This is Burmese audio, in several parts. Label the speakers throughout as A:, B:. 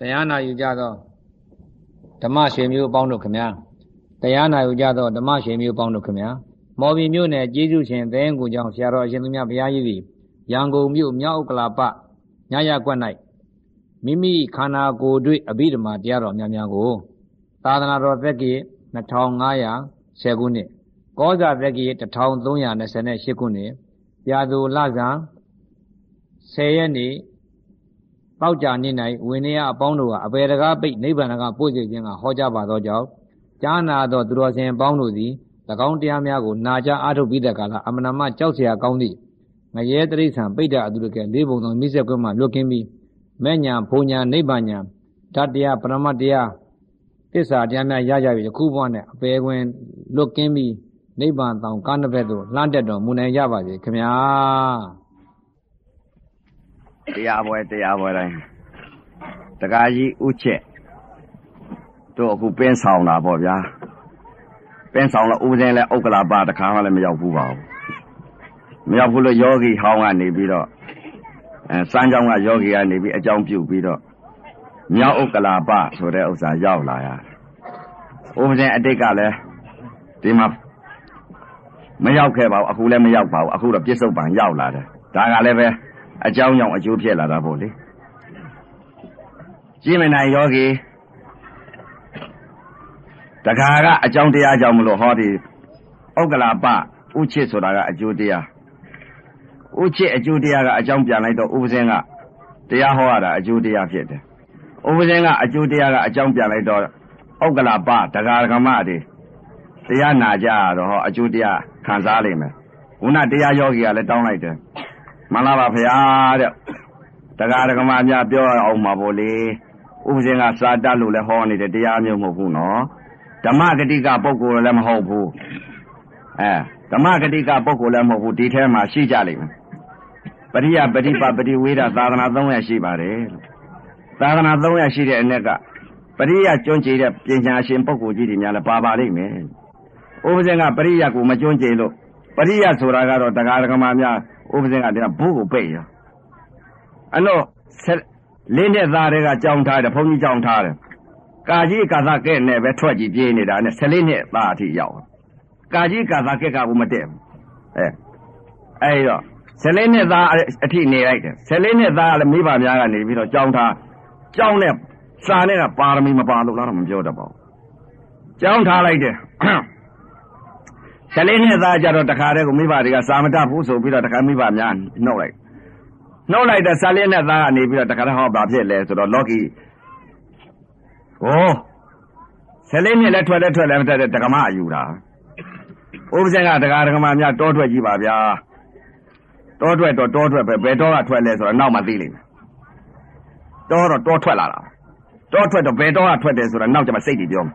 A: တရားနာယူကြသောဓမ္မရွှေမျိုးအပေါင်းတို့ခမညာတရားနာယူကြသောဓမ္မရွှေမျိုးအပေါင်းတို့ခမညာမော်ဘီမြို့နယ်ကျေးဇူးရှင်သဲကူကြောင့်ဆရာတော်အရှင်သူမြတ်ဘုရားကြီးသည်ရန်ကုန်မြို့မြောက်ဥက္ကလာပညရကွက်၌မိမိခန္ဓာကိုယ်တွေ့အဘိဓမ္မာတရားတော်များများကို သာသနာတော်သက်ကြီး2510ခုနှစ်ကောဇာသက်ကြီး1328ခုနှစ်ပြာသူလဇန်10ရက်နေ့ ပေါက်ကြနေ၌ဝိနည်းအပေါင်းတို့ကအပေတကားပိတ်နိဗ္ဗာန်ကပို့စေခြင်းကဟောကြားပါသောကြောင့်ကြားနာသောသူတော်စင်အပေါင်းတို့သည်၎င်းတရားများကိုနာကြားအားထုတ်ပြီးတဲ့ကာလအမနာမကြောက်เสียကောင်းသည့်ငရဲတရိษံပိဋကအတုရကဲလေးပုံသောမိစ္ဆေကွဲမှလွတ်ကင်းပြီးမဲ့ညာဘုံညာနိဗ္ဗာန်ညာဓာတ်တရားပရမတ်တရားသစ္စာတရားများရကြပြီယခုဘဝနဲ့အပေခွင်လွတ်ကင်းပြီးနိဗ္ဗာန်တောင်ကားနှစ်ဘက်သို့လှမ်းတက်တော်မူနိုင်ကြပါစေခင်ဗျာ
B: တရားပွဲတရားပွဲတိုင်းတကားကြီးဥချက်တို့အခုပင်းဆောင်တာပေါ့ဗျာပင်းဆောင်တော့ဥပဇင်းလဲဥက္ကလာပတခါမှလည်းမရောက်ဘူးပါဘူးမရောက်ဘူးလို့ယောဂီဟောင်းကနေပြီးတော့အဲစမ်းကြောင်းကယောဂီကနေပြီးအကြောင်းပြုပြီးတော့မြောက်ဥက္ကလာပဆိုတဲ့ဥစ္စာရောက်လာရဥပဇင်းအတိတ်ကလည်းဒီမှာမရောက်ခဲ့ပါဘူးအခုလည်းမရောက်ပါဘူးအခုတော့ပြစ္ဆုတ်ပံရောက်လာတယ်ဒါကလည်းပဲ အကြောင်းကြောင့်အကျိုးဖြစ်လာတာပေါ့လေကြည်မနိုင်ယောဂီတခါကအကြောင်းတရားကြောင့်မလို့ဟောဒီဥက္ကလာပဥချစ်ဆိုတာကအကျိုးတရားဥချစ်အကျိုးတရားကအကြောင်းပြန်လိုက်တော့ဥပဇင်းကတရားဟောရတာအကျိုးတရားဖြစ်တယ်ဥပဇင်းကအကျိုးတရားကအကြောင်းပြန်လိုက်တော့ဥက္ကလာပတဂါရကမတွေတရားနာကြရတော့ဟောအကျိုးတရားခံစားလိမ့်မယ်ခုနတရားယောဂီကလည်းတောင်းလိုက်တယ် မှန်လားပါဗျာတဲ့တရားဓမ္မများပြောအောင်ပါဗောလေဥပဇင်ကစာတတ်လို့လည်းဟောနေတဲ့တရားမျိုးမဟုတ်ဘူးနော်ဓမ္မဂတိကပုဂ္ဂိုလ်လည်းမဟုတ်ဘူးအဲဓမ္မဂတိကပုဂ္ဂိုလ်လည်းမဟုတ်ဘူးဒီထဲမှာရှိကြလိမ့်မယ်ပရိယပฏิပပฏิဝေဒသာသနာ300ရှိပါတယ်သာသနာ300ရှိတဲ့အ ਨੇ ကပရိယကျွန်းကျင်တဲ့ပညာရှင်ပုဂ္ဂိုလ်ကြီးတွေများလည်းပါပါလိမ့်မယ်ဥပဇင်ကပရိယကိုမကျွန်းကျင်လို့ပရိယဆိုတာကတော့တရားဓမ္မများ ဥပဇင်ကတည်းကဘိုးကိုပိတ်ရောအဲ့တော့လေးနှစ်သားတွေကကြောင်းထားတယ်ဘုန်းကြီးကြောင်းထားတယ်ကာကြီးကာသကဲ့နဲ့ပဲထွက်ကြည့်ပြေးနေတာနဲ့14နှစ်သားအထိရောက်ကာကြီးကာသကဲ့ကဘူးမတည့်ဘူးအဲအဲ့တော့14နှစ်သားအထိနေလိုက်တယ်14နှစ်သားကလည်းမိဘများကနေပြီးတော့ကြောင်းထားကြောင်းနဲ့စာနဲ့ကပါရမီမပါလို့လားတော့မပြောတတ်ပါဘူးကြောင်းထားလိုက်တယ် ဆလေးနှစ်သားကြတော့တခါတည်းကိုမိဘတွေကစာမတတ်ဘူးဆိုပြီးတော့တခါမိဘများနှုတ်လိုက်နှုတ်လိုက်တဲ့ဆလေးနှစ်သားကနေပြီးတော့တခါတည်းဟောဘာဖြစ်လဲဆိုတော့လောကီဟောဆလေးနှစ်လည်းထွက်လည်းထွက်လည်းမတက်တဲ့တက္ကမအယူတာဥပဇင်ကတက္ကတက္ကမများတောထွက်ကြည့်ပါဗျာတောထွက်တော့တောထွက်ပဲဘယ်တောကထွက်လဲဆိုတော့နောက်မှသိလိမ့်မယ်တောတော့တောထွက်လာတာတောထွက်တော့ဘယ်တောကထွက်တယ်ဆိုတော့နောက်ကျမှစိတ်တွေပြောမယ်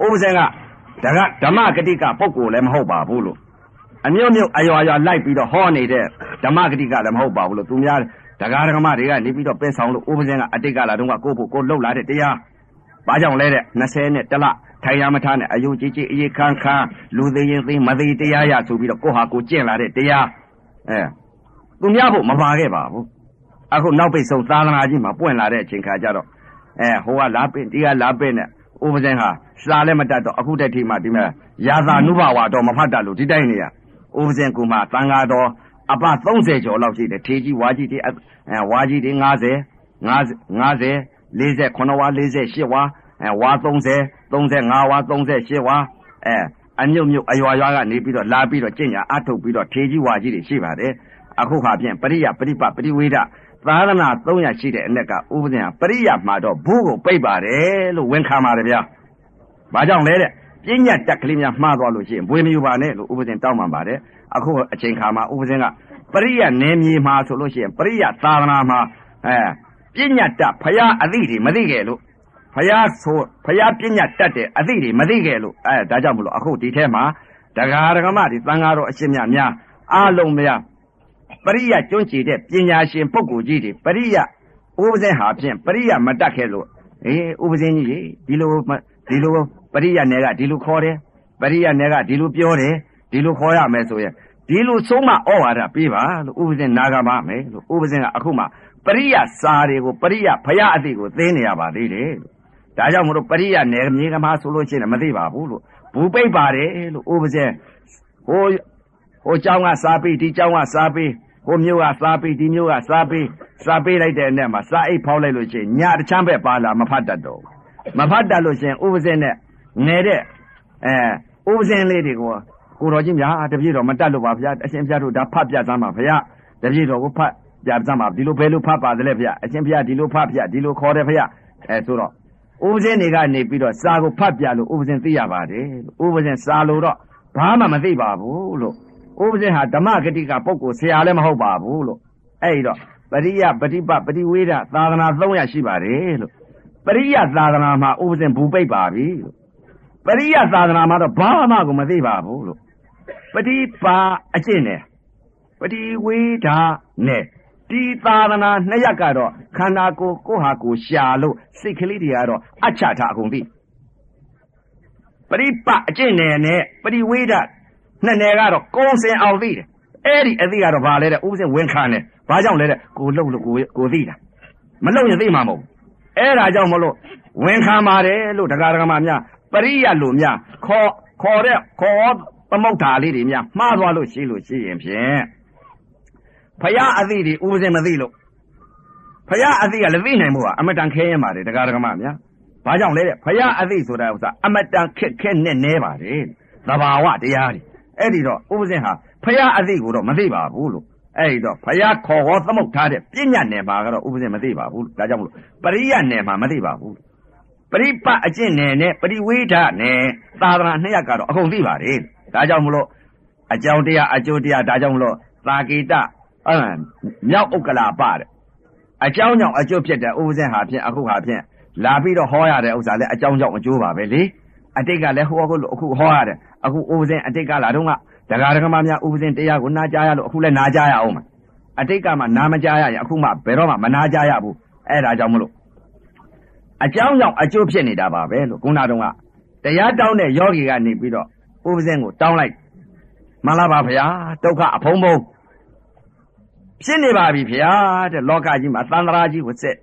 B: အဲဥပဇင်က ဒါကဓမ္မဂတိကပုဂ္ဂိုလ်လည်းမဟုတ်ပါဘူးလို့အမျိုးမျိုးအရွာရွာလိုက်ပြီးတော့ဟောနေတဲ့ဓမ္မဂတိကလည်းမဟုတ်ပါဘူးလို့သူများဒကာဒကမတွေကနေပြီးတော့ပင်းဆောင်လို့ဥပဇင်းကအတိတ်ကလာတော့ကကိုဖို့ကိုလှုပ်လာတဲ့တရားဘာကြောင့်လဲတဲ့20နဲ့တလထိုင်ရမထားနဲ့အယုံကြည်ကြည်အေးခန်းခန်းလူသေးရင်သေးမသေးတရားရဆိုပြီးတော့ကိုဟာကိုကျင့်လာတဲ့တရားအဲသူများဖို့မပါခဲ့ပါဘူးအခုနောက်ပိတ်ဆုံးသာသနာကြီးမှာပွင့်လာတဲ့အချိန်ခါကျတော့အဲဟိုကလာပင့်ဒီကလာပင့်နဲ့ဥပဇင်းဟာ စာလည်းမတတ်တော့အခုတည်းထိမှဒီမဲ့ရာသာနုဘဝတော့မဖတ်တတ်လို့ဒီတိုင်းနေရဥပဇင်းကူမှတန်ဃာတော်အပ30ကျော်လောက်ရှိတယ်ထေကြီးဝါကြီးတွေအဲဝါကြီးတွေ90 50 49ဝါ48ဝါအဲဝါ30 35ဝါ38ဝါအဲအမြုပ်မြုပ်အရွာရွာကနေပြီးတော့လာပြီးတော့ကျင့်ညာအထုတ်ပြီးတော့ထေကြီးဝါကြီးတွေရှိပါတယ်အခုခါဖြင့်ပရိယပရိပပရိဝေဒသာသနာ300ရှိတဲ့အ ਨੇ ကဥပဇင်ဟာပရိယမှာတော့ဘူးကိုပိတ်ပါတယ်လို့ဝန်ခံပါတယ်ဗျာ။ ဘာကြောင့်လဲတဲ့ပညာတက်ကလေးများမှားသွားလို့ရှိရင်ဘွေမယူပါနဲ့လို့ဥပဇင်တောင်းပန်ပါတယ်။အခုအချိန်ခါမှာဥပဇင်ကပရိယနယ်မြေမှာဆိုလို့ရှိရင်ပရိယသာသနာမှာအဲပညာတက်ဖရာအသိတွေမသိခဲ့လို့ဖရာဆိုဖရာပညာတက်တဲ့အသိတွေမသိခဲ့လို့အဲဒါကြောင့်မလို့အခုဒီထဲမှာဒဂါရကမတွေသံဃာတော်အရှင်မြတ်များအားလုံးများပရိယကျွန်းကျင်တဲ့ပညာရှင်ပုဂ္ဂိုလ်ကြီးတွေပရိယဥပဇင်းဟာဖြင့်ပရိယမတတ်ခဲ့လို့အေးဥပဇင်းကြီးရေဒီလိုဒီလို ပရိယနယ်ကဒီလိုခေါ်တယ်ပရိယနယ်ကဒီလိုပြောတယ်ဒီလိုခေါ်ရမယ်ဆိုရင်ဒီလိုဆုံးမဩဝါဒပေးပါလို့ဥပဇင်းနာဂမမယ်လို့ဥပဇင်းကအခုမှ ပရိယစာတွေကိုပရိယဖရာအသိကိုသိနေရပါသေးတယ်လို့ဒါကြောင့်မလို့ပရိယနယ်မြေကမှာဆိုလို့ရှိရင်မသိပါဘူးလို့ဘူပိတ်ပါတယ်လို့ဥပဇင်ဟိုဟိုเจ้าကစားပြီးဒီเจ้าကစားပြီးဟိုမျိုးကစားပြီးဒီမျိုးကစားပြီးစားပေးလိုက်တဲ့နဲ့မှာစားအိတ်ဖောက်လိုက်လို့ရှိရင်ညတချမ်းပဲပါလာမဖတ်တတ်တော့မဖတ်တတ်လို့ရှိရင်ဥပဇင်နဲ့ ငယ်တဲ့အဲဥပဇင်လေးတွေကိုကိုတော်ကြီးများတပြည့်တော်မတတ်လို့ပါဗျာအရှင်ဘုရားတို့ဒါဖတ်ပြစမ်းပါဗျာတပြည့်တော်ကိုဖတ်ပြစမ်းပါဒီလိုဘယ်လိုဖတ်ပါသလဲဗျာအရှင်ဘုရားဒီလိုဖတ်ဗျာဒီလိုခေါ်တယ်ဗျာအဲဆိုတော့ဥပဇင်တွေကနေပြီးတော့စာကိုဖတ်ပြလို့ဥပဇင်သိရပါတယ်လို့ဥပဇင်စာလို့တော့ဘာမှမသိပါဘူးလို့ဥပဇင်ဟာဓမ္မဂတိကပုဂ္ဂိုလ်ဆရာလည်းမဟုတ်ပါဘူးလို့အဲ့တော့ပရိယပฏิပပฏิဝေဒသာသနာ300ရှိပါတယ်လို့ပရိယသာသနာမှာဥပဇင်ဘူပိတ်ပါပြီလို့ ပရိယသာသနာမှာတော့ဘာမှကိုမသိပါဘူးလို့ပฏิပါအကျင့်နဲ့ပฏิဝေဒနဲ့ဒီသာသနာနှစ်ရက်ကတော့ခန္ဓာကိုယ်ကိုယ့်ဟာကိုယ်ရှာလို့စိတ်ကလေးတွေကတော့အချတာအကုန်သိပရိပအကျင့်နယ်နဲ့ပရိဝေဒနှစ်နယ်ကတော့ကုံစင်အောင်သိတယ်အဲ့ဒီအသိကတော့ဘာလဲတဲ့ဥပစဉ်ဝင်ခံတယ်ဘာကြောင့်လဲတဲ့ကိုလှုပ်လို့ကိုကိုသိတာမလှုပ်ရင်သိမှာမဟုတ်ဘူးအဲ့ဒါကြောင့်မလို့ဝင်ခံပါတယ်လို့တရားဓမ္မများ ပရိယလို့များခေါ်ခေါ်တဲ့ခေါ်သမုဋ္ဌာလေးတွေများမှားသွားလို့ရှိလို့ရှိရင်ဖြင့်ဖရာအသိတွေဥပစဉ်မသိလို့ဖရာအသိကလည်းသိနိုင်မှုကအမတန်ခဲရင်ပါတယ်တရားဓမ္မများဘာကြောင့်လဲတဲ့ဖရာအသိဆိုတာဥစ္စာအမတန်ခက်ခဲနဲ့နဲပါတယ်သဘာဝတရားတွေအဲ့ဒီတော့ဥပစဉ်ဟာဖရာအသိကိုတော့မသိပါဘူးလို့အဲ့ဒီတော့ဖရာခေါ်ဟောသမုတ်ထားတဲ့ပညာနယ်မှာကတော့ဥပစဉ်မသိပါဘူးဒါကြောင့်မလို့ပရိယနယ်မှာမသိပါဘူး ပရိပအကျင့်နယ်နဲ့ပရိဝေဒနယ်သာသနာနှစ်ရပ်ကတော့အကုန်သိပါတယ်ဒါကြောင့်မလို့အကြောင်းတရားအကျိုးတရားဒါကြောင့်မလို့သာကေတအဲမြောက်ဥက္ကလာပတဲ့အကြောင်းကြောင့်အကျိုးဖြစ်တဲ့ဥပဇင်ဟာဖြင့်အခုဟာဖြင့်လာပြီးတော့ဟောရတဲ့ဥစ္စာလည်းအကြောင်းကြောင့်အကျိုးပါပဲလေအတိတ်ကလည်းဟောအခုအခုဟောရတယ်အခုဥပဇင်အတိတ်ကလာတော့ကဒကာဒကမများဥပဇင်တရားကိုနာကြားရလို့အခုလည်းနာကြားရအောင်မအတိတ်ကမှနာမကြားရရင်အခုမှဘယ်တော့မှမနာကြားရဘူးအဲ့ဒါကြောင့်မလို့ အကြောင်းကြောင့်အကျိုးဖြစ်နေတာပါပဲလို့ခုနတုန်းကတရားတောင်းတဲ့ယောဂီကနေပြီးတော့ဥပဇင်ကိုတောင်းလိုက်မှန်လားပါဗျာဒုက္ခအဖုံးဖုံးဖြစ်နေပါပြီဗျာတဲ့လောကကြီးမှာသန္တရာကြီးကိုစစ်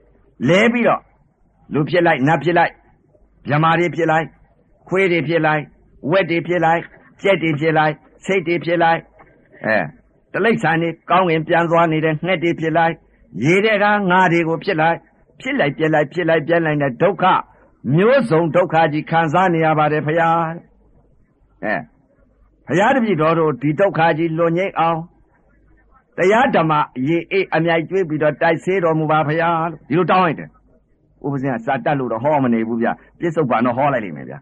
B: လဲပြီးတော့လူဖြစ်လိုက်နတ်ဖြစ်လိုက်မြမာတွေဖြစ်လိုက်ခွေးတွေဖြစ်လိုက်ဝက်တွေဖြစ်လိုက်ကြက်တွေဖြစ်လိုက်စိတ်တွေဖြစ်လိုက်အဲတလိ္ဆန်တွေကောင်းငင်ပြန်သွားနေတဲ့ငှက်တွေဖြစ်လိုက်ရေတဲ့ကငါတွေကိုဖြစ်လိုက် ဖြစ်လိုက်ပြက်လိုက်ဖြစ်လိုက်ပြက်လိုက်တဲ့ဒုက္ခမျိုးစုံဒုက္ခကြီးခံစားနေရပါတယ်ဖရာအဲဖရာတပည့်တော်တို့ဒီဒုက္ခကြီးလွန်ငိမ့်အောင်တရားဓမ္မရေအေးအမြိုက်ကျွေးပြီးတော့တိုက်ဆေးတော်မူပါဖရာလို့ဒီလိုတောင်းလိုက်တယ်ဥပဇင်ကစာတက်လို့တော့ဟောမနေဘူးဗျပြစ္ဆုတ်ပံတော့ဟောလိုက်လိမ့်မယ်ဗျ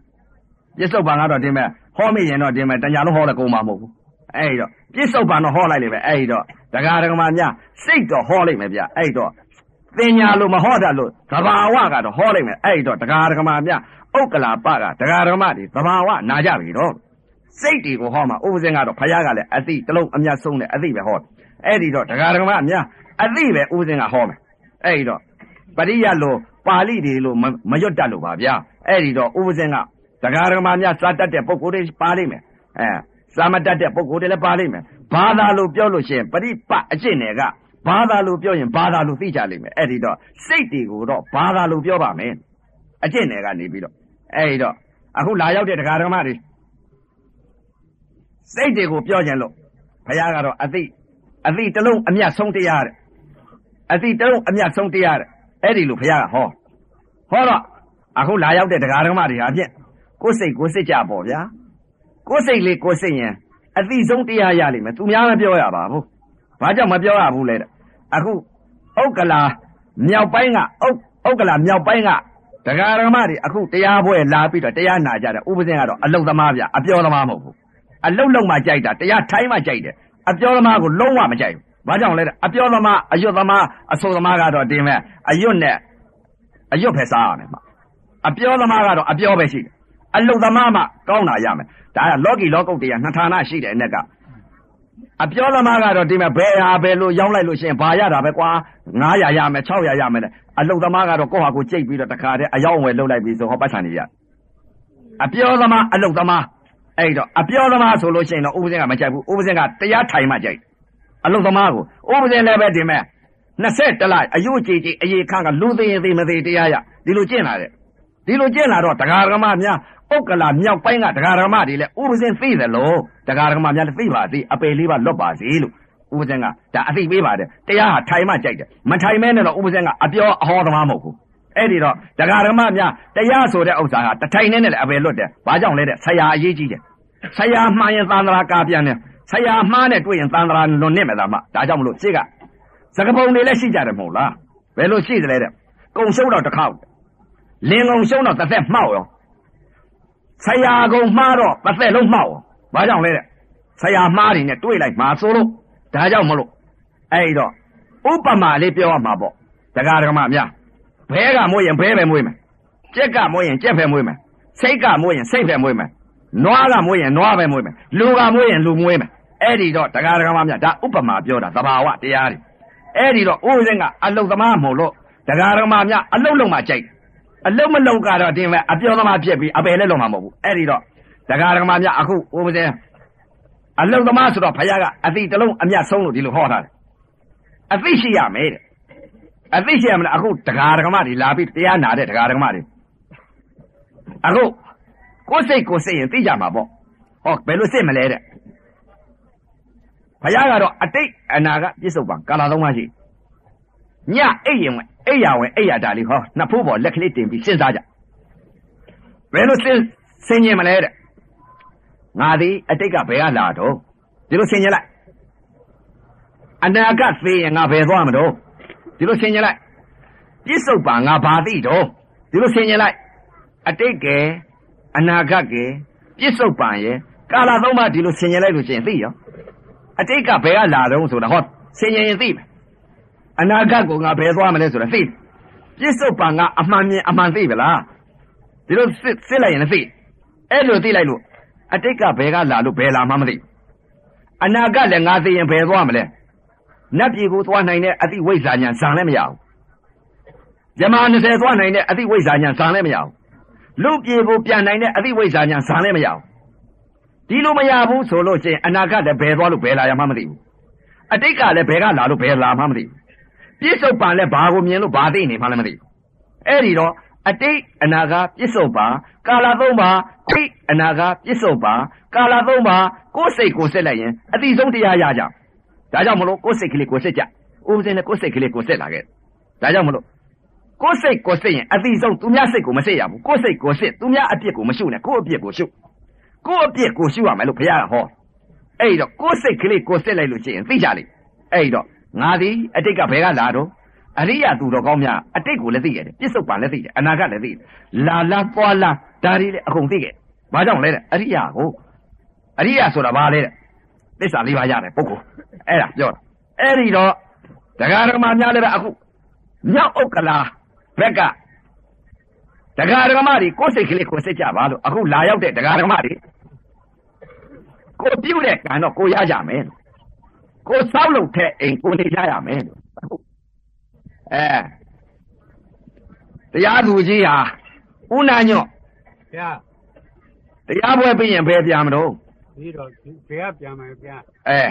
B: ပြစ္ဆုတ်ပံကတော့တင်မဲ့ဟောမိရင်တော့တင်မဲ့တညာလုံးဟောတယ်ကုန်မှာမဟုတ်ဘူးအဲ့တော့ပြစ္ဆုတ်ပံတော့ဟောလိုက်လိမ့်မယ်အဲ့တော့ဒကာဒကမများစိတ်တော့ဟောလိုက်မယ်ဗျအဲ့တော့ သင်ညာလို့မဟောတတ်လို့သဘာဝကတော့ဟောလိုက်မယ်အဲ့တော့ဒကာဒကမများဥက္ကလာပကဒကာဒကမတွေသဘာဝနာကြပြီတော့စိတ်တွေကိုဟောမှာဥပဇင်ကတော့ဖယားကလည်းအသိတလုံးအမြတ်ဆုံးတယ်အသိပဲဟောအဲ့ဒီတော့ဒကာဒကမများအသိပဲဥပဇင်ကဟောမယ်အဲ့ဒီတော့ပရိယလို့ပါဠိတွေလို့မရွတ်တတ်လို့ပါဗျာအဲ့ဒီတော့ဥပဇင်ကဒကာဒကမများစာတတ်တဲ့ပုဂ္ဂိုလ်တွေပါလိမ့်မယ်အဲစာမတတ်တဲ့ပုဂ္ဂိုလ်တွေလည်းပါလိမ့်မယ်ဘာသာလို့ပြောလို့ရှိရင်ပရိပအကျင့်တွေက ဘာသာလို့ပြောရင်ဘာသာလို့သိကြလိမ့်မယ်အဲ့ဒီတော့စိတ်တွေကိုတော့ဘာသာလို့ပြောပါမယ်အကျင့်တွေကနေပြီးတော့အဲ့ဒီတော့အခုလာရောက်တဲ့ဒကာဒကမတွေစိတ်တွေကိုပြောကြလို့ဘုရားကတော့အသိအသိတလုံးအမြတ်ဆုံးတရားတဲ့အသိတလုံးအမြတ်ဆုံးတရားတဲ့အဲ့ဒီလိုဘုရားကဟောဟောတော့အခုလာရောက်တဲ့ဒကာဒကမတွေဟာဖြင့်ကိုယ်စိတ်ကိုယ်စိတ်ကြပေါ့ဗျာကိုယ်စိတ်လေးကိုယ်စိတ်ရင်အသိဆုံးတရားရလိမ့်မယ်သူများမပြောရပါဘူးဘာကြောင့်မပြောရဘူးလဲတဲ့ အခုဥက္ကလာမြောက်ပိုင်းကဥဥက္ကလာမြောက်ပိုင်းကဒကာရမတွေအခုတရားပွဲလာပြီးတော့တရားနာကြတယ်ဥပဇင်ကတော့အလုတ်သမားဗျအပြောသမားမဟုတ်ဘူးအလုတ်လုံးမှကြိုက်တာတရားထိုင်းမှကြိုက်တယ်အပြောသမားကိုလုံးဝမကြိုက်ဘူးဘာကြောင့်လဲတဲ့အပြောသမားအယွတ်သမားအဆိုသမားကတော့တင်မဲ့အယွတ်နဲ့အယွတ်ဖယ်စားရမယ်မှာအပြောသမားကတော့အပြောပဲရှိတယ်အလုတ်သမားမှကောင်းတာရမယ်ဒါကလောကီလောကုတ်တရားနှစ်ဌာနရှိတယ်အ ਨੇ က အပြောသမားကတော့ဒီမဲ့ဘယ်ဟာပဲလို့ရောင်းလိုက်လို့ရှိရင်ဘာရတာပဲကွာ900ရမယ်600ရမယ်အလုတ်သမားကတော့ကိုယ့်ဟာကိုကြိတ်ပြီးတော့တခါတည်းအယောင်းဝယ်လုပ်လိုက်ပြီးဆိုဟောပတ်ချန်နေရအပြောသမားအလုတ်သမားအဲ့တော့အပြောသမားဆိုလို့ရှိရင်တော့ဥပဇင်ကမကြိုက်ဘူးဥပဇင်ကတရားထိုင်မှကြိုက်အလုတ်သမားကိုဥပဇင်လည်းပဲဒီမဲ့21လအယုကြည်ကြည်အရေးခန့်ကလူသေးသေးမသေးတရားရဒီလိုကျင့်လာတဲ့ဒီလိုကျင့်လာတော့တရားဓမ္မများ ဥက္ကလာမြောက်ပိုင်းကတရားဓမ္မတွေလည်းဥပဇင်းသိတယ်လို့တရားဓမ္မများလည်းသိပါသေးအပေလေးပါလွတ်ပါစေလို့ဥပဇင်းကဒါအသိပေးပါတယ်တရားဟာထိုင်မှကြိုက်တယ်မထိုင်မဲနဲ့တော့ဥပဇင်းကအပြောအဟောသမားမဟုတ်ဘူးအဲ့ဒီတော့တရားဓမ္မများတရားဆိုတဲ့ဥစ္စာဟာတထိုင်နဲ့လည်းအပေလွတ်တယ်ဘာကြောင့်လဲတဲ့ဆရာအရေးကြီးတယ်ဆရာမှန်ရင်သန္တရာကာပြန်တယ်ဆရာမှားနဲ့တွေ့ရင်သန္တရာလွန်နေမယ်သားမဒါကြောင့်မလို့ရှေ့ကစကပုံတွေလည်းရှိကြတယ်မဟုတ်လားဘယ်လိုရှိတယ်လဲတဲ့ကုံရှုံးတော့တစ်ခေါက်လင်ကုံရှုံးတော့တစ်သက်မှောက်ရော ဆရာကုံမှားတော့တစ်သက်လုံးမှောက်ရောဘာကြောင့်လဲတဲ့ဆရာမှားတွေနဲ့တွေ့လိုက်မှာဆိုလို့ဒါကြောင့်မလို့အဲ့တော့ဥပမာလေးပြောရမှာပေါ့တရားဓမ္မများဘဲကမွေးရင်ဘဲပဲမွေးမယ်ကြက်ကမွေးရင်ကြက်ပဲမွေးမယ်စိတ်ကမွေးရင်စိတ်ပဲမွေးမယ်နွားကမွေးရင်နွားပဲမွေးမယ်လူကမွေးရင်လူမွေးမယ်အဲ့ဒီတော့တရားဓမ္မများဒါဥပမာပြောတာသဘာဝတရားတွေအဲ့ဒီတော့ဥစဉ်ကအလုတ်သမားမဟုတ်လို့တရားဓမ္မများအလုတ်လုံးမှကြိုက် အလုတ်မလုံးကတော့တင်ပဲအပြောသမားဖြစ်ပြီးအပယ်လည်းလုံးမှာမဟုတ်ဘူးအဲ့ဒီတော့တရားဓမ္မများအခုဥစဉ်အလုတ်သမားဆိုတော့ဘုရားကအတိတလုံးအမြတ်ဆုံးလို့ဒီလိုဟောထားတယ်အသိရှိရမယ်တဲ့အသိရှိရမလားအခုတရားဓမ္မတွေလာပြီးတရားနာတဲ့တရားဓမ္မတွေအခုကိုယ်စိတ်ကိုယ်စိတ်ရင်သိကြမှာပေါ့ဟောဘယ်လိုစိတ်မလဲတဲ့ဘုရားကတော့အတိတ်အနာကပြစ္ဆုတ်ပံကာလသုံးပါးရှိညအိပ်ရင်ဝင် အိပ်ရဝင်အိပ်ရတာလေးဟောနှစ်ဖိုးပေါ်လက်ကလေးတင်ပြီးစဉ်းစားကြဘယ်လိုစဉ်းဆင်ញင်မလဲတဲ့ငါသည်အတိတ်ကဘယ်ကလာတော့ဒီလိုဆင်ញင်လိုက်အနာကသေးရင်ငါဘယ်သွားမလို့ဒီလိုဆင်ញင်လိုက်ပြစ္ဆုတ်ပံငါဘာသိတော့ဒီလိုဆင်ញင်လိုက်အတိတ်ကယ်အနာဂတ်ကယ်ပြစ္ဆုတ်ပံရဲ့ကာလသုံးပါးဒီလိုဆင်ញင်လိုက်လို့ရှိရင်သိရောအတိတ်ကဘယ်ကလာတော့ဆိုတာဟောဆင်ញင်ရင်သိမယ် အနာဂတ်ကိုငါဘယ်သွားမလဲဆိုတာသိပြစ္ဆုတ်ပံကအမှန်မြင်အမှန်သိဗလားဒီလိုစစ်စစ်လိုက်ရင်လည်းသိအဲ့လိုသိလိုက်လို့အတိတ်ကဘယ်ကလာလို့ဘယ်လာမှမသိအနာဂတ်လည်းငါသိရင်ဘယ်သွားမလဲနတ်ပြည်ကိုသွားနိုင်တဲ့အတိဝိဇ္ဇာညာဇံလည်းမရဘူးဇမ20သွားနိုင်တဲ့အတိဝိဇ္ဇာညာဇံလည်းမရဘူးလူပြေကိုပြန်နိုင်တဲ့အသိဝိဇ္ဇာညာဇံလည်းမရဘူးဒီလိုမရဘူးဆိုလို့ချင်းအနာဂတ်လည်းဘယ်သွားလို့ဘယ်လာရမှမသိဘူးအတိတ်ကလည်းဘယ်ကလာလို့ဘယ်လာမှမသိဘူး ပြစ္ဆုတ်ပံလည်းဘာကိုမြင်လို့ဘာသိနေမှလည်းမသိဘူးအဲ့ဒီတော့အတိတ်အနာဂတ်ပြစ္ဆုတ်ပံကာလသုံးပါအတိတ်အနာဂတ်ပြစ္ဆုတ်ပံကာလသုံးပါကိုယ်စိတ်ကိုစစ်လိုက်ရင်အတိဆုံးတရားရကြဒါကြောင့်မလို့ကိုယ်စိတ်ကလေးကိုစစ်ကြဦးစင်းနဲ့ကိုယ်စိတ်ကလေးကိုစစ်လာခဲ့ဒါကြောင့်မလို့ကိုယ်စိတ်ကိုစစ်ရင်အတိဆုံးသူများစိတ်ကိုမစစ်ရဘူးကိုယ်စိတ်ကိုစစ်သူများအပြစ်ကိုမရှုနဲ့ကိုယ်အပြစ်ကိုရှုကိုယ်အပြစ်ကိုရှုရမယ်လို့ဘုရားကဟောအဲ့တော့ကိုယ်စိတ်ကလေးကိုစစ်လိုက်လို့ရှိရင်သိကြလိမ့်အဲ့တော့ ငါသည်အတိတ်ကဘယ်ကလာတော့အရိယသူတော်ကောင်းများအတိတ်ကိုလည်းသိရတယ်ပြစ္ဆုတ်ပံလည်းသိတယ်အနာဂတ်လည်းသိတယ်လာလာပွာလာဒါတွေလည်းအကုန်သိခဲ့ဘာကြောင့်လဲတဲ့အရိယကိုအရိယဆိုတာဘာလဲတဲ့သစ္စာလေးပါးရတယ်ပုဂ္ဂိုလ်အဲ့ဒါပြောတာအဲ့ဒီတော့တရားဓမ္မများလည်းပဲအခုမြောက်ဥက္ကလာဘက်ကတရားဓမ္မတွေကိုယ်စိတ်ကလေးကိုစစ်ကြပါလို့အခုလာရောက်တဲ့တရားဓမ္မတွေကိုပြုတ်တဲ့ကံတော့ကိုရကြမယ် ကိုစောက်လုပ်တဲ့အိမ်ကိုနေကြရမယ်လို့အဲတရားသူကြီးဟာဥနာညော့
C: ဗျာ
B: တရားပွဲပြီးရင်ဘယ်ပြန်မလို့
C: ပြီးတော့ဘယ်ကပြန်မယ်ဗျာ
B: အဲ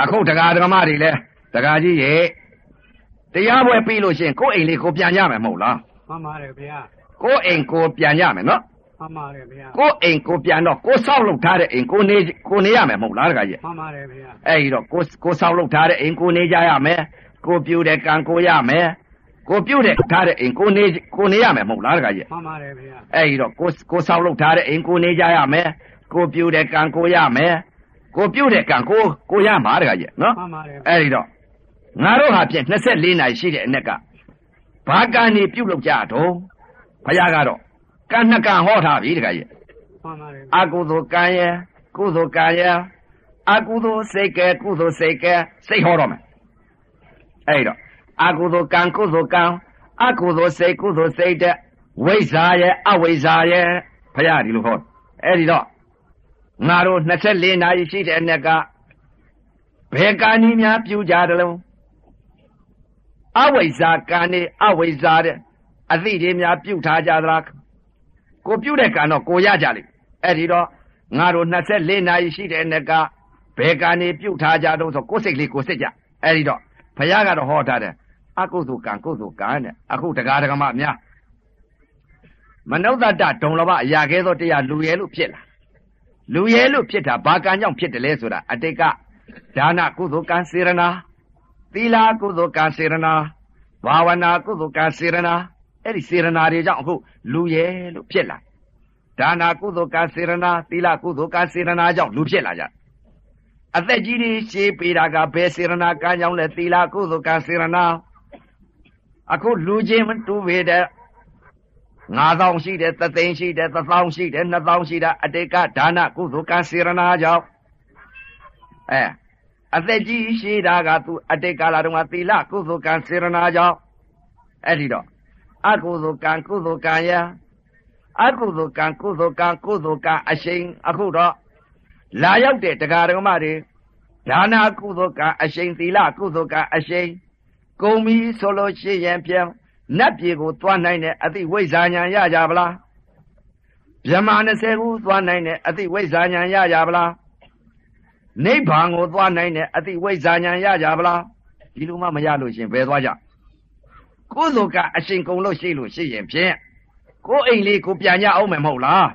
B: အခုတရားဓမ္မတွေလဲတရားကြီးရေတရားပွဲပြီးလို့ရှိရင်ကိုယ့်အိမ်လေးကိုပြန်ကြမယ်မဟုတ်လား
C: မှန်ပါတယ်ဗျာ
B: ကိုယ့်အိမ်ကိုပြန်ကြမယ်နော်
C: မှန်ပါတယ်ဗျာ
B: ကိုယ့်အိမ်ကိုပြန်တော့ကိုယ်ဆောက်လုပ်ထားတဲ့အိမ်ကိုနေကိုနေရမယ်မဟုတ်လားတခါကြီး
C: မှန်ပါတယ်ဗျာ
B: အဲ့ဒီတော့ကိုကိုဆောက်လုပ်ထားတဲ့အိမ်ကိုနေကြရမယ်ကိုပြူတဲ့ကံကိုရမယ်ကိုပြုတ်တဲ့ထားတဲ့အိမ်ကိုနေကိုနေရမယ်မဟုတ်လားတခါကြီး
C: မှန်ပါတယ်ဗျာ
B: အဲ့ဒီတော့ကိုကိုဆောက်လုပ်ထားတဲ့အိမ်ကိုနေကြရမယ်ကိုပြူတဲ့ကံကိုရမယ်ကိုပြုတ်တဲ့ကံကိုကိုရမှာတခါကြီးနော်
C: မှန်ပါတယ်
B: အဲ့ဒီတော့ငါတို့ဟာဖြင့်24နိုင်ရှိတဲ့အ낵ကဘာကံနေပြုတ်လောက်ကြတော့ဘုရားကတော့ ကံနှစ်ကံဟောထားပြီတခါကြီး
C: မှန်ပါတယ်
B: အကုသိုလ်ကံရယ်ကုသိုလ်ကံရယ်အကုသိုလ်စိတ်ကဲကုသိုလ်စိတ်ကဲစိတ်ဟောတော့မယ်အဲ့တော့အကုသိုလ်ကံကုသိုလ်ကံအကုသိုလ်စိတ်ကုသိုလ်စိတ်တဲ့ဝိဇ္ဇာရဲ့အဝိဇ္ဇာရဲ့ဖရာဒီလိုဟောအဲ့ဒီတော့ငါတို့24နာရီရှိတဲ့အ낵ကဘယ်ကံဤများပြုကြတယ်လုံးအဝိဇ္ဇာကံနေအဝိဇ္ဇာတဲ့အသည့်တွေများပြုထားကြသလား ကိုပြုတ်တဲ့ကံတော့ကိုရကြလိမ့်အဲ့ဒီတော့ငါတို့24နာရီရှိတဲ့နေ့ကဘယ်ကံနေပြုတ်ထားကြတော့ဆိုကိုယ်စိတ်လေးကိုစစ်ကြအဲ့ဒီတော့ဘုရားကတော့ဟောထားတယ်အကုသိုလ်ကံကုသိုလ်ကံတဲ့အခုတရားဓမ္မများမနုဿတဒုံလဘအရာကဲသောတရားလူရဲလို့ဖြစ်လာလူရဲလို့ဖြစ်တာဘာကံကြောင့်ဖြစ်တယ်လဲဆိုတာအတိတ်ကဒါနကုသိုလ်ကံစေရနာသီလကုသိုလ်ကံစေရနာဘာဝနာကုသိုလ်ကံစေရနာ အဲ့ဒီစေရနာတွေကြောင့်အခုလူရဲလို့ဖြစ်လာဒါနကုသိုလ်ကံစေရနာသီလကုသိုလ်ကံစေရနာကြောင့်လူဖြစ်လာကြအသက်ကြီးတွေရှေးပေးတာကဘယ်စေရနာကံကြောင့်လဲသီလကုသိုလ်ကံစေရနာအခုလူချင်းမတူပေတဲ့9000ရှိတယ်သသိန်းရှိတယ်1000ရှိတယ်2000ရှိတာအတိတ်ကဒါနကုသိုလ်ကံစေရနာကြောင့်အဲအသက်ကြီးရှိတာကသူအတိတ်ကာလတုန်းကသီလကုသိုလ်ကံစေရနာကြောင့်အဲ့ဒီတော့ အကုသိုလ်ကံကုသိုလ်ကံယအကုသိုလ်ကံကုသိုလ်ကံကုသိုလ်ကံအရှိန်အခုတော့လာရောက်တဲ့တရားဓမ္မတွေဒါနာကုသိုလ်ကံအရှိန်သီလကုသိုလ်ကံအရှိန်ကုံပြီဆိုလို့ရှိရင်ပြန်နတ်ပြည်ကိုသွားနိုင်တဲ့အသိဝိဇ္ဇာဉာဏ်ရကြဗလားဗြဟ္မာ20ခုသွားနိုင်တဲ့အသိဝိဇ္ဇာဉာဏ်ရကြဗလားနိဗ္ဗာန်ကိုသွားနိုင်တဲ့အသိဝိဇ္ဇာဉာဏ်ရကြဗလားဒီလိုမှမရလို့ရှင်ဘယ်သွားကြ ကုသိုလ်ကအရှင်ကုံလို့ရှိလို့ရှိရင်ဖြင့်ကိုယ်အိမ်လေးကိုပြန်ရအောင်မယ်မဟုတ်လား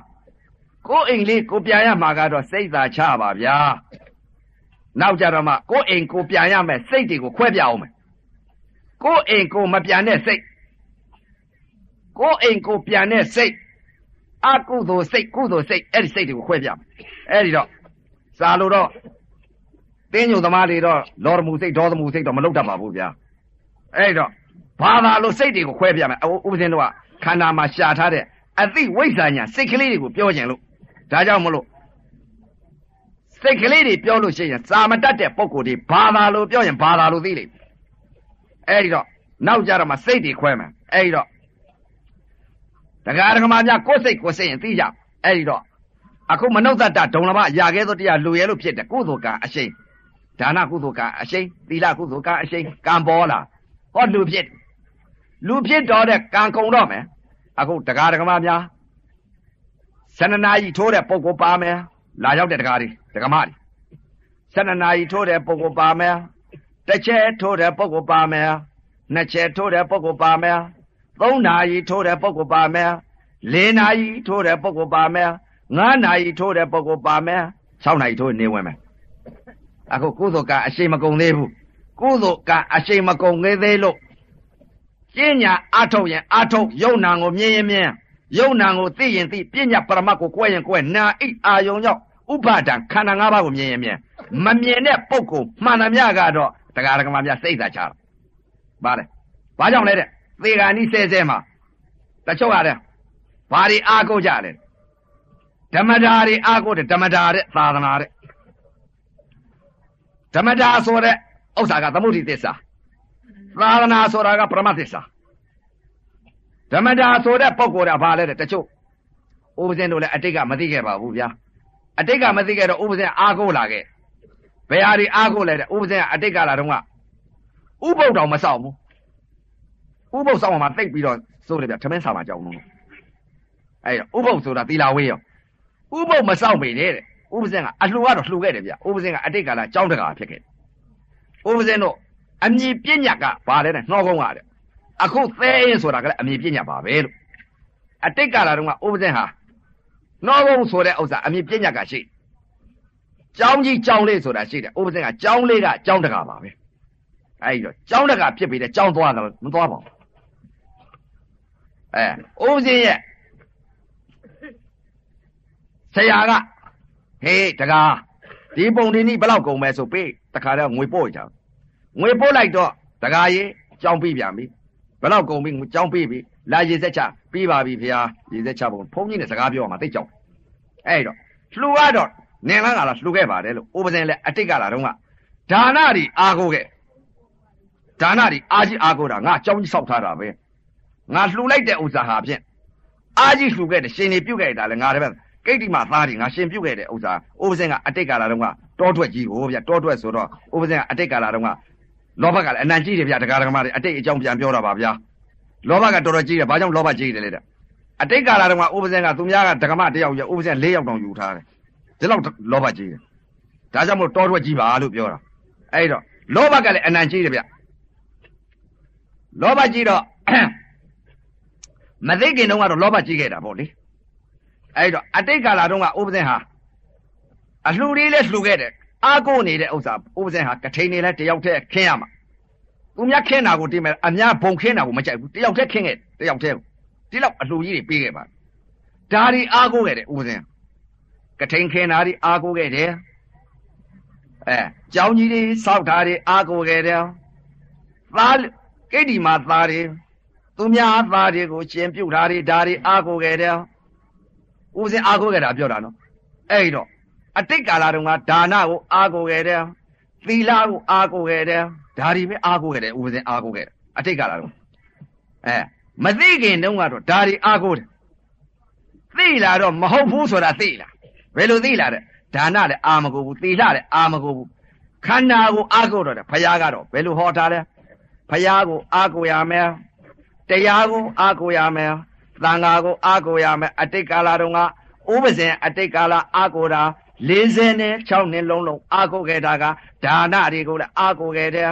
B: ကိုယ်အိမ်လေးကိုပြန်ရမှာကတော့စိတ်သာချပါဗျာနောက်ကြတော့မှကိုယ်အိမ်ကိုပြန်ရမယ်စိတ်တွေကိုခွဲပြအောင်မယ်ကိုယ်အိမ်ကိုမပြန်တဲ့စိတ်ကိုယ်အိမ်ကိုပြန်တဲ့စိတ်အကုသိုလ်စိတ်ကုသိုလ်စိတ်အဲ့ဒီစိတ်တွေကိုခွဲပြမယ်အဲ့ဒီတော့စာလို့တော့တင်းညုံသမားတွေတော့လော်ရမူစိတ်ဒေါသမူစိတ်တော့မလုပ်တတ်ပါဘူးဗျာအဲ့ဒီတော့ ဘာသာလို့စိတ်တွေကိုခွဲပြမယ်ဥပဇင်းတို့ကခန္ဓာမှာရှာထားတဲ့အသိဝိဇ္ဇာညာစိတ်ကလေးတွေကိုပြောကြင်လို့ဒါကြောင့်မလို့စိတ်ကလေးတွေပြောလို့ရှိရင်စာမတတ်တဲ့ပုံကိုယ်တွေဘာသာလို့ပြောရင်ဘာသာလို့သိလိမ့်မယ်အဲ့ဒီတော့နောက်ကြတော့မှစိတ်တွေခွဲမယ်အဲ့ဒီတော့တရားဓမ္မများကိုယ်စိတ်ကိုယ်စိတ်ရင်သိကြအဲ့ဒီတော့အခုမနုဿတဒုံလဘရာခဲသောတရားလူရဲလို့ဖြစ်တယ်ကုသိုလ်ကံအရှိန်ဒါနကုသိုလ်ကံအရှိန်သီလကုသိုလ်ကံအရှိန်ကံပေါ်လာဟောလူဖြစ် လူဖြစ်တော့တဲ့ကံကုန်တော့မယ်အခုတရားဓမ္မများဆန္ဒနာကြီးထိုးတဲ့ပုဂ္ဂိုလ်ပါမယ်လာရောက်တဲ့တရားတွေဓမ္မတွေဆန္ဒနာကြီးထိုးတဲ့ပုဂ္ဂိုလ်ပါမယ်တစ်ချက်ထိုးတဲ့ပုဂ္ဂိုလ်ပါမယ်နှစ်ချက်ထိုးတဲ့ပုဂ္ဂိုလ်ပါမယ်သုံးနာရီထိုးတဲ့ပုဂ္ဂိုလ်ပါမယ်လေးနာရီထိုးတဲ့ပုဂ္ဂိုလ်ပါမယ်ငါးနာရီထိုးတဲ့ပုဂ္ဂိုလ်ပါမယ်၆နာရီထိုးနေဝင်မယ်အခုကုသိုလ်ကအရှိန်မကုန်သေးဘူးကုသိုလ်ကအရှိန်မကုန်သေးသေးလို့ ကျင့်ညာအထုတ်ရင်အထုတ်ယုံနာကိုမြင်ရင်မြင်ယုံနာကိုသိရင်သိပညာပရမတ်ကိုကွဲရင်ကွဲနာဣအာယုံကြောင့်ဥပါဒံခန္ဓာ၅ပါးကိုမြင်ရင်မြင်မမြင်တဲ့ပုဂ္ဂိုလ်မှန်သမျှကတော့တရားဓမ္မများစိတ်သာချတာဗါလေဘာကြောင့်လဲတဲ့သေဂာနိဆဲဆဲမှာတချို့ရတယ်ဘာတွေအားကိုးကြလဲဓမ္မတာတွေအားကိုးတယ်ဓမ္မတာတဲ့သာသနာတဲ့ဓမ္မတာဆိုတဲ့ဥစ္စာကသမုဒိသစ္စာ သာသနာဆိုတာကပရမသစ္စာဓမ္မတာဆိုတဲ့ပုံကိုယ်ကဘာလဲတဲ့တချို့ဥပဇင်းတို့လည်းအတိတ်ကမသိခဲ့ပါဘူးဗျာအတိတ်ကမသိခဲ့တော့ဥပဇင်းအားကိုးလာခဲ့ဘယ်ဟာဒီအားကိုးလဲတဲ့ဥပဇင်းကအတိတ်ကလာတော့ကဥပုပ်တော်မဆောက်ဘူးဥပုပ်ဆောက်မှတိတ်ပြီးတော့စိုးတယ်ဗျထမင်းစာမှာကြောက်လို့အဲ့တော့ဥပုပ်ဆိုတာသီလာဝေးရောဥပုပ်မဆောက်ပေနဲ့တဲ့ဥပဇင်းကအလှူကတော့လှူခဲ့တယ်ဗျဥပဇင်းကအတိတ်ကလာကြောင်းတကာဖြစ်ခဲ့ဥပဇင်းတို့ အမြင်ပြညတ်ကဘာလဲတဲ့နှောကုန်းကတဲ့အခုသဲရင်ဆိုတာကလည်းအမြင်ပြညတ်ပါပဲလို့အတိတ်ကလာတော့ကဥပဇင်းဟာနှောကုန်းဆိုတဲ့ဥစ္စာအမြင်ပြညတ်ကရှိကြောင်းကြီးကြောင်းလေးဆိုတာရှိတယ်ဥပဇင်းကကြောင်းလေးကကြောင်းတကာပါပဲအဲ့ဒီတော့ကြောင်းတကာဖြစ်ပြီးတဲ့ကြောင်းသွားတယ်မသွားပါဘူးအဲဥပဇင်းရဲ့ဆရာကဟေးတကားဒီပုံဒီနိဘယ်လောက်ကုန်မဲဆိုပေးတခါတော့ငွေပို့ကြ ငွေပို့လိုက်တော့တကားကြီးကြောင်းပြီးပြန်ပြီဘယ်လောက်ကုန်ပြီကြောင်းပြီးပြီလာရေဆက်ချပြီးပါပြီဖေဟာရေဆက်ချပုံဖုန်းကြီးနဲ့စကားပြောမှသိကြောက်အဲ့တော့လှူရတော့နင်လန်းကလာလှူခဲ့ပါတယ်လို့ဥပဇင်လည်းအတိတ်ကလာတော့ကဒါနတွေအားကိုးခဲ့ဒါနတွေအားကြီးအားကိုးတာငါကြောင်းကြီးဆောက်ထားတာပဲငါလှူလိုက်တဲ့ဥစ္စာဟာဖြင့်အားကြီးလှူခဲ့တယ်ရှင်နေပြုတ်ခဲ့တာလည်းငါတပည့်ကိတ္တိမသားတွေငါရှင်ပြုတ်ခဲ့တဲ့ဥစ္စာဥပဇင်ကအတိတ်ကလာတော့ကတောထွက်ကြီးကိုဗျတောထွက်ဆိုတော့ဥပဇင်ကအတိတ်ကလာတော့က လောဘကလည်းအနံကြီးတယ်ဗျတရားဓမ္မတွေအတိတ်အကြောင်းပြန်ပြောတာပါဗျာလောဘကတော်တော်ကြီးတယ်ဘာကြောင့်လောဘကြီးတယ်လဲတဲ့အတိတ်ကာလတုန်းကဥပဇင်ကသူများကဓမ္မတယောက်ရဥပဇင်၄ယောက်တောင်ယူထားတယ်ဒီလောက်လောဘကြီးတယ်ဒါကြောင့်မို့တောထွက်ကြီးပါလို့ပြောတာအဲ့တော့လောဘကလည်းအနံကြီးတယ်ဗျလောဘကြီးတော့မသိခင်တုန်းကတော့လောဘကြီးခဲ့တာပေါ့လေအဲ့တော့အတိတ်ကာလတုန်းကဥပဇင်ဟာအလှူလေးလဲလှူခဲ့တယ် အာကိုနေတဲ့ဥစ္စာဥပဇင်ဟာကထိန်နေလဲတယောက်တည်းခင်းရမှာသူများခင်းတာကိုတိမဲ့အများဘုံခင်းတာကိုမကြိုက်ဘူးတယောက်တည်းခင်းခဲ့တယောက်တည်းကိုဒီလောက်အလှူကြီးတွေပေးခဲ့ပါဒါဒီအာကိုခဲ့တယ်ဥပဇင်ကထိန်ခင်းတာဒီအာကိုခဲ့တယ်အဲကြောင်းကြီးတွေစောက်တာတွေအာကိုခဲ့တယ်သားကိတ္တိမာသားတွေသူများသားတွေကိုရှင်ပြုတ်တာတွေဒါတွေအာကိုခဲ့တယ်ဦးစင်အာကိုခဲ့တာပြောတာနော်အဲ့တော့ အတိတ်ကာလတုန်းကဒါနကိုအာကိုခဲ့တယ်သီလကိုအာကိုခဲ့တယ်ဒါတွေပဲအာကိုခဲ့တယ်ဦးစင်အာကိုခဲ့တယ်အတိတ်ကာလတုန်းအဲမသိခင်တုန်းကတော့ဒါတွေအာကိုတယ်သိလာတော့မဟုတ်ဘူးဆိုတာသိလာဘယ်လိုသိလာတဲ့ဒါနလည်းအာမကိုဘူးသီလလည်းအာမကိုဘူးခန္ဓာကိုအာကိုတော့တယ်ဘုရားကတော့ဘယ်လိုဟောထားလဲဘုရားကိုအာကိုရမယ်တရားကိုအာကိုရမယ်သံဃာကိုအာကိုရမယ်အတိတ်ကာလတုန်းကဥပဇင်အတိတ်ကာလအာကိုတာ 46နှစ်လုံးလုံးအာကိုခဲ့တာကဒါနတွေကိုလည်းအာကိုခဲ့တယ်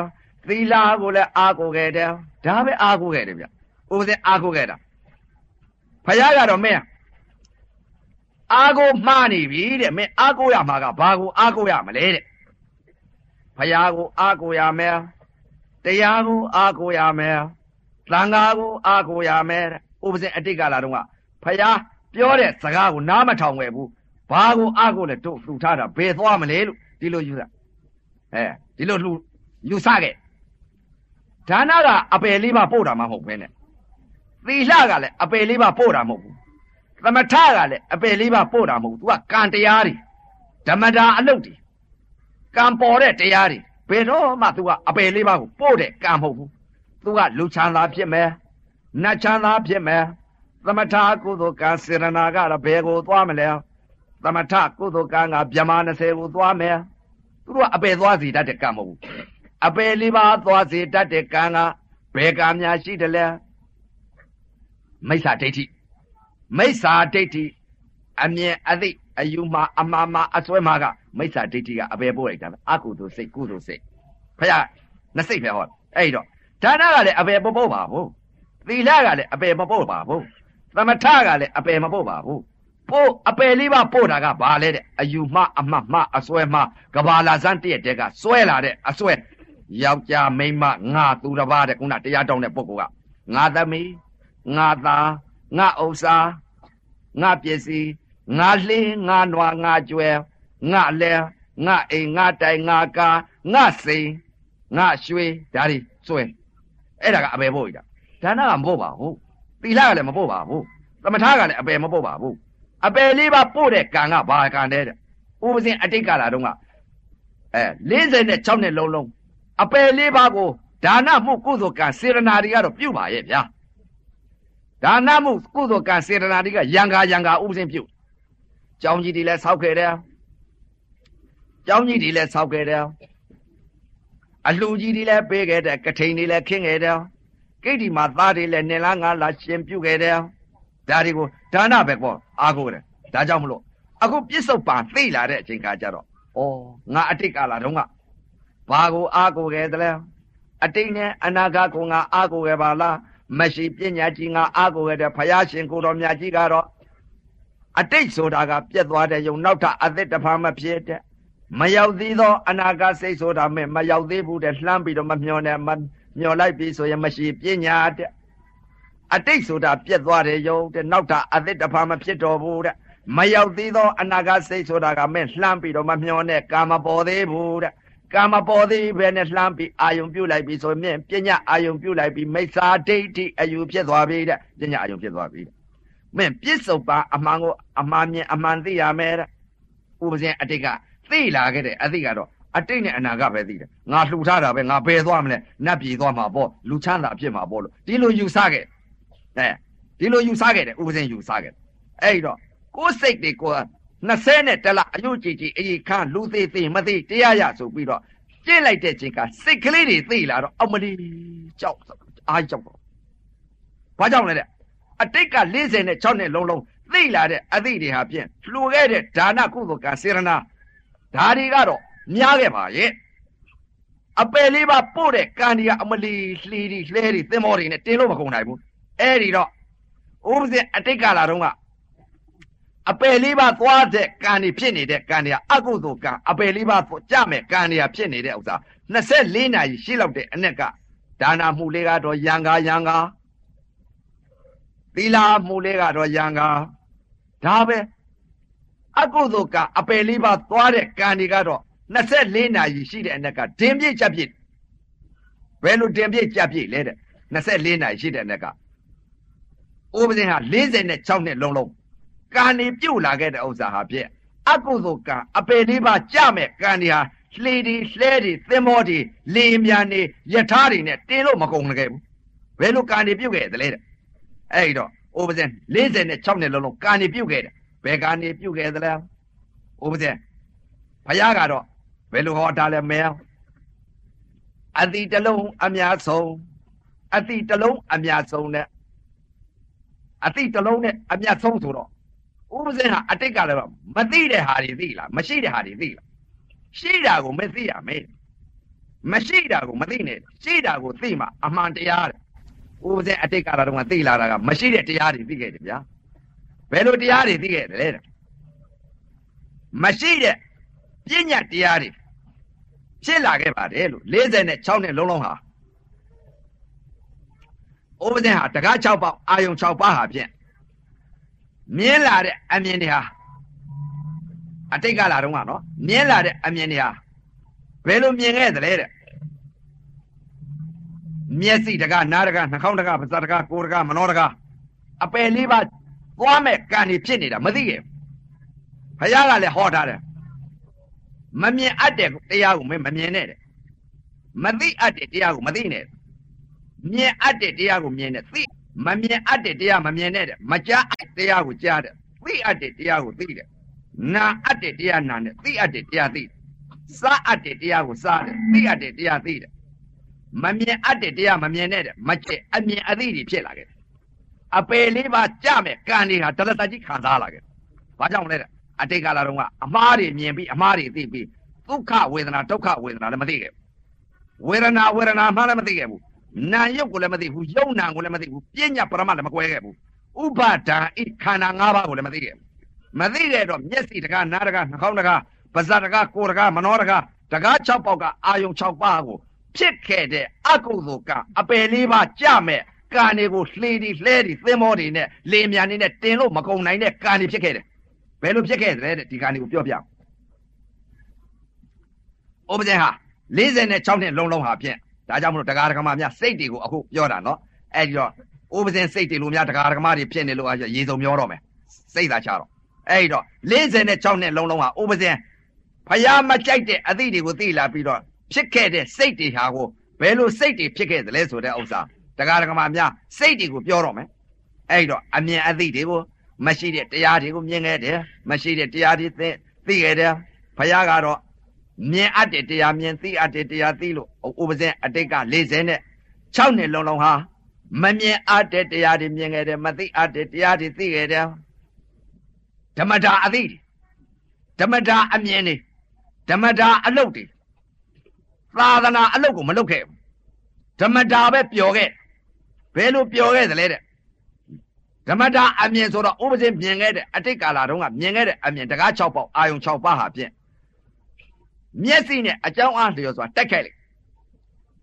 B: သီလကိုလည်းအာကိုခဲ့တယ်ဒါပဲအာကိုခဲ့တယ်ဗျဥပဇင်အာကိုခဲ့တာဘုရားကတော့မင်းအာကိုမှားနေပြီတဲ့မင်းအာကိုရမှာကဘာကိုအာကိုရမလဲတဲ့ဘုရားကိုအာကိုရမယ်တရားကိုအာကိုရမယ်သံဃာကိုအာကိုရမယ်တဲ့ဥပဇင်အတိတ်ကလာတော့ကဖယားပြောတဲ့စကားကိုနားမထောင်ွယ်ဘူး ဘာကိုအာကိုလဲတို့လှူထားတာဘယ်သွားမလဲလို့ဒီလိုယူတာအဲဒီလိုလှူယူဆခဲ့ဒါနကအပယ်လေးပါပို့တာမှမဟုတ်ဘဲနဲ့သီလကလည်းအပယ်လေးပါပို့တာမဟုတ်ဘူးသမထကလည်းအပယ်လေးပါပို့တာမဟုတ်ဘူး तू ကကံတရားတွေဓမ္မတာအလုပ်တွေကံပေါ်တဲ့တရားတွေဘယ်တော့မှ तू ကအပယ်လေးပါကိုပို့တဲ့ကံမဟုတ်ဘူးသူကလူချမ်းသာဖြစ်မယ်နတ်ချမ်းသာဖြစ်မယ်သမထကုသိုလ်ကံစေရနာကတော့ဘယ်ကိုသွားမလဲ သမထကုသိုလ်ကံကဗြဟ္မာ20ကိုသွားမယ်သူတို့ကအပယ်သွားစီတတ်တဲ့ကံမဟုတ်ဘူးအပယ်လေးပါသွားစီတတ်တဲ့ကံကဘယ်ကံများရှိတယ်လဲမိစ္ဆာဒိဋ္ဌိမိစ္ဆာဒိဋ္ဌိအမြင်အသိအယူမှာအမှားမှာအစွဲမှာကမိစ္ဆာဒိဋ္ဌိကအပယ်ပို့လိုက်တာပဲအကုသိုလ်စိတ်ကုသိုလ်စိတ်ဖခင်နှစ်စိတ်ပဲဟောအဲ့တော့ဒါနကလည်းအပယ်မပို့ပါဘူးသီလကလည်းအပယ်မပို့ပါဘူးသမထကလည်းအပယ်မပို့ပါဘူး ပို့အပယ်လေးပါပို့တာကဘာလဲတဲ့အယူမှအမှတ်မှအစွဲမှကဘာလာစမ်းတည့်တဲ့ကစွဲလာတဲ့အစွဲယောက်ျားမိန်းမငါသူတစ်ပါးတဲ့ခုနတရားတောင်းတဲ့ပုဂ္ဂိုလ်ကငါသမီးငါသားငါဥစ္စာငါပစ္စည်းငါလှင်းငါနွားငါကျွဲငါလဲငါအိမ်ငါတိုင်ငါကာငါစိန်ငါရွှေဒါတွေစွဲအဲ့ဒါကအပယ်ပို့ရတာဒါနကမပို့ပါဘူးသီလကလည်းမပို့ပါဘူးသမထကလည်းအပယ်မပို့ပါဘူး အပယ်လေးပါပို့တဲ့ကံကဘာကံတဲ့ဥပဇင်အတိတ်ကာလတုန်းကအဲ46နှစ်လုံးလုံးအပယ်လေးပါကိုဒါနမှုကုသိုလ်ကံစေရနာတွေကတော့ပြုပါရဲ့ဗျာဒါနမှုကုသိုလ်ကံစေရနာတွေကယံကာယံကာဥပဇင်ပြုကျောင်းကြီးတွေလည်းဆောက်ခဲ့တယ်ကျောင်းကြီးတွေလည်းဆောက်ခဲ့တယ်အလှကြီးတွေလည်းပေးခဲ့တယ်ကထိန်တွေလည်းခင်းခဲ့တယ်ကိတ္တိမှာသားတွေလည်းနေလားငါလားရှင်ပြုခဲ့တယ် ဒါတွေကိုဒါနပဲကောအားကိုတယ်ဒါကြောင့်မလို့အခုပြစ္ဆုတ်ပံသိလာတဲ့အချိန်ခါကျတော့ဩငါအတိတ်ကာလတုန်းကဘာကိုအားကိုခဲ့သလဲအတိတ်နဲ့အနာဂတ်ကိုငါအားကိုခဲ့ပါလားမရှိပညာကြီးငါအားကိုခဲ့တဲ့ဘုရားရှင်ကိုတော်မြတ်ကြီးကတော့အတိတ်ဆိုတာကပြက်သွားတဲ့ယုံနောက်ထပ်အသက်တဖာမဖြစ်တဲ့မရောက်သေးသောအနာဂတ်စိတ်ဆိုတာမဲ့မရောက်သေးဘူးတဲ့လှမ်းပြီးတော့မမျောနဲ့မမျောလိုက်ပြီဆိုရင်မရှိပညာတဲ့ အတိတ်ဆိုတာပြက်သွားတယ်ယုံတဲ့နောက်တာအသက်တဖာမဖြစ်တော်ဘူးတဲ့မရောက်သေးသောအနာဂတ်စိတ်ဆိုတာကမဲ့လှမ်းပြီးတော့မမျောနဲ့ကာမပေါ်သေးဘူးတဲ့ကာမပေါ်သေးပဲနဲ့လှမ်းပြီးအာယုံပြုတ်လိုက်ပြီဆိုရင်ပညာအာယုံပြုတ်လိုက်ပြီးမိစ္ဆာဒိဋ္ဌိအယူဖြစ်သွားပြီတဲ့ပညာအာယုံဖြစ်သွားပြီတဲ့မင်းပြစ္ဆုတ်ပါအမှန်ကိုအမှန်မြင်အမှန်သိရမယ်တဲ့ဥပဇင်အတိတ်ကသိလာခဲ့တဲ့အသိကတော့အတိတ်နဲ့အနာဂတ်ပဲသိတယ်ငါလှူထားတာပဲငါဘယ်သွားမလဲနတ်ပြည်သွားမှာပေါ့လူချမ်းသာဖြစ်မှာပေါ့လို့ဒီလိုယူဆခဲ့ အဲဒီလိုယူဆခဲ့တယ်ဥပဇင်ယူဆခဲ့အဲ့တော့ကိုယ်စိတ်တွေကို20နဲ့တလအယုတ်ကြည်ကြည်အေးခါလူသေးသေးမသေးတရားရဆိုပြီးတော့ကြည့်လိုက်တဲ့ချိန်ကစိတ်ကလေးတွေသိလာတော့အောက်မလီကြောက်အားကြောက်တော့ဘာကြောင့်လဲတဲ့အတိတ်က46နဲ့လုံးလုံးသိလာတဲ့အသည့်တွေဟာဖြင့်လှူခဲ့တဲ့ဒါနကုသိုလ်ကစေရနာဒါတွေကတော့များခဲ့ပါရဲ့အပယ်လေးပါပို့တဲ့ကံဒီကအမလီလှီဒီလှဲဒီသင်္ဘောတွေနဲ့တင်းလို့မကုန်နိုင်ဘူး အဲ့ဒီတော့ဥပဇင်အတိတ်ကာလတုန်းကအပယ်လေးပါသွားတဲ့ကံဒီဖြစ်နေတဲ့ကံဒီကအကုသိုလ်ကံအပယ်လေးပါကြမဲ့ကံဒီကဖြစ်နေတဲ့ဥစ္စာ24နာရီရှိလောက်တဲ့အ내ကဒါနာမှုလေးကတော့ယံကာယံကာသီလာမှုလေးကတော့ယံကာဒါပဲအကုသိုလ်ကအပယ်လေးပါသွားတဲ့ကံဒီကတော့24နာရီရှိတဲ့အ내ကဒင်ပြည့်ချက်ပြည့်ဘယ်လိုဒင်ပြည့်ချက်ပြည့်လဲတဲ့24နာရီရှိတဲ့အ내က ဥပဇင်ဟာ46နှစ်လုံးလုံးကံနေပြုတ်လာခဲ့တဲ့ဥစ္စာဟာပြည့်အကုသိုလ်ကံအပယ်လေးပါကြမဲ့ကံဒီဟာလှေဒီလှဲဒီသင်္ဘောဒီလေမြန်နေယထာတွေနဲ့တင်းလို့မကုန်ခဲ့ဘူးဘယ်လိုကံနေပြုတ်ခဲ့သလဲတဲ့အဲ့ဒီတော့ဥပဇင်46နှစ်လုံးလုံးကံနေပြုတ်ခဲ့တယ်ဘယ်ကံနေပြုတ်ခဲ့သလဲဥပဇင်ဘုရားကတော့ဘယ်လိုဟောတာလဲမင်းအတိတလုံးအများဆုံးအတိတလုံးအများဆုံးနဲ့ အတိတလုံးနဲ့အများဆုံးဆိုတော့ဥပဇင်ဟာအတိတ်ကလည်းမသိတဲ့ဟာတွေသိလားမရှိတဲ့ဟာတွေသိလားရှိတာကိုမသိရမယ်မရှိတာကိုမသိနဲ့ရှိတာကိုသိမှအမှန်တရားတဲ့ဥပဇင်အတိတ်ကလာတော့သိလာတာကမရှိတဲ့တရားတွေသိခဲ့တယ်ဗျာဘယ်လိုတရားတွေသိခဲ့တယ်လဲမရှိတဲ့ပညာတရားတွေဖြစ်လာခဲ့ပါတယ်လို့46နှစ်လုံးလုံးဟာ ဥပဇင်ဟာတကား6ပေါက်အာယုံ6ပါးဟာဖြင့်မြင်းလာတဲ့အမြင်တွေဟာအတိတ်ကလာတော့ကနော်မြင်းလာတဲ့အမြင်တွေဟာဘယ်လိုမြင်ခဲ့သလဲတဲ့မျက်စိတကားနားတကားနှာခေါင်းတကားပါးစပ်တကားကိုယ်တကားမနှောတကားအပယ်လေးပါသွားမဲ့ကံတွေဖြစ်နေတာမသိခဲ့ဘုရားကလည်းဟောထားတယ်မမြင်အပ်တဲ့တရားကိုမမြင်နဲ့တဲ့မသိအပ်တဲ့တရားကိုမသိနဲ့ မြင်အပ်တဲ့တရားကိုမြင်နဲ့သိမမြင်အပ်တဲ့တရားမမြင်နဲ့တဲ့မကြားအပ်တရားကိုကြားတဲ့သိအပ်တဲ့တရားကိုသိတဲ့နာအပ်တဲ့တရားနာနဲ့သိအပ်တဲ့တရားသိစားအပ်တဲ့တရားကိုစားတယ်သိအပ်တဲ့တရားသိတယ်မမြင်အပ်တဲ့တရားမမြင်နဲ့တဲ့မကျက်အမြင်အသိတွေဖြစ်လာခဲ့အပယ်လေးပါကြမဲ့ကံတွေဟာတရတကြီးခံစားလာခဲ့ဘာကြောင့်လဲတဲ့အတိတ်ကာလတုန်းကအမားတွေမြင်ပြီးအမားတွေသိပြီးဒုက္ခဝေဒနာဒုက္ခဝေဒနာလည်းမသိခဲ့ဘူးဝေဒနာဝေဒနာမှလည်းမသိခဲ့ဘူး နာယုတ်ကိုလည်းမသိဘူးယုံနာကိုလည်းမသိဘူးပြညာပရမတ်လည်းမကွဲခဲ့ဘူးဥပါဒံဤခန္ဓာ၅ပါးကိုလည်းမသိခဲ့ဘူးမသိတဲ့တော့မျက်စိတကားနားတကားနှာခေါင်းတကားပါးစပ်တကားကိုယ်တကားမနှောတကားတကား6ပေါက်ကအာယုံ6ပါးကိုဖြစ်ခဲ့တဲ့အကုသိုလ်ကအပယ်လေးပါကြမဲ့ကံတွေကိုလှေဒီလှဲဒီသင်္ဘောတွေနဲ့လေမြန်နေနဲ့တင်လို့မကုန်နိုင်တဲ့ကံတွေဖြစ်ခဲ့တယ်ဘယ်လိုဖြစ်ခဲ့တယ်တဲ့ဒီကံတွေကိုပြောပြဥပဒေဟာ46နှစ်လုံးလုံးဟာဖြင့် ဒါကြောင့်မလို့တရားဓမ္မများစိတ်တွေကိုအခုပြောတာနော်အဲ့ဒီတော့ဥပဇင်စိတ်တွေလိုများတရားဓမ္မတွေဖြစ်နေလို့ရေစုံမျောတော့မယ်စိတ်သာချတော့အဲ့ဒီတော့46နှစ်လုံးလုံးဟာဥပဇင်ဖယားမကြိုက်တဲ့အသည့်တွေကိုသိလာပြီးတော့ဖြစ်ခဲ့တဲ့စိတ်တွေဟာကိုဘယ်လိုစိတ်တွေဖြစ်ခဲ့သလဲဆိုတဲ့ဥစ္စာတရားဓမ္မများစိတ်တွေကိုပြောတော့မယ်အဲ့ဒီတော့အမြင်အသည့်တွေကိုမရှိတဲ့တရားတွေကိုမြင်ခဲ့တယ်မရှိတဲ့တရားတွေသိသိခဲ့တယ်ဘုရားကတော့ မြင်အပ်တဲ့တရားမြင်သိအပ်တဲ့တရားသိလို့ဥပဇင်အတိတ်က40နဲ့6နှစ်လုံးလုံးဟာမမြင်အပ်တဲ့တရားတွေမြင်ခဲ့တယ်မသိအပ်တဲ့တရားတွေသိခဲ့တယ်ဓမ္မတာအသိဓမ္မတာအမြင်တွေဓမ္မတာအလုပ်တွေသာသနာအလုပ်ကိုမလုပ်ခဲ့ဘူးဓမ္မတာပဲပျော်ခဲ့ဘယ်လိုပျော်ခဲ့သလဲတဲ့ဓမ္မတာအမြင်ဆိုတော့ဥပဇင်မြင်ခဲ့တဲ့အတိတ်ကာလတုန်းကမြင်ခဲ့တဲ့အမြင်တကား6ပေါက်အာယုံ6ပါးဟာဖြင့် မျက်စိနဲ့အကြောင်းအားလျော်စွာတက်ခိုက်လိုက်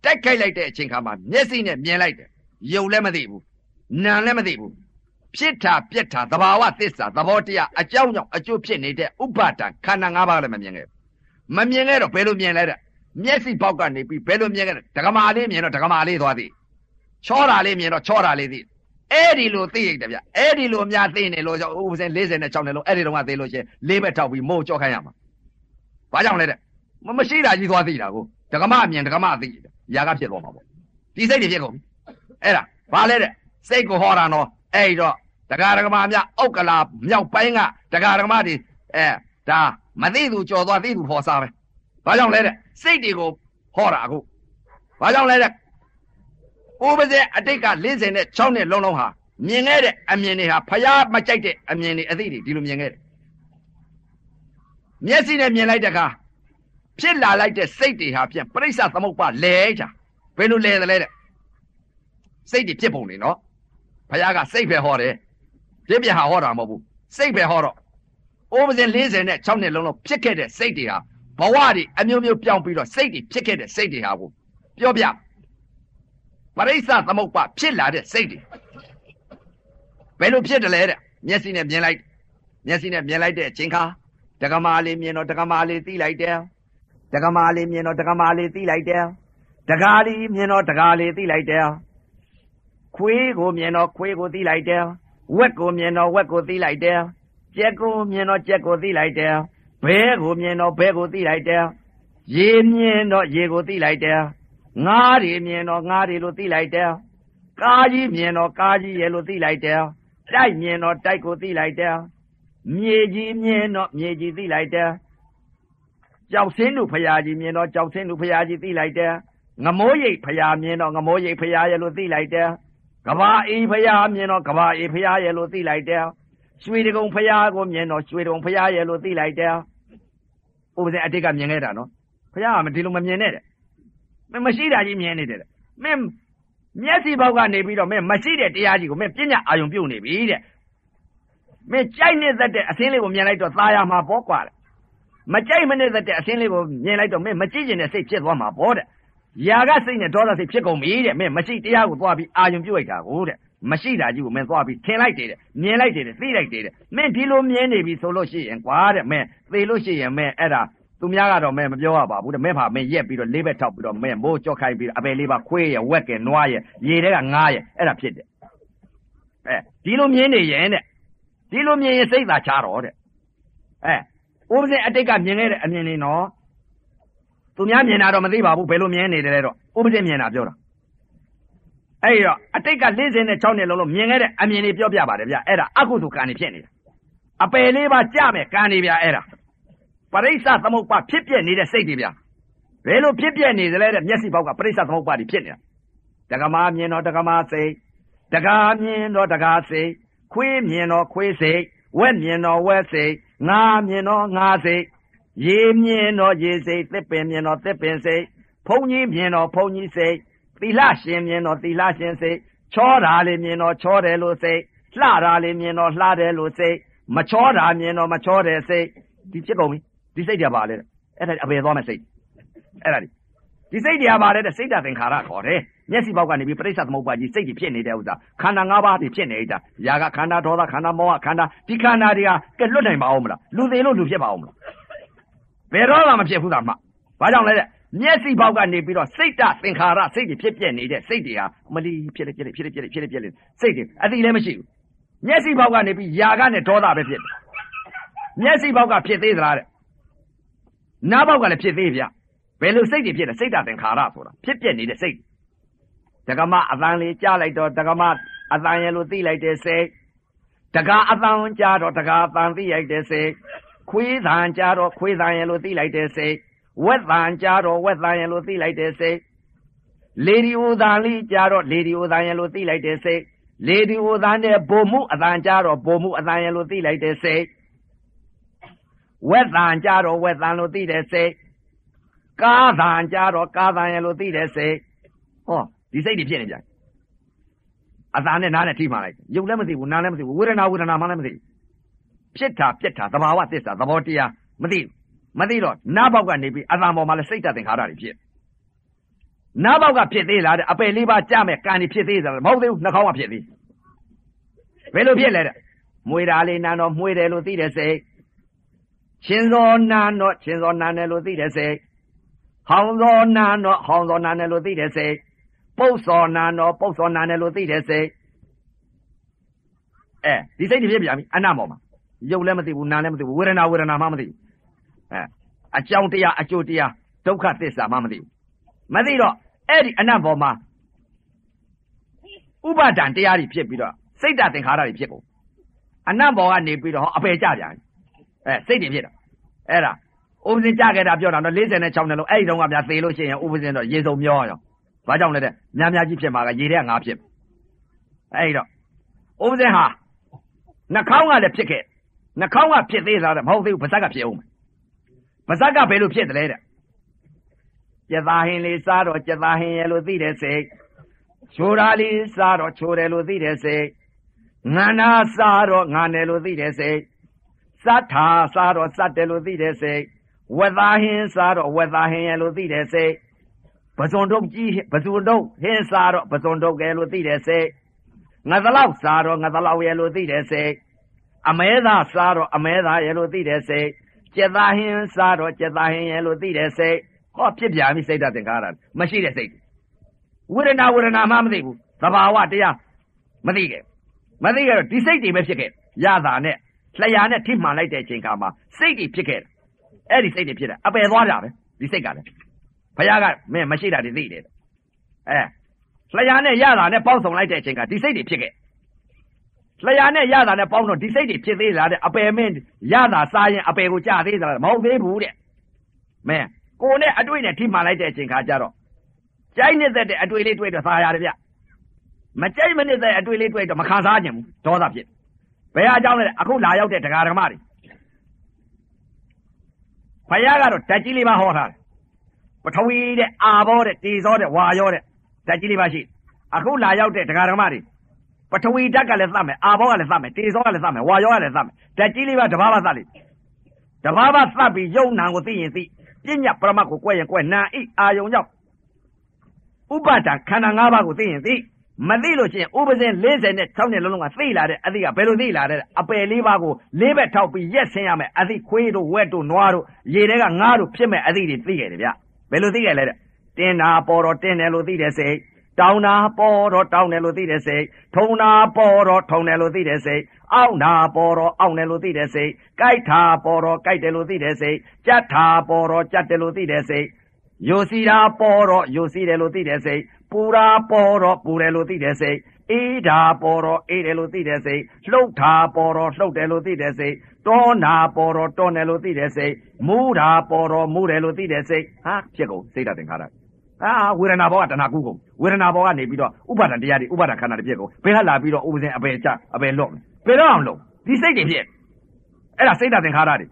B: တက်ခိုက်လိုက်တဲ့အချိန်ခါမှာမျက်စိနဲ့မြင်လိုက်တယ်ယုံလည်းမသိဘူးနာလည်းမသိဘူးဖြစ်တာပြက်တာသဘာဝသစ္စာသဘောတရားအကြောင်းကြောင့်အကျိုးဖြစ်နေတဲ့ဥပါဒံခန္ဓာ၅ပါးလည်းမမြင်ခဲ့မမြင်ခဲ့တော့ဘယ်လိုမြင်လဲတဲ့မျက်စိပေါက်ကနေပြီးဘယ်လိုမြင်ခဲ့လဲဒကမာလေးမြင်တော့ဒကမာလေးသွားသည်ချောတာလေးမြင်တော့ချောတာလေးသည်အဲ့ဒီလိုသိရတယ်ဗျအဲ့ဒီလိုများသိနေလို့ကြောင့်ဥပစင်46နဲ့လုံးအဲ့ဒီတော့ကသိလို့ရှင်လေးဘက်ထောက်ပြီးမိုးကြောက်ခိုင်းရမှာဘာကြောင့်လဲတဲ့ မရှိတာကြီးသွားသိတာကိုဒကမအမြင်ဒကမသိရာကဖြစ်သွားမှာပေါ့ဒီစိတ်တွေဖြစ်ကုန်ပြီအဲ့ဒါဘာလဲတဲ့စိတ်ကိုဟောတာနော်အဲ့တော့ဒကာဒကမများဥက္ကလာမြောက်ပိုင်းကဒကာဒကမတွေအဲဒါမသိသူကြော်သွားသိသူဖော်စားပဲဘာကြောင့်လဲတဲ့စိတ်တွေကိုဟောတာအခုဘာကြောင့်လဲတဲ့ဥပဇေအတိတ်က40နဲ့6နှစ်လုံးလုံးဟာမြင်ခဲ့တဲ့အမြင်တွေဟာဖျားမကြိုက်တဲ့အမြင်တွေအသိတွေဒီလိုမြင်ခဲ့တယ်မျက်စိနဲ့မြင်လိုက်တဲ့အခါ ဖြစ်လာလိုက်တဲ့စိတ်တွေဟာဖြင့်ပြိဿသမုပ္ပါလဲကြဘယ်လိုလဲသလဲတဲ့စိတ်တွေဖြစ်ပုံနေနော်ဘုရားကစိတ်ပဲဟောတယ်ပြည့်ပြဟာဟောတာမဟုတ်ဘူးစိတ်ပဲဟောတော့အိုးပစင်46နှစ်လုံးလုံးဖြစ်ခဲ့တဲ့စိတ်တွေဟာဘဝတွေအမျိုးမျိုးပြောင်းပြီးတော့စိတ်တွေဖြစ်ခဲ့တဲ့စိတ်တွေဟာကိုပြောပြပရိစ္ဆသမုပ္ပါဖြစ်လာတဲ့စိတ်တွေဘယ်လိုဖြစ်တယ်လဲတဲ့မျက်စိနဲ့မြင်လိုက်မျက်စိနဲ့မြင်လိုက်တဲ့အချိန်ခါတက္ကမလေးမြင်တော့တက္ကမလေးသိလိုက်တယ် တက္ကမလေးမြင်တော့တက္ကမလေးသိလိုက်တယ်တက္ကာလေးမြင်တော့တက္ကာလေးသိလိုက်တယ်ခွေးကိုမြင်တော့ခွေးကိုသိလိုက်တယ်ဝက်ကိုမြင်တော့ဝက်ကိုသိလိုက်တယ်ကြက်ကိုမြင်တော့ကြက်ကိုသိလိုက်တယ်ဘဲကိုမြင်တော့ဘဲကိုသိလိုက်တယ်ရေမြင်တော့ရေကိုသိလိုက်တယ်ငါးတွေမြင်တော့ငါးတွေလို့သိလိုက်တယ်ကားကြီးမြင်တော့ကားကြီးရဲ့လို့သိလိုက်တယ်တိုက်မြင်တော့တိုက်ကိုသိလိုက်တယ်မြေကြီးမြင်တော့မြေကြီးသိလိုက်တယ် ကြောက်စင်းတို့ဖရာကြီးမြင်တော့ကြောက်စင်းတို့ဖရာကြီးသိလိုက်တယ်ငမိုးရိပ်ဖရာမြင်တော့ငမိုးရိပ်ဖရာရဲ့လို့သိလိုက်တယ်ကဘာအေးဖရာမြင်တော့ကဘာအေးဖရာရဲ့လို့သိလိုက်တယ်ရွှေတကုံဖရာကိုမြင်တော့ရွှေတကုံဖရာရဲ့လို့သိလိုက်တယ်ဥပဒေအတိတ်ကမြင်ခဲ့တာနော်ဖရာကမဒီလိုမမြင်နဲ့တဲ့မင်းမရှိတာကြီးမြင်နေတယ်တဲ့မင်းမျက်စိဘောက်ကနေပြီးတော့မင်းမရှိတဲ့တရားကြီးကိုမင်းပညာအာယုံပြုတ်နေပြီတဲ့မင်းကြိုက်နေတတ်တဲ့အသင်းလေးကိုမြင်လိုက်တော့ตาရမှာပေါ့ကွာတဲ့ မကြိုက်မနေတတ်တဲ့အသင်းလေးကိုမြင်လိုက်တော့မင်းမကြည့်ကျင်တဲ့စိတ်ဖြစ်သွားမှာပေါ့တဲ့ຢာကစိတ်နဲ့ဒေါသစိတ်ဖြစ်ကုန်ပြီတဲ့မင်းမရှိတရားကိုသွားပြီးအာယုံပြုတ်လိုက်တာကိုတဲ့မရှိတာကြီးကိုမင်းသွားပြီးထင်လိုက်တယ်တဲ့မြင်လိုက်တယ်တဲ့သိလိုက်တယ်တဲ့မင်းဒီလိုမြင်နေပြီဆိုလို့ရှိရင်ကွာတဲ့မင်းသေလို့ရှိရင်မင်းအဲ့ဒါသူများကတော့မင်းမပြောရပါဘူးတဲ့မင်းဖာမင်းရက်ပြီးတော့လေးဘက်ထောက်ပြီးတော့မင်းမိုးကြော့ခိုင်းပြီးအပယ်လေးပါခွေးရဝက်ကဲနွားရရေထဲကငားရအဲ့ဒါဖြစ်တယ်အဲဒီလိုမြင်နေရင်တဲ့ဒီလိုမြင်ရင်စိတ်သာချတော့တဲ့အဲ ဥပဇင်အတိတ်ကမြင်ခဲ့တဲ့အမြင်လေးနော်သူများမြင်တာတော့မသိပါဘူးဘယ်လိုမြင်နေတယ်လဲတော့ဥပဇင်မြင်တာပြောတာအဲ့တော့အတိတ်က46နှစ်လုံးလုံးမြင်ခဲ့တဲ့အမြင်လေးပြောပြပါတယ်ဗျအဲ့ဒါအကုသိုလ်ကံနေဖြစ်နေတာအပယ်လေးပါကြမယ်ကံနေဗျအဲ့ဒါပရိစ္ဆသမုပ္ပါဖြစ်ပြနေတဲ့စိတ်တွေဗျဘယ်လိုဖြစ်ပြနေသလဲတဲ့မျက်စိပေါက်ကပရိစ္ဆသမုပ္ပါတွေဖြစ်နေတာတက္ကမမြင်တော့တက္ကမစိတ်တက္ကာမြင်တော့တက္ကာစိတ်ခွေးမြင်တော့ခွေးစိတ်ဝက်မြင်တော့ဝက်စိတ် ငါမြင်တော့ငါစိတ်ရေမြင်တော့ရေစိတ်သစ်ပင်မြင်တော့သစ်ပင်စိတ်ဖုန်ကြီးမြင်တော့ဖုန်ကြီးစိတ်သီလရှင်မြင်တော့သီလရှင်စိတ်ချောတာလေးမြင်တော့ချောတယ်လို့စိတ်လှတာလေးမြင်တော့လှတယ်လို့စိတ်မချောတာမြင်တော့မချောတယ်စိတ်ဒီဖြစ်ကုန်ပြီဒီစိတ်တွေကပါလေအဲ့ဒါအပေသွားမဲ့စိတ်အဲ့ဒါဒီဒီစိတ်တွေကပါလေတဲ့စိတ်တသင်္ခါရခေါ်တယ် မျက်စိပေါက်ကနေပြီးပြိဿသမုပ္ပါကြီးစိတ်ကြီးဖြစ်နေတဲ့ဥစ္စာခန္ဓာ၅ပါးတွေဖြစ်နေတာຢာကခန္ဓာဒေါသခန္ဓာမောဟခန္ဓာဒီခန္ဓာတွေကကဲလွတ်နိုင်ပါအောင်မလားလူသေးလို့လူဖြစ်ပါအောင်မလားဘယ်တော့မှမဖြစ်ဘူးသားမှဘာကြောင့်လဲတဲ့မျက်စိပေါက်ကနေပြီးတော့စိတ်တသင်္ခါရစိတ်တွေဖြစ်ပြနေတဲ့စိတ်တွေဟာမလီဖြစ်လေဖြစ်လေဖြစ်လေဖြစ်လေဖြစ်လေဖြစ်လေစိတ်တွေအတိလည်းမရှိဘူးမျက်စိပေါက်ကနေပြီးຢာကနဲ့ဒေါသပဲဖြစ်တယ်မျက်စိပေါက်ကဖြစ်သေးသလားတဲ့နားပေါက်ကလည်းဖြစ်သေးဗျဘယ်လိုစိတ်တွေဖြစ်လဲစိတ်တသင်္ခါရဆိုတာဖြစ်ပြနေတဲ့စိတ် တက္ကမအတန်လေးကြားလိုက်တော့တက္ကမအတန်ရဲ့လို့သိလိုက်တဲ့စိတ်တက္ကအတန်ကြားတော့တက္ကအတန်သိလိုက်တဲ့စိတ်ခွေးတန်ကြားတော့ခွေးတန်ရဲ့လို့သိလိုက်တဲ့စိတ်ဝက်တန်ကြားတော့ဝက်တန်ရဲ့လို့သိလိုက်တဲ့စိတ်လေဒီအိုတန်လေးကြားတော့လေဒီအိုတန်ရဲ့လို့သိလိုက်တဲ့စိတ်လေဒီအိုတန်တဲ့ဘုံမှုအတန်ကြားတော့ဘုံမှုအတန်ရဲ့လို့သိလိုက်တဲ့စိတ်ဝက်တန်ကြားတော့ဝက်တန်လို့သိတဲ့စိတ်ကားတန်ကြားတော့ကားတန်ရဲ့လို့သိတဲ့စိတ်ဟော ဒီစိတ်တွေဖြစ်နေကြအသာနဲ့နားနဲ့ထိမှလိုက်ရုပ်လည်းမသိဘူးနားလည်းမသိဘူးဝေဒနာဝေဒနာမှလည်းမသိဘူးဖြစ်တာပြက်တာသဘာဝသစ္စာသဘောတရားမသိဘူးမသိတော့နားပေါက်ကနေပြီးအသာပေါ်မှာလည်းစိတ်တသင်္ခါရတွေဖြစ်နားပေါက်ကဖြစ်သေးလားတဲ့အပယ်လေးပါးကြမဲ့ကံတွေဖြစ်သေးသလားမဟုတ်သေးဘူးနှာခေါင်းကဖြစ်သေးဘယ်လိုဖြစ်လဲတဲ့မွေတာလေးနာတော့မွေတယ်လို့သိတဲ့စိတ်ချင်းစောနာတော့ချင်းစောနာတယ်လို့သိတဲ့စိတ်ဟောင်းစောနာတော့ဟောင်းစောနာတယ်လို့သိတဲ့စိတ် ပုတ်စောနာတော့ပုတ်စောနာတယ်လို့သိတဲ့စိတ်အဲဒီစိတ်တွေဖြစ်ပြန်ပြီအနတ်ပေါ်မှာရုပ်လည်းမသိဘူးနာလည်းမသိဘူးဝေဒနာဝေဒနာမှမသိဘူးအဲအကြောင်းတရားအကျိုးတရားဒုက္ခသစ္စာမှမသိဘူးမသိတော့အဲ့ဒီအနတ်ပေါ်မှာဥပါဒံတရားတွေဖြစ်ပြီးတော့စိတ်တသင်္ခါရတွေဖြစ်ကုန်အနတ်ဘောကနေပြီးတော့ဟောအပယ်ကြပြန်အဲစိတ်တွေဖြစ်တာအဲ့ဒါဥပဇင်ကြခဲ့တာပြောတာတော့46နဲ့လုံးအဲ့ဒီတော့ကများသေလို့ရှိရင်ဥပဇင်တော့ရေစုံမျောရော ဘာကြောင့်လဲတဲ့များများကြီးဖြစ်မှာကရေထဲကငါဖြစ်အဲ့ဒီတော့ဥပဇင်ဟာနှာခေါင်းကလည်းဖြစ်ခဲ့နှာခေါင်းကဖြစ်သေးတာမဟုတ်သေးဘူးပါဇက်ကဖြစ်အောင်ပါဇက်ကဘယ်လိုဖြစ်တယ်လဲတဲ့ကြက်သားဟင်းလေးစားတော့ကြက်သားဟင်းရဲ့လို့သိတဲ့စိတ်ချိုတာလေးစားတော့ချိုတယ်လို့သိတဲ့စိတ်ငန္နာစားတော့ငန်တယ်လို့သိတဲ့စိတ်စတ်ထာစားတော့စတ်တယ်လို့သိတဲ့စိတ်ဝက်သားဟင်းစားတော့ဝက်သားဟင်းရဲ့လို့သိတဲ့စိတ် ပဇွန်တုတ်ကြီးပဇွန်တုတ်ဟင်းစားတော့ပဇွန်တုတ်ကဲလို့သိတဲ့စိတ်ငါသလောက်စားတော့ငါသလောက်ရဲ့လို့သိတဲ့စိတ်အမဲသားစားတော့အမဲသားရဲ့လို့သိတဲ့စိတ်ကျက်သားဟင်းစားတော့ကျက်သားဟင်းရဲ့လို့သိတဲ့စိတ်ဟောဖြစ်ပြန်ပြီစိတ်ဓာတ်သင်္ခါရမရှိတဲ့စိတ်ဝေဒနာဝေဒနာမှမသိဘူးသဘာဝတရားမသိခဲ့မသိခဲ့တော့ဒီစိတ်တွေပဲဖြစ်ခဲ့ရတာနဲ့လျှာနဲ့ထိမှန်လိုက်တဲ့အချိန်ခါမှာစိတ်တွေဖြစ်ခဲ့တယ်အဲ့ဒီစိတ်တွေဖြစ်တယ်အပယ်သွားကြပဲဒီစိတ်ကလည်း ဘုရားကမင်းမရှိတာတွေသိတယ်အဲလျှာနဲ့ရတာနဲ့ပေါင်းစုံလိုက်တဲ့အချိန်ကဒီစိတ်တွေဖြစ်ခဲ့လျှာနဲ့ရတာနဲ့ပေါင်းတော့ဒီစိတ်တွေဖြစ်သေးလားတဲ့အပယ်မင်းရတာစားရင်အပယ်ကိုကြားသေးသလားမဟုတ်သေးဘူးတဲ့မင်းကိုနဲ့အတွေ့နဲ့ထိမှန်လိုက်တဲ့အချိန်ခါကျတော့ကြိုက်နေတဲ့အတွေ့လေးတွေ့တော့သာရတယ်ဗျမကြိုက်မနေတဲ့အတွေ့လေးတွေ့တော့မခံစားခြင်းဘူးဒေါသဖြစ်ဘယ်အကြောင်းလဲအခုလာရောက်တဲ့တရားဓမ္မတွေဘုရားကတော့ဓာတ်ကြီးလေးပါဟောထားတယ် ပထဝီတဲ့အာဘောတဲ့တေဇောတဲ့ဝါရောတဲ့ဓာတ်ကြီးလေးပါရှိအခုလာရောက်တဲ့တရားဓမ္မတွေပထဝီဓာတ်ကလည်းသတ်မယ်အာဘောကလည်းသတ်မယ်တေဇောကလည်းသတ်မယ်ဝါရောကလည်းသတ်မယ်ဓာတ်ကြီးလေးပါတဘာဘာသတ်လိတဘာဘာသတ်ပြီးယုံနာကိုသိရင်သိပညာပရမတ်ကိုကွဲရင်ကွဲနာဣအာယုံကြောင့်ဥပဒံခန္ဓာ၅ပါးကိုသိရင်သိမသိလို့ရှိရင်ဥပဇင်40နဲ့6နှစ်လုံးလုံးကသိလာတဲ့အသည့်ကဘယ်လိုသိလာတဲ့အပယ်လေးပါးကိုလေးဘက်ထောက်ပြီးရက်ဆင်းရမယ်အသည့်ခွေးတို့ဝက်တို့နွားတို့ရေထဲကငါးတို့ဖြစ်မဲ့အသည့်တွေသိခဲ့တယ်ဗျ ဘယ်လိုသိခဲ့လဲတဲ့တင်းနာပေါ်တော့တင်းတယ်လို့သိတဲ့စိတ်တောင်းနာပေါ်တော့တောင်းတယ်လို့သိတဲ့စိတ်ထုံနာပေါ်တော့ထုံတယ်လို့သိတဲ့စိတ်အောက်နာပေါ်တော့အောက်တယ်လို့သိတဲ့စိတ်ကြိုက်တာပေါ်တော့ကြိုက်တယ်လို့သိတဲ့စိတ်ကြက်တာပေါ်တော့ကြက်တယ်လို့သိတဲ့စိတ်ယိုစီတာပေါ်တော့ယိုစီတယ်လို့သိတဲ့စိတ်ပူတာပေါ်တော့ပူတယ်လို့သိတဲ့စိတ် အေးတာပေါ်တော့အေးတယ်လို့သိတဲ့စိတ်လှုပ်တာပေါ်တော့လှုပ်တယ်လို့သိတဲ့စိတ်တောနာပေါ်တော့တောတယ်လို့သိတဲ့စိတ်မူးတာပေါ်တော့မူးတယ်လို့သိတဲ့စိတ်ဟာဖြစ်ကုန်စိတ်ဓာတ်သင်္ခါရအာဝေဒနာဘောကတဏှာကုကုန်ဝေဒနာဘောကနေပြီးတော့ဥပါဒံတရားတွေဥပါဒံခန္ဓာတွေဖြစ်ကုန်ဘယ်ကလာပြီးတော့ဥပဇင်အပယ်ချအပယ်လွတ်ဘယ်တော့အောင်လို့ဒီစိတ်တွေဖြစ်အဲ့ဒါစိတ်ဓာတ်သင်္ခါရတွေ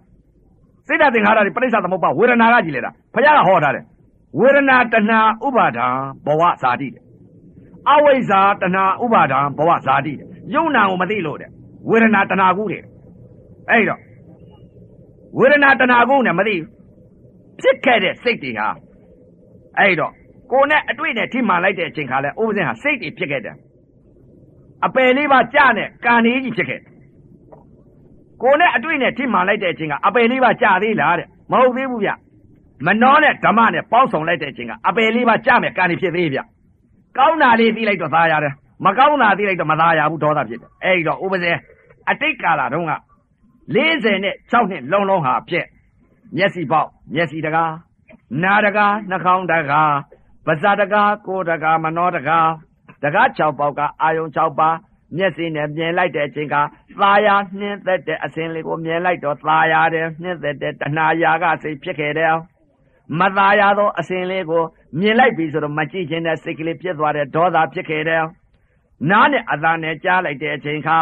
B: စိတ်ဓာတ်သင်္ခါရတွေပရိစ္ဆာသမုပ္ပါဝေဒနာကကြည်လေတာဘုရားကဟောထားတယ်ဝေဒနာတဏှာဥပါဒံဘဝဇာတိတဲ့ အဝိဇ္ဇာတဏှာဥပါဒံဘဝဇာတိတဲ့ယုံနာကိုမသိလို့တဲ့ဝေဒနာတဏှာကုတဲ့အဲ့တော့ဝေဒနာတဏှာကုနဲ့မသိဖြစ်ခဲ့တဲ့စိတ်တွေဟာအဲ့တော့ကိုနဲ့အတွေ့နဲ့ထိမှန်လိုက်တဲ့အချိန်ခါလဲဥပဇင်ဟာစိတ်တွေဖြစ်ခဲ့တယ်အပယ်လေးပါကြနဲ့ကံလေးကြီးဖြစ်ခဲ့ကိုနဲ့အတွေ့နဲ့ထိမှန်လိုက်တဲ့အချိန်ကအပယ်လေးပါကြသေးလားတဲ့မဟုတ်သေးဘူးဗျမနှောနဲ့ဓမ္မနဲ့ပေါင်းဆောင်လိုက်တဲ့အချိန်ကအပယ်လေးပါကြမယ်ကံနေဖြစ်သေးဗျ ကောင်းတာလေးသိလိုက်တော့သားရတယ်မကောင်းတာသိလိုက်တော့မသားရဘူးဒေါသဖြစ်တယ်အဲ့ဒီတော့ဥပဇေအတိတ်ကာလတုန်းက40နဲ့6နှစ်လုံးလုံးဟာဖြစ်မျက်စိပေါက်မျက်စိတကားနာတကားနှာခေါင်းတကားပါးစပ်တကားကိုယ်တကားမနှောတကားတကား6ပေါက်ကအာယုံ6ပါးမျက်စိနဲ့မြင်လိုက်တဲ့အချိန်ကသာယာနှင်းသက်တဲ့အစင်းလေးကိုမြင်လိုက်တော့သာယာတယ်နှင်းသက်တဲ့တဏှာယာကစိတ်ဖြစ်ခဲ့တယ်မသာယာသောအစဉ်လေးကိုမြင်လိုက်ပြီဆိုတော့မကြည့်ခြင်းနဲ့စိတ်ကလေးဖြစ်သွားတဲ့ဒေါသဖြစ်ခဲ့တယ်။နားနဲ့အသံနဲ့ကြားလိုက်တဲ့အချိန်ခါ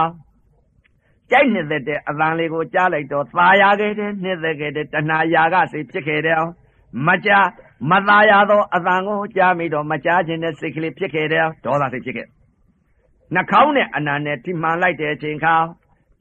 B: ကြိုက်နှစ်သက်တဲ့အသံလေးကိုကြားလိုက်တော့သာယာခဲ့တဲ့နှစ်သက်ခဲ့တဲ့တဏှာယာကစိတ်ဖြစ်ခဲ့တယ်။မကြားမသာယာသောအသံကိုကြားမိတော့မကြားခြင်းနဲ့စိတ်ကလေးဖြစ်ခဲ့တယ်ဒေါသစိတ်ဖြစ်ခဲ့။နှာခေါင်းနဲ့အနံနဲ့ထိမှန်လိုက်တဲ့အချိန်ခါ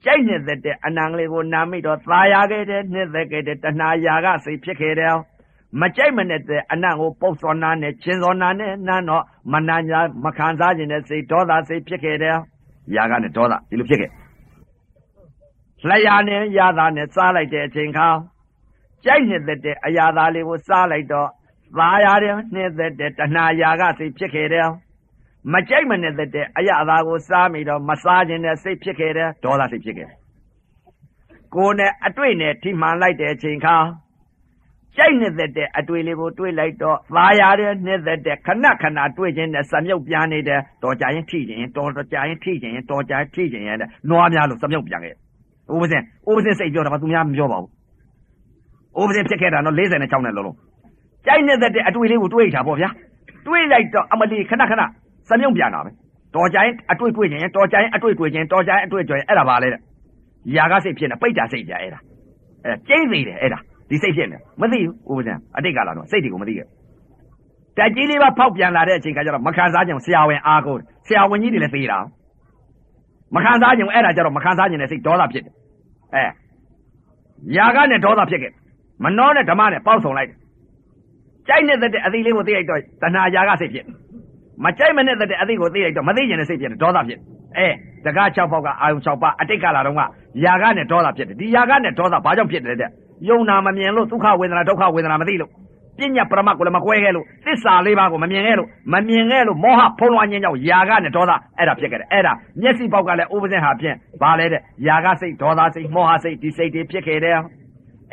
B: ကြိုက်နှစ်သက်တဲ့အနံလေးကိုနားမိတော့သာယာခဲ့တဲ့နှစ်သက်ခဲ့တဲ့တဏှာယာကစိတ်ဖြစ်ခဲ့တယ်။ မကြိုက်မနဲ့တဲ့အနံ့ကိုပုတ်စောနာနဲ့ချင်းစောနာနဲ့နန်းတော့မနာညာမခံစားခြင်းနဲ့စိတ်ဒေါသစိတ်ဖြစ်ခဲ့တယ်။ယာကနဲ့ဒေါသဒီလိုဖြစ်ခဲ့။လျာနဲ့ယာသာနဲ့စားလိုက်တဲ့အချိန်ခါကြိုက်နေတဲ့အရာသားလေးကိုစားလိုက်တော့သားရတယ်နှစ်သက်တဲ့တဏှာယာကစိတ်ဖြစ်ခဲ့တယ်။မကြိုက်မနဲ့တဲ့အရာသားကိုစားမိတော့မစားခြင်းနဲ့စိတ်ဖြစ်ခဲ့တယ်ဒေါသစိတ်ဖြစ်ခဲ့။ကိုယ်နဲ့အတွေ့နဲ့ထိမှန်လိုက်တဲ့အချိန်ခါ ကြိုက်နေတဲ့အတွေ့လေးကိုတွေးလိုက်တော့သာယာတဲ့နေတဲ့တဲ့ခဏခဏတွေးခြင်းနဲ့စမြုပ်ပြန်နေတဲ့တော်ကြရင်ထိခြင်းတော်တော်ကြရင်ထိခြင်းတော်ကြထိခြင်းရဲ့နွားများလို့စမြုပ်ပြန်ခဲ့ဥပဇင်ဥပဇင်စိတ်ပြောတာမှသူများမပြောပါဘူးဥပဇင်ဖြစ်ခဲ့တာတော့46နဲ့လုံးလုံးကြိုက်နေတဲ့အတွေ့လေးကိုတွေးတာပေါ့ဗျာတွေးလိုက်တော့အမလီခဏခဏစမြုပ်ပြန်တာပဲတော်ကြရင်အတွေ့တွေးခြင်းတော်ကြရင်အတွေ့တွေးခြင်းတော်ကြရင်အတွေ့ကြရင်အဲ့ဒါပါလေတဲ့ຢာကစိတ်ဖြစ်နေပိတ်တာစိတ်ပြအဲ့ဒါအဲ့ကျိမ့်နေတယ်အဲ့ဒါ ဒီစိတ်ဖြစ်နေမသိဘူးဥပဇံအတိတ်ကလာတော့စိတ်တွေကိုမသိခဲ့တက်ကြီးလေးပါဖောက်ပြန်လာတဲ့အချိန်ခါကျတော့မခံစားခြင်းဆရာဝန်အားကိုးတယ်ဆရာဝန်ကြီးတွေလည်းသေးတာမခံစားခြင်းအဲ့ဒါကျတော့မခံစားခြင်းနဲ့စိတ်ဒေါသဖြစ်တယ်အဲယာကနဲ့ဒေါသဖြစ်ခဲ့မနှောနဲ့ဓမ္မနဲ့ပေါက်ဆောင်လိုက်တယ်ကြိုက်နေတဲ့အသီးလေးကိုသိလိုက်တော့တဏှာယာကစိတ်ဖြစ်မကြိုက်မနဲ့တဲ့အသီးကိုသိလိုက်တော့မသိခြင်းနဲ့စိတ်ဖြစ်တယ်ဒေါသဖြစ်အဲတကား6ပေါက်ကအာယုံ6ပါအတိတ်ကလာတော့ကယာကနဲ့ဒေါသဖြစ်တယ်ဒီယာကနဲ့ဒေါသဘာကြောင့်ဖြစ်တယ်တဲ့ ယုံနာမမြင်လို့ဒုက္ခဝေဒနာဒုက္ခဝေဒနာမသိလို့ပညာပရမတ်ကိုလည်းမကွဲခဲ့လို့သစ္စာလေးပါးကိုမမြင်ခဲ့လို့မမြင်ခဲ့လို့မောဟဖုံးလွှမ်းခြင်းကြောင့်ယာကနဲ့ဒေါသအဲ့ဒါဖြစ်ခဲ့တယ်အဲ့ဒါမျက်စိပေါက်ကလည်းဥပဇင်ဟာဖြင့်ဘာလဲတဲ့ယာကစိတ်ဒေါသစိတ်မောဟစိတ်ဒီစိတ်တွေဖြစ်ခဲ့တယ်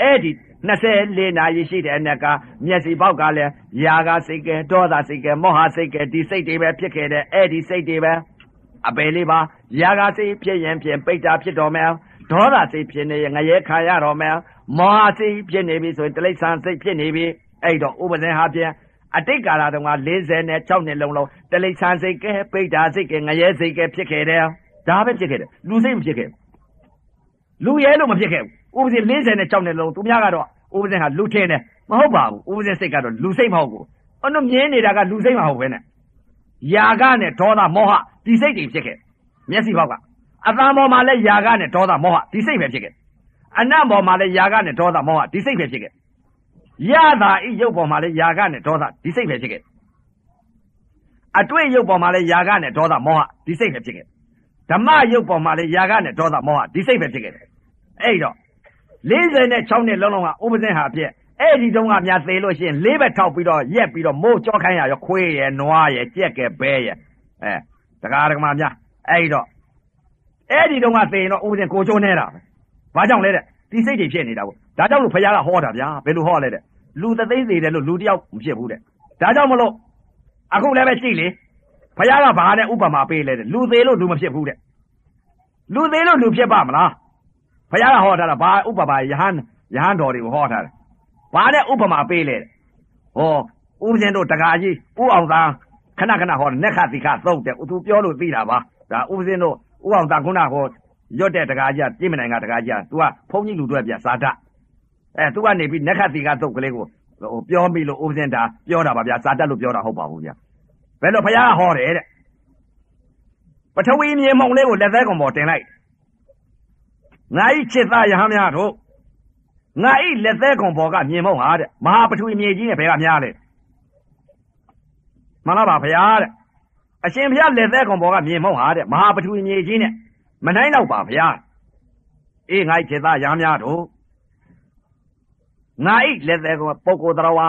B: အဲ့ဒီ24နာရီရှိတဲ့အနက်ကမျက်စိပေါက်ကလည်းယာကစိတ်ကဲဒေါသစိတ်ကဲမောဟစိတ်ကဲဒီစိတ်တွေပဲဖြစ်ခဲ့တယ်အဲ့ဒီစိတ်တွေပဲအပယ်လေးပါယာကစိတ်ဖြစ်ရင်ဖြင့်ပိတ်တာဖြစ်တော်မယ် ဒေါသစိတ်ဖြစ်နေရင်ငရဲခံရတော်မယ်မောဟစိတ်ဖြစ်နေပြီဆိုရင်တိရစ္ဆာန်စိတ်ဖြစ်နေပြီအဲ့တော့ဥပဇင်ဟာဖြင့်အတိတ်ကာလတုန်းက46နှစ်လုံးလုံးတလိษံစိတ်ကဲပိဋ္ဌာစိတ်ကဲငရဲစိတ်ကဲဖြစ်ခဲ့တယ်ဒါပဲဖြစ်ခဲ့တယ်လူစိတ်မဖြစ်ခဲ့လူရဲလို့မဖြစ်ခဲ့ဘူးဥပဇင်46နှစ်လုံးသူများကတော့ဥပဇင်ဟာလူထင်းတယ်မဟုတ်ပါဘူးဥပဇင်စိတ်ကတော့လူစိတ်မဟုတ်ဘူးအနုမြင်နေတာကလူစိတ်မဟုတ်ပဲနဲ့ယာကနဲ့ဒေါသမောဟဒီစိတ်တွေဖြစ်ခဲ့မျက်စိဘောက်က အတန်ပေါ်မှာလဲယာကနဲ့ဒေါသမောဟဒီစိတ်ပဲဖြစ်ခဲ့အနတ်ပေါ်မှာလဲယာကနဲ့ဒေါသမောဟဒီစိတ်ပဲဖြစ်ခဲ့ရတာဤရုပ်ပေါ်မှာလဲယာကနဲ့ဒေါသဒီစိတ်ပဲဖြစ်ခဲ့အတွေ့ရုပ်ပေါ်မှာလဲယာကနဲ့ဒေါသမောဟဒီစိတ်ပဲဖြစ်ခဲ့ဓမ္မရုပ်ပေါ်မှာလဲယာကနဲ့ဒေါသမောဟဒီစိတ်ပဲဖြစ်ခဲ့အဲ့တော့46နှစ်လုံးလုံးကဥပဇင်ဟာဖြစ်အဲ့ဒီတုန်းကများသေလို့ရှိရင်လေးဘက်ထောက်ပြီးတော့ရက်ပြီးတော့မိုးကြောခိုင်းရရောခွေးရယ်နွားရယ်ကြက်ကဲဘဲရယ်အဲတကားတကမာများအဲ့တော့ အဲ့ဒီတုန်းကသေရင်တော့ဥပဇင်ကိုချိုးနေတာပဲဘာကြောင့်လဲတဲ့ဒီစိတ်တွေဖြစ်နေတာပေါ့ဒါကြောင့်လို့ဖခင်ကဟောတာဗျာဘယ်လိုဟောလဲတဲ့လူသသိသေးတယ်လို့လူတယောက်မဖြစ်ဘူးတဲ့ဒါကြောင့်မလို့အခုလည်းပဲကြည့်လေဖခင်ကဘာနဲ့ဥပမာပေးလဲတဲ့လူသေးလို့လူမဖြစ်ဘူးတဲ့လူသေးလို့လူဖြစ်ပါမလားဖခင်ကဟောထားတာဘာဥပမာယဟန်ယဟန်တော်တွေကိုဟောထားတယ်ဘာနဲ့ဥပမာပေးလဲဟောဥပဇင်တို့တကာကြီးဥအောင်သားခဏခဏဟောနက်ခတိခသုတ်တယ်သူပြောလို့သိတာပါဒါဥပဇင်တို့ ဥအောင်သားခုနဟောရွတ်တဲ့တကာကြီးကပြင်မနိုင်ကတကာကြီးက तू ကဘုန်းကြီးလူတွေပြစာတအဲသူကနေပြီးနက်ခတိကသုတ်ကလေးကိုဟိုပြောမိလို့ဥပဇင်တာပြောတာပါဗျာစာတတ်လို့ပြောတာဟုတ်ပါဘူးဗျာဘယ်လိုဖះဟောတယ်တဲ့ပထဝီမြေမုံလေးကိုလက်သေးကောင်ပေါ်တင်လိုက်ငါဤချစ်သားယဟများတို့ငါဤလက်သေးကောင်ပေါ်ကမြေမုံဟာတဲ့မဟာပထဝီမြေကြီးနဲ့ဘယ်ကများလဲမှန်လားပါဖះတဲ့ အရှင်ဖះလက်သေးကောင်ပေါ်ကမြေမုံဟာတဲ့မဟာပထဝီမြေကြီးနဲ့မနိုင်တော့ပါဖះအေးငါဤချစ်သားယဟများတို့ငါဤလက်သေးကောင်ပုဂ္ဂိုလ်တော်ဝါ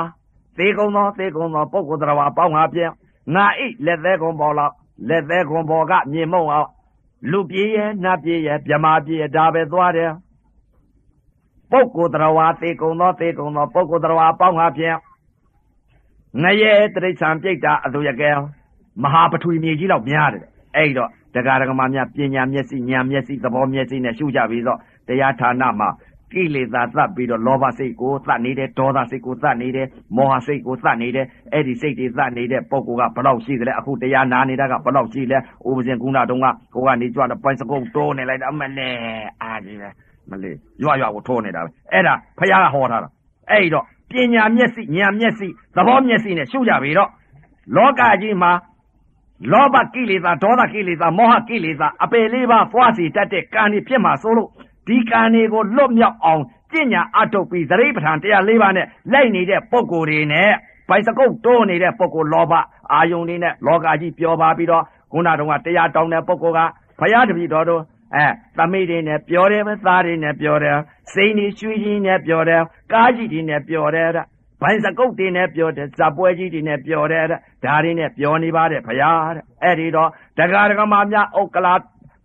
B: သေကုံသောသေကုံသောပုဂ္ဂိုလ်တော်ဝါပေါင်းငါပြင်းငါဤလက်သေးကောင်ပေါ်လောက်လက်သေးကောင်ပေါ်ကမြေမုံအောင်လူပြေးရဲ့နတ်ပြေးရဲ့မြမာပြေးရဲ့ဒါပဲသွားတယ်ပုဂ္ဂိုလ်တော်ဝါသေကုံသောသေကုံသောပုဂ္ဂိုလ်တော်ဝါပေါင်းငါပြင်းငရဲတိရစ္ဆာန်ပြိတ္တာအသူရကဲ မဟာပထဝီမြေကြီးလောက်များတယ်အဲ့တော့တရားဓမ္မများပညာမျက်စိဉာဏ်မျက်စိသဘောမျက်စိနဲ့ရှုကြပြီးတော့တရားဌာနမှာကိလေသာသတ်ပြီးတော့လောဘစိတ်ကိုသတ်နေတယ်ဒေါသစိတ်ကိုသတ်နေတယ်မောဟစိတ်ကိုသတ်နေတယ်အဲ့ဒီစိတ်တွေသတ်နေတဲ့ပုံကဘလောက်ရှိသလဲအခုတရားနာနေတာကဘလောက်ရှိလဲဥပဇင်ကုဏတုံးကကိုကနေကြွတော့ပိုင်းစကုတ်တိုးနေလိုက်တာအမနဲ့အာကြီးပဲမလေးရွရွကိုထိုးနေတာပဲအဲ့ဒါဖခင်ကဟောထားတာအဲ့တော့ပညာမျက်စိဉာဏ်မျက်စိသဘောမျက်စိနဲ့ရှုကြပြီတော့လောကကြီးမှာ လောဘကိလေသာဒေါသကိလေသာမောဟကိလေသာအပယ်လေးပါးဖွားစီတတ်တဲ့ကံတွေဖြစ်မှာဆိုလို့ဒီကံတွေကိုလွတ်မြောက်အောင်ကျင့်ညာအထုတ်ပြီးသတိပဋ္ဌာန်တရား၄ပါးနဲ့လိုက်နေတဲ့ပုံကိုယ်တွေနဲ့ဘိုင်စကုတ်တိုးနေတဲ့ပုံကိုယ်လောဘအာယုန်တွေနဲ့လောကကြီးပျော်ပါပြီးတော့ခုနတုန်းကတရားတောင်းတဲ့ပုံကိုယ်ကဘုရားတပည့်တော်တို့အဲသမိတွေနဲ့ပျော်တယ်ပဲသားတွေနဲ့ပျော်တယ်စိန်တွေရွှေကြီးနဲ့ပျော်တယ်ကားကြီးတွေနဲ့ပျော်တယ်တဲ့ ဘိုင်စကုတ်တွေနဲ့ပျော်တယ်ဇပွဲကြီးတွေနဲ့ပျော်တယ်တဲ့ဒါတွေနဲ့ပျော်နေပါတယ်ဘုရားတဲ့အဲ့ဒီတော့တက္ကရာကမများဥက္ကလာ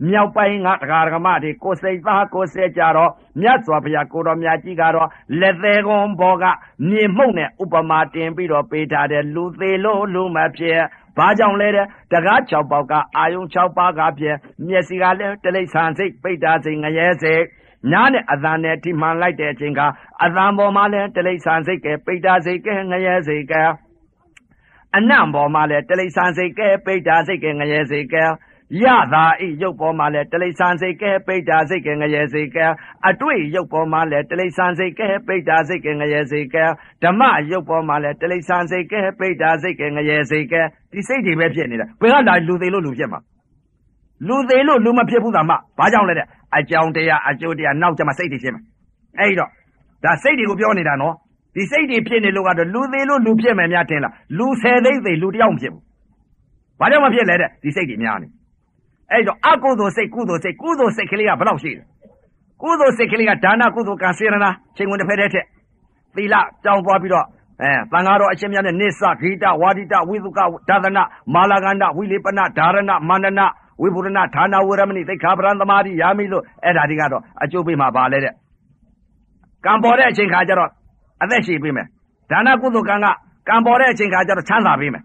B: မြောက်ပိုင်းကတရားဓမ္မတွေကိုစိတ်သားကိုစိတ်ကြတော့မြတ်စွာဘုရားကိုတော်မြတ်ကြီးကတော့လက်သေးကွန်ဘောကမြေမှုန့်နဲ့ဥပမာတင်ပြီးတော့ပေးထားတဲ့လူသေးလို့လူမဖြစ်ဘာကြောင့်လဲတဲ့တကား6ပေါက်ကအာယုံ6ပါးကဖြစ်မျက်စိကလည်းတလိษံစိတ်ပိတ်တာစိတ်ငရဲစိတ် ညနဲ့အသံနဲ့ထိမှန်လိုက်တဲ့အချိန်ကအသံပေါ်မှာလည်းတလိ္ဆန်စိတ်ကဲပိဋ္ဌာစိတ်ကဲငရဲစိတ်ကဲအနံ့ပေါ်မှာလည်းတလိ္ဆန်စိတ်ကဲပိဋ္ဌာစိတ်ကဲငရဲစိတ်ကဲရတာဤရုပ်ပေါ်မှာလဲတလိ္ဆန်စိတ်ကဲပိဋ္ဌာစိတ်ကဲငရဲစိတ်ကဲအတွေ့ရုပ်ပေါ်မှာလဲတလိ္ဆန်စိတ်ကဲပိဋ္ဌာစိတ်ကဲငရဲစိတ်ကဲဓမ္မရုပ်ပေါ်မှာလဲတလိ္ဆန်စိတ်ကဲပိဋ္ဌာစိတ်ကဲငရဲစိတ်ကဲဒီစိတ်တွေပဲဖြစ်နေတာဘယ်ကလာလူသေးလို့လူဖြစ်မှာ လူသေးလို့လူမဖြစ်ဘူးသာမဘာကြောင့်လဲတဲ့အကြောင်းတရားအကျိုးတရားနောက်ကျမှစိတ်တွေဖြစ်မှာအဲ့တော့ဒါစိတ်တွေကိုပြောနေတာနော်ဒီစိတ်တွေဖြစ်နေလို့ကတော့လူသေးလို့လူဖြစ်မယ်များထင်လားလူဆယ်သိသိလူတယောက်မဖြစ်ဘူးဘာကြောင့်မဖြစ်လဲတဲ့ဒီစိတ်တွေများနေအဲ့တော့အကုသိုလ်စိတ်ကုသိုလ်စိတ်ကုသိုလ်စိတ်ကလေးကဘယ်လောက်ရှိလဲကုသိုလ်စိတ်ကလေးကဒါနကုသိုလ်ကံစေရနာချိန်ဝင်တစ်ဖက်တည်းထက်သီလကြောင်းသွားပြီးတော့အဲတန်ဃာတော်အရှင်မြတ်နဲ့နိစ္စဂိတဝါဒိတဝိသုကဒါသနမာလာကန္တဝိလေပနဓာရဏမန္တန ဝိပုရဏဌာနဝရမဏိသိက္ခာပရံသမာဓိယာမိလို့အဲ့ဒါတွေကတော့အကျိုးပေးမှာပါလေတဲ့ကံပေါ်တဲ့အချိန်ခါကျတော့အသက်ရှည်ပေးမယ်ဒါနကုသိုလ်ကံကကံပေါ်တဲ့အချိန်ခါကျတော့ချမ်းသာပေးမယ်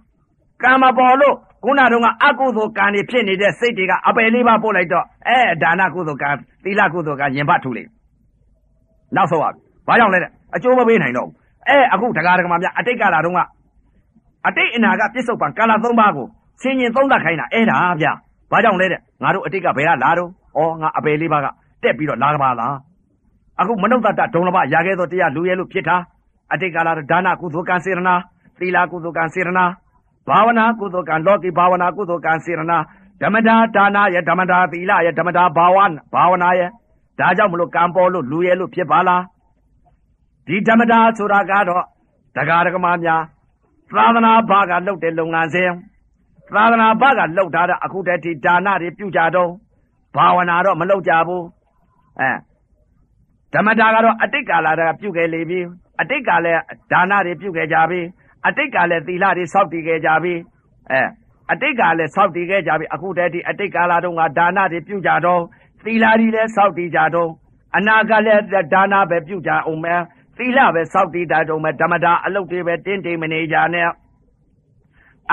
B: ကံမပေါ်လို့ခုနတုန်းကအကုသိုလ်ကံတွေဖြစ်နေတဲ့စိတ်တွေကအပယ်လေးပါပို့လိုက်တော့အဲဒါနကုသိုလ်ကံသီလကုသိုလ်ကံရင်ဘတ်ထူလိမ့်နောက်ဆုံးပါဘာကြောင့်လဲတဲ့အကျိုးမပေးနိုင်တော့ဘူးအဲအခုတရားဓမ္မများအတိတ်ကလာတုန်းကအတိတ်အနာကပြစ္ဆုတ်ပံကာလ၃ပါးကိုဆင်ញင်သုံးသပ်ခိုင်းတာအဲ့ဒါဗျာ ဘာကြောင့်လဲတဲ့ငါတို့အတိတ်ကဘယ်ကလာတော့ဩငါအပယ်လေးပါးကတက်ပြီးတော့လာကပါလားအခုမနုဿတဒုံလဘရာခဲ့သောတရားလူရဲလို့ဖြစ်တာအတိတ်ကလာဒါနကုသိုလ်ကံစေရနာသီလကုသိုလ်ကံစေရနာဘာဝနာကုသိုလ်ကံလောကီဘာဝနာကုသိုလ်ကံစေရနာဓမ္မတာဒါနယဓမ္မတာသီလယဓမ္မတာဘာဝနာဘာဝနာယဒါကြောင့်မလို့ကံပေါ်လို့လူရဲလို့ဖြစ်ပါလားဒီဓမ္မတာဆိုတာကတော့တရားဓမ္မများသာသနာ့ဘာကလုပ်တဲ့လုပ်ငန်းစဉ် သာသနာ့ဘာကလုပ်ထားတဲ့အခုတည်းဒီဒါနတွေပြုကြတော့ဘာဝနာတော့မလုပ်ကြဘူးအဲဓမ္မတာကတော့အတိတ်ကာလတည်းကပြုခဲ့လေပြီအတိတ်ကလည်းဒါနတွေပြုခဲ့ကြပြီအတိတ်ကလည်းသီလတွေစောင့်တည်ခဲ့ကြပြီအဲအတိတ်ကလည်းစောင့်တည်ခဲ့ကြပြီအခုတည်းဒီအတိတ်ကာလတုန်းကဒါနတွေပြုကြတော့သီလတွေလည်းစောင့်တည်ကြတော့အနာကလည်းဒါနပဲပြုကြအောင်မယ်သီလပဲစောင့်တည်ကြတော့မယ်ဓမ္မတာအလုပ်တွေပဲတင်းတိမ်မနေကြနဲ့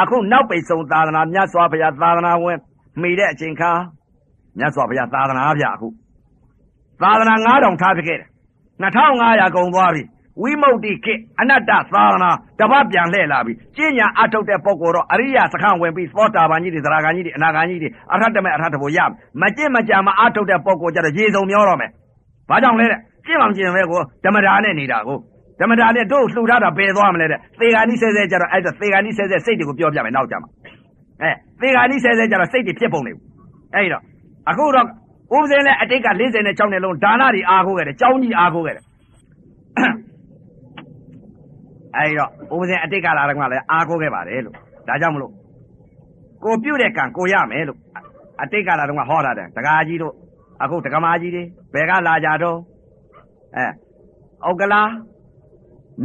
B: အခုနောက်ပိတ်ဆုံးသာသနာမြတ်စွာဘုရားသာသနာဝင်မိတဲ့အချိန်ခါမြတ်စွာဘုရားသာသနာဗျအခုသာသနာ9000ထားပြခဲ့တယ်2500ကုန်သွားပြီဝိမု ക്തി ကိအနတ္တသာသနာတပတ်ပြန်လှည့်လာပြီကျင့်ညာအထုတ်တဲ့ပုဂ္ဂိုလ်တော့အရိယာစခန်းဝင်ပြီးသောတာပန်ကြီးတွေသရဂန်ကြီးတွေအနာဂန်ကြီးတွေအရဟတမေအရဟတဘုရမကျင့်မကြမအထုတ်တဲ့ပုဂ္ဂိုလ်ကြတော့ရေစုံမျောတော့မယ်ဘာကြောင့်လဲတဲ့ကျင့်မှမကျင့်ပဲကိုဓမ္မဒါနဲ့နေတာကို ဓမ္မဒါနဲ့တို့လှူထားတာပယ်သွားမလဲတဲ့သေဂာနိဆဲဆဲကြတော့အဲ့ဒါသေဂာနိဆဲဆဲစိတ်တွေကိုပြောပြမယ်နောက်ကြမှာအဲသေဂာနိဆဲဆဲကြတော့စိတ်တွေဖြစ်ပုံနေဘူးအဲ့တော့အခုတော့ဥပဇင်းနဲ့အတိတ်က46နှစ်လုံးဒါနတွေအားကိုးခဲ့တယ်ကြောင်းကြီးအားကိုးခဲ့တယ်အဲဒီတော့ဥပဇင်အတိတ်ကလာတော့ကလည်းအားကိုးခဲ့ပါတယ်လို့ဒါကြောင့်မလို့ကိုပြုတ်တဲ့ကံကိုရမယ်လို့အတိတ်ကလာတော့ကဟောတာတယ်တကားကြီးတို့အခုတက္ကမကြီးတွေဘယ်ကလာကြတော့အဲဩကလာ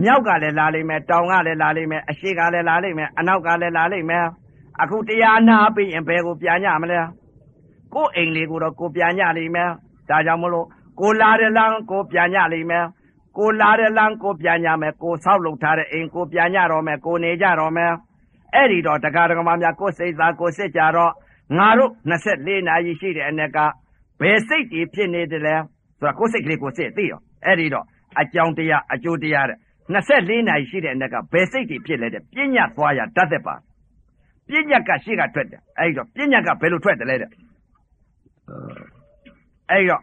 B: မြောက်ကလည်းလာလိမ့်မယ်တောင်ကလည်းလာလိမ့်မယ်အရှိကလည်းလာလိမ့်မယ်အနောက်ကလည်းလာလိမ့်မယ်အခုတရားနာပြီးရင်ဘယ်ကိုပြန်ညမလဲကိုယ်အိမ်လေးကိုတော့ကိုပြန်ညလိမ့်မယ်ဒါကြောင့်မလို့ကိုလာတဲ့လမ်းကိုပြန်ညလိမ့်မယ်ကိုလာတဲ့လမ်းကိုပြန်ညမယ်ကိုဆောက်လုပ်ထားတဲ့အိမ်ကိုပြန်ညတော့မယ်ကိုနေကြတော့မယ်အဲ့ဒီတော့တရားတော်မှာများကိုစိတ်သားကိုစစ်ကြတော့ငါတို့24နာရီရှိတဲ့အ ਨੇ ကဘယ်စိတ်ကြီးဖြစ်နေတယ်လဲဆိုတော့ကိုစိတ်ကလေးကိုစစ်သိရောအဲ့ဒီတော့အကြောင်းတရားအကျိုးတရားတဲ့ 24နာရီရှိတဲ့အ ਨੇ ကဘယ်စိတ်ကြီးဖြစ်လဲတဲ့ပြညတ်သွားရတတ်တဲ့ပါပြညတ်ကရှေ့ကထွက်တယ်အဲ့ဒီတော့ပြညတ်ကဘယ်လိုထွက်တယ်လဲတဲ့အဲ့ဒီတော့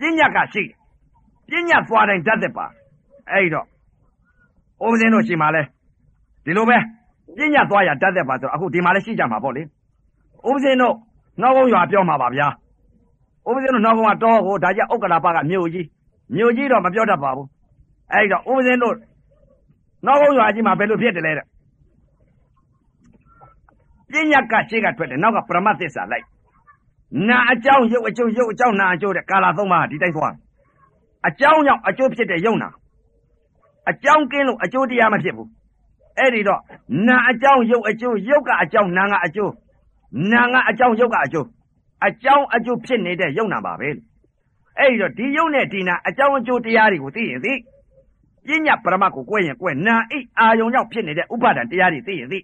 B: ပြညတ်ကရှိတယ်ပညာသွားတိုင်းတတ်တဲ့ပါအဲ့တော့ဥပဇင်းတို့ရှိမှလဲဒီလိုပဲပညာသွားရတတ်တဲ့ပါဆိုအခုဒီမှာလည်းရှိကြမှာပေါ့လေဥပဇင်းတို့နောက်ကုန်းရွာပြောမှာပါဗျာဥပဇင်းတို့နောက်ကုန်းကတော့ဟိုဒါကြဥက္ကလာပကမြို့ကြီးမြို့ကြီးတော့မပြောတတ်ပါဘူးအဲ့တော့ဥပဇင်းတို့ နောက်ကုန်းရွာကြီးမှာဘယ်လိုဖြစ်တယ်လဲတဲ့ပညာကရှေ့ကထွက်တယ်နောက်ကပရမတ်သစ္စာလိုက်နာအကြောင်းရုပ်အကျိုးရုပ်အကြောင်းနာအကျိုးတဲ့ကာလာသုံးပါးဒီတိုင်းသွားအကြောင်းကြောင့်အကျိုးဖြစ်တဲ့ယုံနာအကြောင်းကင်းလို့အကျိုးတရားမဖြစ်ဘူးအဲ့ဒီတော့နာအကြောင်းယုတ်အကျိုးယုတ်ကအကြောင်းနာကအကျိုးနာကအကြောင်းယုတ်ကအကျိုးအကြောင်းအကျိုးဖြစ်နေတဲ့ယုံနာပါပဲအဲ့ဒီတော့ဒီယုံနဲ့ဒီနာအကြောင်းအကျိုးတရားတွေကိုသိရင်သိ ပညာပရမတ်ကိုကွဲရင်ကွဲနာအိအာယုံကြောင့်ဖြစ်နေတဲ့ဥပါဒံတရားတွေသိရင်သိ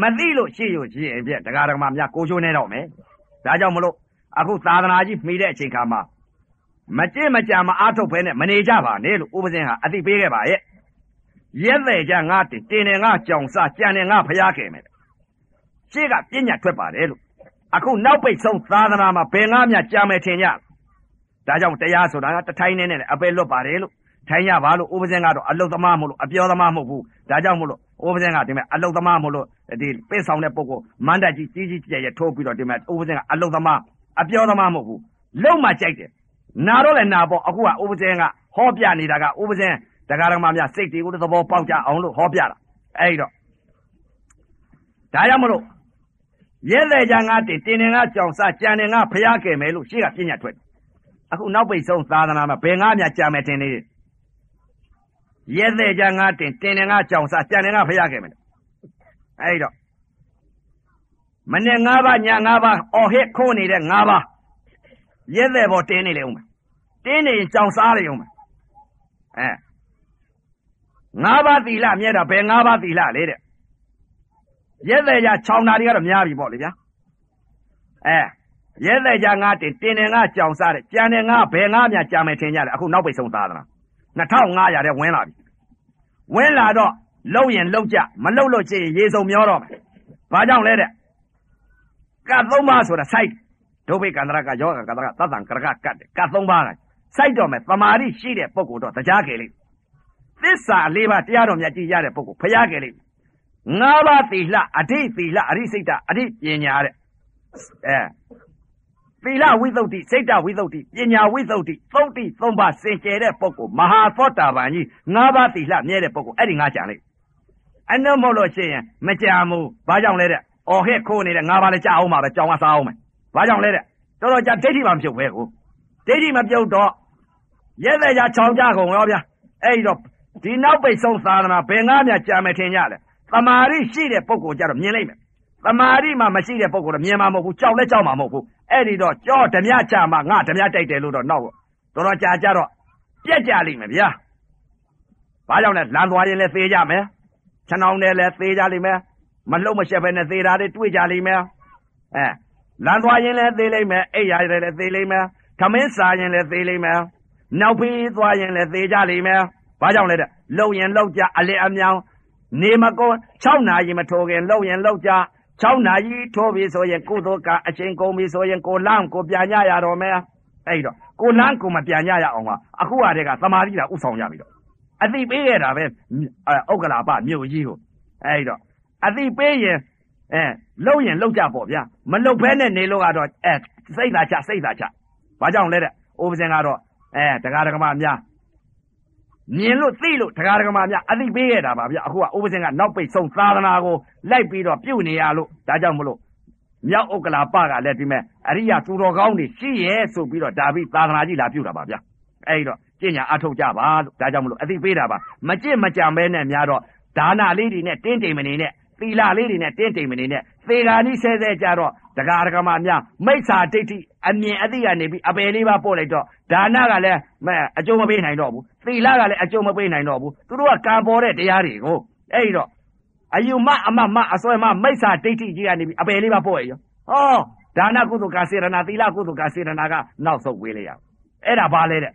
B: မသိလို့ရှိရရှိရင်ပြတရားဓမ္မများကိုချိုးနေတော့မယ်ဒါကြောင့်မလို့အခုသာသနာကြီးမှီတဲ့အချိန်ခါမှာမကြင့်မကြမအားထုတ်ဖဲနဲ့မနေကြပါနဲ့လို့ဥပဇင်းဟာအသိပေးခဲ့ပါရဲ့ရက်တဲ့ကြငါတင်တင်တယ်ငါကြောင်စကြံတယ်ငါဖျားခဲ့မယ်ရှေ့ကပြညာထွက်ပါတယ်လို့အခုနောက်ပိတ်ဆုံးသာသနာမှာဘယ်ငါးမြကြာမယ်ထင်ကြဒါကြောင့်တရားဆိုတာကတထိုင်းနေနဲ့အပေလွတ်ပါတယ်လို့ ထိုင်းရပါလို့ဥပဇင်ကတော့အလုတ်သမားမို့လို့အပြောသမားမဟုတ်ဘူးဒါကြောင့်မို့လို့ဥပဇင်ကဒီမဲ့အလုတ်သမားမို့လို့ဒီပိတ်ဆောင်တဲ့ပုဂ္ဂိုလ်မန္တကြီးကြီးကြီးကျယ်ကျယ်ထိုးပြီးတော့ဒီမဲ့ဥပဇင်ကအလုတ်သမားအပြောသမားမဟုတ်ဘူးလုံမှကြိုက်တယ်နာတော့လည်းနာပေါ့အခုကဥပဇင်ကဟောပြနေတာကဥပဇင်တရားဓမ္မများစိတ်တွေကိုသဘောပေါက်ကြအောင်လို့ဟောပြတာအဲ့တော့ဒါကြောင့်မလို့ရဲတဲ့ကြငါတင်တင်ငါကြောင်စကြံနေငါဖျားခဲ့မယ်လို့ရှေ့ကပြညာထွက်အခုနောက်ပိတ်ဆုံးသာသနာမှာဘယ်ငါမြကြာမယ်တင်နေတယ် ရဲတဲ့ကြငါတင်တင်နေငါကြောင်စကြံနေငါဖျားခဲ့မယ်အဲ့တော့မနေ့၅ပါးည၅ပါးအော်ဟစ်ခိုးနေတဲ့၅ပါးရဲတဲ့ပေါ်တင်းနေလေဦးမယ်တင်းနေရင်ကြောင်စားလေဦးမယ်အဲငါးပါးသီလမြဲတာဘယ်ငါးပါးသီလလေတဲ့ရဲတဲ့ကြခြောင်နာတွေကတော့များပြီပေါ့လေဗျာအဲရဲတဲ့ကြငါတင်တင်နေငါကြောင်စားတဲ့ကြံနေငါဘယ်ငါမြကြာမယ်ထင်ကြတယ်အခုနောက်ပိတ်ဆုံးသားသလား 2500တဲ့ဝင်လာပြီဝင်လာတော့လှုပ်ရင်လှုပ်ကြမလှုပ်လို့ရှိရင်ရေစုံမျောတော့မယ်ဘာကြောင့်လဲတဲ့ကတ်သုံးပါဆိုတာစိုက်ဒုဗိကန္တရကယောဂကန္တရသတ္တံကရကကတ်ကတ်သုံးပါကစိုက်တော့မယ်တမာရီရှိတဲ့ပုဂ္ဂိုလ်တော့တရားကြလေသစ္စာလေးပါးတရားတော်မြတ်ကြည်ရတဲ့ပုဂ္ဂိုလ်ဖျားကြလေငါးပါးသီလအဋိသီလအရိစိတ်တအဋိပညာတဲ့အဲ သီလဝိသုဒ္ဓိစိတ်တဝိသုဒ္ဓိပညာဝိသုဒ္ဓိသုဒ္ဓိသုံးပါးစင်ကြယ်တဲ့ပုဂ္ဂိုလ်မဟာသောတာပန်ကြီးငါးပါးသီလမြဲတဲ့ပုဂ္ဂိုလ်အဲ့ဒီငါကြံလိုက်အနုမဟုတ်လို့ရှိရင်မကြံဘူးဘာကြောင့်လဲတဲ့အော်ဟဲ့ခိုးနေတဲ့ငါးပါးလည်းကြအောင်ပါပဲကြောင်ကစားအောင်မယ်ဘာကြောင့်လဲတဲ့တော်တော်ကြာဒိဋ္ဌိမှမပြုတ်ပဲကိုဒိဋ္ဌိမပြုတ်တော့ရဲတဲ့ကြချောင်းကြကုန်ရောဗျာအဲ့ဒီတော့ဒီနောက်ပိတ်ဆုံးသာသနာဘယ်ငါမြကြာမယ်ထင်ကြလဲတမာရီရှိတဲ့ပုဂ္ဂိုလ်ကြတော့မြင်လိုက်မယ်တမာရီမှမရှိတဲ့ပုဂ္ဂိုလ်တော့မြင်မှာမဟုတ်ဘူးကြောက်လဲကြောက်မှာမဟုတ်ဘူး အဲ့ဒီတော့ကြောဓမြချမှာငါဓမြတိုက်တယ်လို့တော့နောက်တော်တော်ကြာကြတော့ပြက်ကြလိမ့်မယ်ဗျာဘာကြောင့်လဲလမ်းသွားရင်လည်းသေးကြမယ်ခြံအောင်နဲ့လည်းသေးကြလိမ့်မယ်မလှုပ်မရှက်ပဲနဲ့သေးတာတွေတွေ့ကြလိမ့်မယ်အဲလမ်းသွားရင်လည်းသေးလိမ့်မယ်အိပ်ရလည်းသေးလိမ့်မယ်ခမင်းစားရင်လည်းသေးလိမ့်မယ်နောက်ဖေးသွားရင်လည်းသေးကြလိမ့်မယ်ဘာကြောင့်လဲတဲ့လှုပ်ရင်လှုပ်ကြအလစ်အမြောင်နေမကော6နာရီမထိုးခင်လှုပ်ရင်လှုပ်ကြ 6နာရီထိုးပြီဆိုရင်ကုသိုလ်ကအချင်းကုန်ပြီဆိုရင်ကိုလမ်းကိုပြန်ညရတော့မယ်အဲ့တော့ကိုလမ်းကိုမပြန်ညရအောင်ကအခုကတည်းကသမာဓိတာဥဆောင်ရပြီတော့အသိပေးရတာပဲဥက္ကလာပမြို့ကြီးကိုအဲ့တော့အသိပေးရင်အဲလှုပ်ရင်လှုပ်ကြပေါ့ဗျာမလှုပ်ဘဲနဲ့နေလို့ကတော့အဲစိတ်သာချစိတ်သာချဘာကြောင့်လဲတဲ့အိုပစင်ကတော့အဲတရားဓမ္မများ မြင်လို့သိလို့တရားဓမ္မများအသိပေးခဲ့တာပါဗျအခုကဥပစင်ကနောက်ပိတ်ဆုံးသာသနာကိုလိုက်ပြီးတော့ပြုတ်နေရလို့ဒါကြောင့်မလို့မြောက်ဥက္ကလာပကလည်းဒီမဲ့အရိယသူတော်ကောင်းတွေရှိရဲ့ဆိုပြီးတော့ဒါပြီးသာသနာကြီးလာပြုတ်တာပါဗျအဲ့တော့ကျင့်ညာအထုတ်ကြပါလို့ဒါကြောင့်မလို့အသိပေးတာပါမကျင့်မကြံပဲနဲ့များတော့ဒါနလေးတွေနဲ့တင်းတိမ်မနေနဲ့သီလလေးတွေနဲ့တင်းတိမ်မနေနဲ့ သေဃာနီးဆဲဆဲကြတော့တရားဓမ္မများမိစ္ဆာဒိဋ္ဌိအမြင်အသိကနေပြီးအပယ်လေးပါပို့လိုက်တော့ဒါနကလည်းအကျိုးမပေးနိုင်တော့ဘူးသီလကလည်းအကျိုးမပေးနိုင်တော့ဘူးသူတို့ကကံပေါ်တဲ့တရားတွေကိုအဲ့တော့အယူမအမမအစွဲမမိစ္ဆာဒိဋ္ဌိကြီးကနေပြီးအပယ်လေးပါပို့ရရောဟောဒါနကုသိုလ်ကစေရနာသီလကုသိုလ်ကစေရနာကနောက်ဆုတ်ဝေးလိုက်ရအဲ့ဒါဘာလဲတဲ့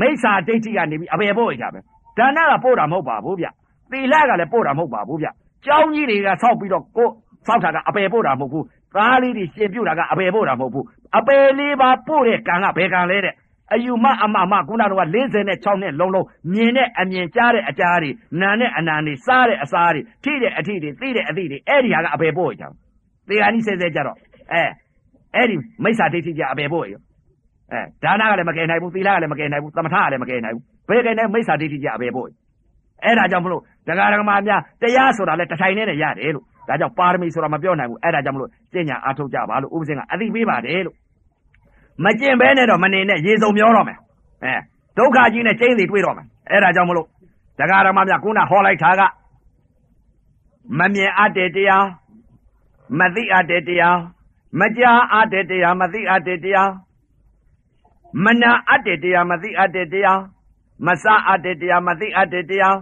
B: မိစ္ဆာဒိဋ္ဌိကနေပြီးအပယ်ပို့ရကြပဲဒါနကပို့တာမဟုတ်ပါဘူးဗျသီလကလည်းပို့တာမဟုတ်ပါဘူးဗျကျောင်းကြီးတွေကဆောက်ပြီးတော့ကို ဆောက်တာကအပယ်ပို့တာမဟုတ်ဘူးသားလေးတွေရှင်ပြုတ်တာကအပယ်ပို့တာမဟုတ်ဘူးအပယ်လေးပါပို့တဲ့ကံကဘယ်ကံလဲတဲ့အယူမအမမခုနကတော့46နဲ့လုံးလုံးမြင်တဲ့အမြင်ကြားတဲ့အကြားတွေနာတဲ့အနာတွေစားတဲ့အစားတွေထိတဲ့အထိတွေသိတဲ့အသိတွေအဲ့ဒီဟာကအပယ်ပို့ရကြအောင်သေဟာနီးဆဲဆဲကြတော့အဲအဲ့ဒီမိစ္ဆာဒိဋ္ဌိကြအပယ်ပို့ရရောအဲဒါနကလည်းမကယ်နိုင်ဘူးသီလကလည်းမကယ်နိုင်ဘူးသမထကလည်းမကယ်နိုင်ဘူးဘယ်ကယ်နိုင်မိစ္ဆာဒိဋ္ဌိကြအပယ်ပို့အဲ့ဒါကြောင့်မလို့တရားဓမ္မများတရားဆိုတာလည်းတထိုင်နဲ့ရတယ်လို့ ဒါကြောင့်ပါရမီဆိုတာမပြောနိုင်ဘူးအဲ့ဒါကြောင့်မလို့ကျင့်ညာအားထုတ်ကြပါလို့ဥပဇင်ကအသိပေးပါတယ်လို့မကျင့်ဘဲနဲ့တော့မနေနဲ့ရေစုံမျောတော့မယ်အဲဒုက္ခကြီးနဲ့ကျင်းစီတွေ့တော့မယ်အဲ့ဒါကြောင့်မလို့တရားဓမ္မများခုနဟောလိုက်တာကမမြင်အပ်တဲ့တရားမသိအပ်တဲ့တရားမကြားအပ်တဲ့တရားမသိအပ်တဲ့တရားမနာအပ်တဲ့တရားမသိအပ်တဲ့တရားမစအပ်တဲ့တရားမသိအပ်တဲ့တရား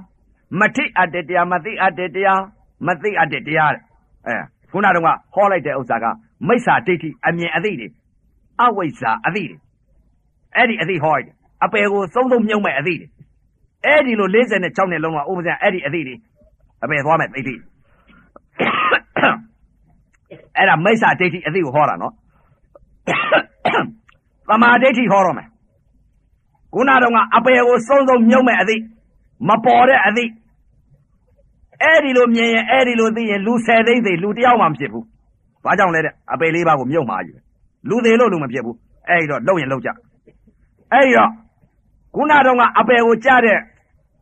B: မထိအပ်တဲ့တရားမသိအပ်တဲ့တရား မသိအပ်တဲ့တရားတဲ့အဲခုနကတော့ဟောလိုက်တဲ့ဥစ္စာကမိစ္ဆာဒိဋ္ဌိအမြင်အသိတွေအဝိဇ္ဇာအသိတွေအဲ့ဒီအသိဟောရတယ်အပယ်ကိုသုံးသုံးမြုံမဲ့အသိတွေအဲ့ဒီလို46နှစ်လုံးကဥပဇံအဲ့ဒီအသိတွေအပယ်သွားမဲ့သိသိအဲ့ဒါမိစ္ဆာဒိဋ္ဌိအသိကိုဟောတာနော်သမာဓိဋ္ဌိဟောတော့မယ်ခုနတော့ကအပေကိုစုံစုံမြုံမဲ့အသိမပေါ်တဲ့အသိ အဲ့ဒီလိုမြင်ရင်အဲ့ဒီလိုသိရင်လူဆယ်သိန်းသိလူတယောက်မှမဖြစ်ဘူးဘာကြောင့်လဲတဲ့အပေလေးပါးကိုမြုံမှာယူတယ်လူသေးလို့လူမဖြစ်ဘူးအဲ့ဒီတော့လုံရင်လုံကြအဲ့ဒီတော့ခုနတော့ကအပေကိုကြားတဲ့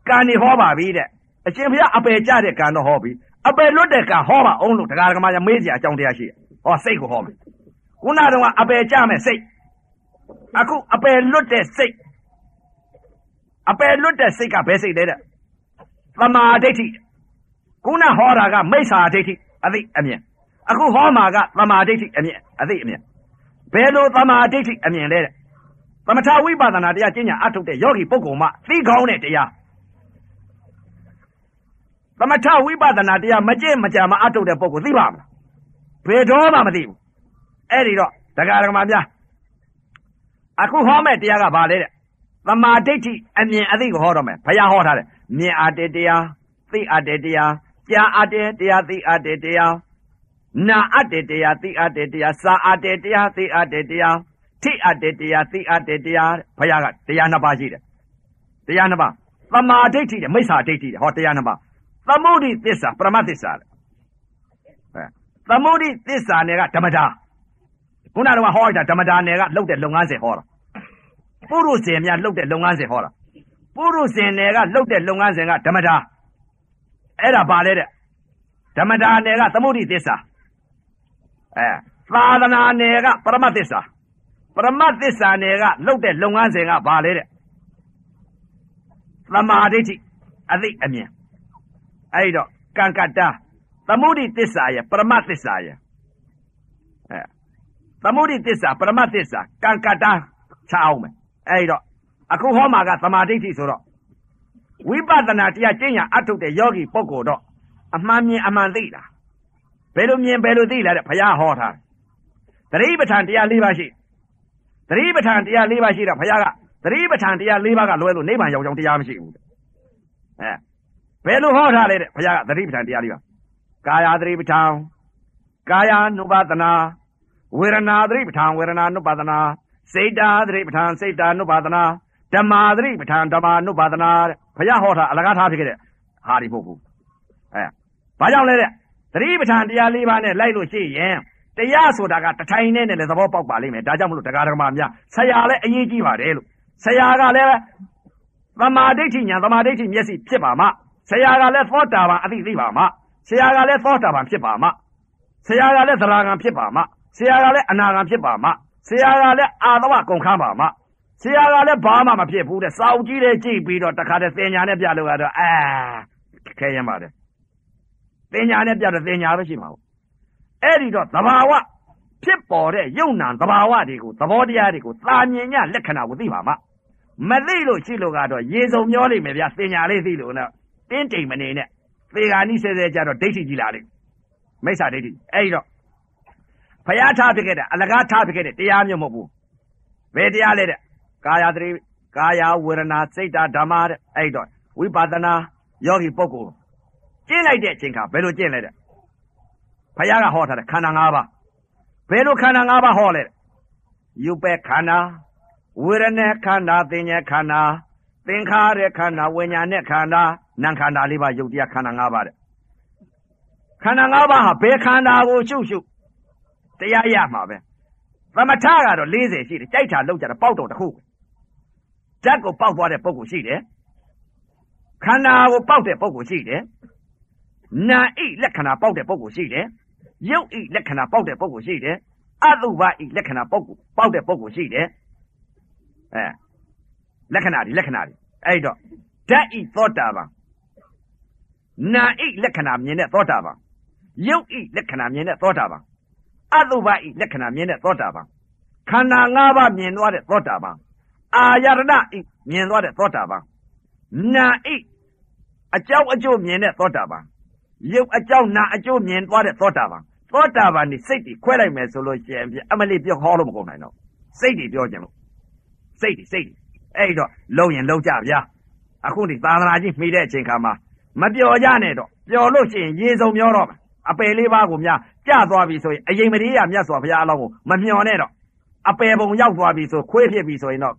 B: ကံနေဟောပါပြီတဲ့အရှင်ဘုရားအပေကြားတဲ့ကံတော့ဟောပြီအပေလွတ်တဲ့ကံဟောပါအောင်လို့တရားဓမ္မရမေးစရာအကြောင်းတရားရှိတယ်ဟောစိတ်ကိုဟောမယ်ခုနတော့ကအပေကြားမဲ့စိတ်အခုအပေလွတ်တဲ့စိတ်အပယ်လွတ်တဲ့စိတ်ကဘယ်စိတ်လဲတဲ့သမာဓိဋ္ဌိ ခုနဟောတာကမိစ္ဆာဒိဋ္ဌိအသိအမြင်အခုဟောမှာကသမာဓိဋ္ဌိအမြင်အသိအမြင်ဘယ်လိုသမာဓိဋ္ဌိအမြင်လဲတဲ့သမထဝိပဿနာတရားကျင့်ညာအထုတ်တဲ့ယောဂီပုဂ္ဂိုလ်မှသိကောင်းတဲ့တရားသမထဝိပဿနာတရားမကျင့်မကြံမအထုတ်တဲ့ပုဂ္ဂိုလ်သိပါမလားဘယ်တော့မှမသိဘူးအဲ့ဒီတော့တရားဓမ္မများအခုဟောမဲ့တရားကဘာလဲတဲ့သမာဓိဋ္ဌိအမြင်အသိကိုဟောတော့မယ်ဘုရားဟောထားတယ်မြင်အပ်တဲ့တရားသိအပ်တဲ့တရား ကြားအပ်တဲ့တရားသိအပ်တဲ့တရားနာအပ်တဲ့တရားသိအပ်တဲ့တရားစာအပ်တဲ့တရားသိအပ်တဲ့တရားထိအပ်တဲ့တရားသိအပ်တဲ့တရားဘုရားကတရားနှစ်ပါးရှိတယ်တရားနှစ်ပါးသမာဓိဋ္ဌိတဲ့မိစ္ဆာဒိဋ္ဌိတဲ့ဟောတရားနှစ်ပါးသမုဒိသစ္စာပရမသစ္စာတဲ့အဲသမုဒိသစ္စာနယ်ကဓမ္မတာခုနကတော့ဟောလိုက်တာဓမ္မတာနယ်ကလှုပ်တဲ့လုပ်ငန်းစဉ်ဟောတာပုရုဇဉ်များလှုပ်တဲ့လုပ်ငန်းစဉ်ဟောတာပုရုဇဉ်နယ်ကလှုပ်တဲ့လုပ်ငန်းစဉ်ကဓမ္မတာ အဲ့ဒါပါလေတဲ့ဓမ္မတာနယ်ကသမုဒိသစ္စာအဲသာသနာနယ်ကပရမသစ္စာပရမသစ္စာနယ်ကလှုပ်တဲ့လုပ်ငန်းစဉ်ကဘာလဲတဲ့သမာဓိဋ္ဌိအသိအမြင်အဲ့တော့ကံကတ္တာသမုဒိသစ္စာရဲ့ပရမသစ္စာရဲ့အဲသမုဒိသစ္စာပရမသစ္စာကံကတ္တာချအောင်မယ်အဲ့တော့အခုဟောမှာကသမာဓိဋ္ဌိဆိုတော့ ဝိပဿနာတရားကျင့်ရအထုတ်တဲ့ယောဂီပုဂ္ဂိုလ်တော့အမှန်မြင်အမှန်သိတာဘယ်လိုမြင်ဘယ်လိုသိလာတဲ့ဘုရားဟောထားသတိပဋ္ဌာန်တရား၄ပါးရှိသတိပဋ္ဌာန်တရား၄ပါးရှိတော့ဘုရားကသတိပဋ္ဌာန်တရား၄ပါးကလွဲလို့နိဗ္ဗာန်ရောက်ကြောင်းတရားမရှိဘူးအဲဘယ်လိုဟောထားလဲတဲ့ဘုရားကသတိပဋ္ဌာန်တရား၄ပါးကာယသတိပဋ္ဌာန်ကာယ ानु ပါဒနာဝေဒနာသတိပဋ္ဌာန်ဝေဒနာ ानु ပါဒနာစိတ်တာသတိပဋ္ဌာန်စိတ်တာနုပါဒနာ ဓမ္မာသတိပဋ္ဌာန်ဓမ္မာနုပါဒနာတဲ့ဘုရားဟောတာအလကားထားဖြစ်ခဲ့တဲ့ဟာဒီပုဂ္ဂိုလ်အဲဘာကြောင့်လဲတဲ့သတိပဋ္ဌာန်တရား၄ပါးနဲ့လိုက်လို့ရှိရင်တရားဆိုတာကတထိုင်နဲ့နဲ့လည်းသဘောပေါက်ပါလိမ့်မယ်ဒါကြောင့်မလို့တရားဓမ္မများဆရာလည်းအရေးကြီးပါတယ်လို့ဆရာကလည်းသမာဓိဋ္ဌိညာသမာဓိဋ္ဌိမျက်စိဖြစ်ပါမှဆရာကလည်းသောတာပန်အသိသိပါမှဆရာကလည်းသောတာပန်ဖြစ်ပါမှဆရာကလည်းသရဂံဖြစ်ပါမှဆရာကလည်းအနာဂံဖြစ်ပါမှဆရာကလည်းအာသဝကုန်ခန်းပါမှ ဆရာကလည်းဘာမှမဖြစ်ဘူးတဲ့စောင့်ကြည့်တယ်ကြည့်ပြီးတော့တခါတည်းသင်ညာနဲ့ပြလို့ရတော့အာခဲရင်ပါတယ်သင်ညာနဲ့ပြတော့သင်ညာပဲရှိမှာပေါ့အဲ့ဒီတော့သဘာဝဖြစ်ပေါ်တဲ့ယုံနာသဘာဝတွေကိုသဘောတရားတွေကိုသာမြင်ညလက္ခဏာကိုသိပါမှမသိလို့ရှိလို့ကတော့ရေစုံမျောလိမ့်မယ်ဗျာသင်ညာလေးသိလို့နော်တင်းတိမ်မနေနဲ့သေဂာနိစေစေကြတော့ဒိဋ္ဌိကြီးလာလိမ့်မိစ္ဆာဒိဋ္ဌိအဲ့ဒီတော့ဖျားထားဖြစ်ခဲ့တဲ့အလကားထားဖြစ်ခဲ့တဲ့တရားမျိုးမဟုတ်ဘူးဘယ်တရားလဲတဲ့ ကာယသတိကာယဝေဒနာစိတ်ဓာဓမ္မတဲ့အဲ့တော့ဝိပဿနာယောဂီပုဂ္ဂိုလ်ကျင့်လိုက်တဲ့အချိန်ခါဘယ်လိုကျင့်လဲတဲ့ဖျားကဟောထားတဲ့ခန္ဓာ၅ပါးဘယ်လိုခန္ဓာ၅ပါးဟောလဲယူပဲခန္ဓာဝေဒနာခန္ဓာသင်္ညခန္ဓာသင်္ခါရခန္ဓာဝိညာဉ်နဲ့ခန္ဓာနာခန္ဓာလေးပါယုတ်တရားခန္ဓာ၅ပါးတဲ့ခန္ဓာ၅ပါးဟာဘယ်ခန္ဓာကိုရှုပ်ရှုပ်တရားရမှာပဲသမထကတော့40ရှိတယ်ကြိုက်တာလောက်ကြတာပေါက်တော့တစ်ခု ဓာတ်ကိုပေါက်သွားတဲ့ပုံကိုရှိတယ်ခန္ဓာကိုပေါက်တဲ့ပုံကိုရှိတယ်နာဣလက္ခဏာပေါက်တဲ့ပုံကိုရှိတယ်ရုပ်ဣလက္ခဏာပေါက်တဲ့ပုံကိုရှိတယ်အတုပဣလက္ခဏာပေါက်ကိုပေါက်တဲ့ပုံကိုရှိတယ်အဲလက္ခဏာဒီလက္ခဏာဒီအဲ့တော့ဓာတ်ဣသောတာပန်နာဣလက္ခဏာမြင်တဲ့သောတာပန်ရုပ်ဣလက္ခဏာမြင်တဲ့သောတာပန်အတုပဤလက္ခဏာမြင်တဲ့သောတာပန်ခန္ဓာ၅ပါးမြင်သွားတဲ့သောတာပန် အာယရဏဤမြင်သွားတဲ့သောတာပန်နာဤအကြောင်းအကျိုးမြင်တဲ့သောတာပန်ရုပ်အကြောင်းနာအကျိုးမြင်သွားတဲ့သောတာပန်သောတာပန်ဒီစိတ်တွေခွဲလိုက်မယ်ဆိုလို့ရှိရင်အမလေးပြောဟောလို့မကုန်နိုင်တော့စိတ်တွေပြောကြလို့စိတ်တွေစိတ်တွေအဲ့တော့လုံရင်လုံကြဗျာအခုဒီသာသနာကြီးမှီတဲ့အချိန်ခါမှာမပျော်ကြနဲ့တော့ပျော်လို့ရှိရင်ရေစုံမျောတော့မယ်အပယ်လေးပါးကိုများကြသွားပြီဆိုရင်အရင်မရေရမြတ်စွာဘုရားအလောင်းကိုမမျော်နဲ့တော့အပယ်ပုံရောက်သွားပြီဆိုခွေးဖြစ်ပြီဆိုရင်တော့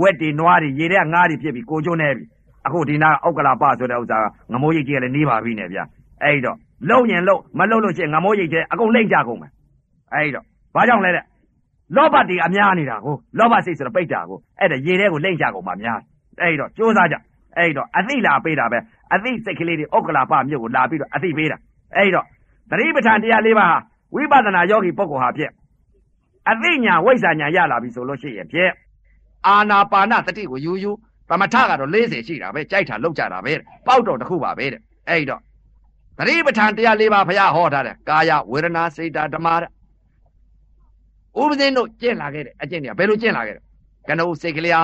B: ဝက်တွေနွားတွေရေထဲငါးတွေဖြစ်ပြီကိုကျိုးနေပြီအခုဒီနာအောက်ကလာပဆိုတဲ့ဥစ္စာကငမိုးရိတ်ကြီးကလည်းနေပါပြီနဲ့ဗျအဲ့တော့လုံရင်လုံမလုံလို့ရှိရင်ငမိုးရိတ်တဲ့အကုန်လိမ့်ကြကုန်မယ်အဲ့တော့ဘာကြောင့်လဲတဲ့လောဘတွေအများနေတာကိုလောဘစိတ်ဆိုတော့ပိတ်တာကိုအဲ့ဒါရေထဲကိုလိမ့်ကြကုန်မှာများအဲ့တော့ကြိုးစားကြအဲ့တော့အသိလာပေးတာပဲအသိစိတ်ကလေးတွေဩက္ကလာပမြို့ကိုလာပြီးတော့အသိပေးတာအဲ့တော့သတိပဋ္ဌာန်တရား၄ပါးဟာဝိပဿနာယောဂီပုဂ္ဂိုလ်ဟာဖြစ်အသိညာဝိဇ္ဇာညာရလာပြီဆိုလို့ရှိရင်ဖြစ် အာနာပါနတတိကိုယူယူသမထကတော့40ရှိတာပဲကြိုက်တာလောက်ကြတာပဲပေါက်တော့တစ်ခုပါပဲတဲ့အဲ့တော့သတိပဋ္ဌာန်တရား၄ပါးဘုရားဟောထားတယ်ကာယဝေဒနာစိတ်ဓာတ်ဓမ္မတဲ့ဥပဇင်းတို့ကျင့်လာခဲ့တဲ့အကျင့်တွေကဘယ်လိုကျင့်လာခဲ့လဲကနုစိတ်ကလေးဟာ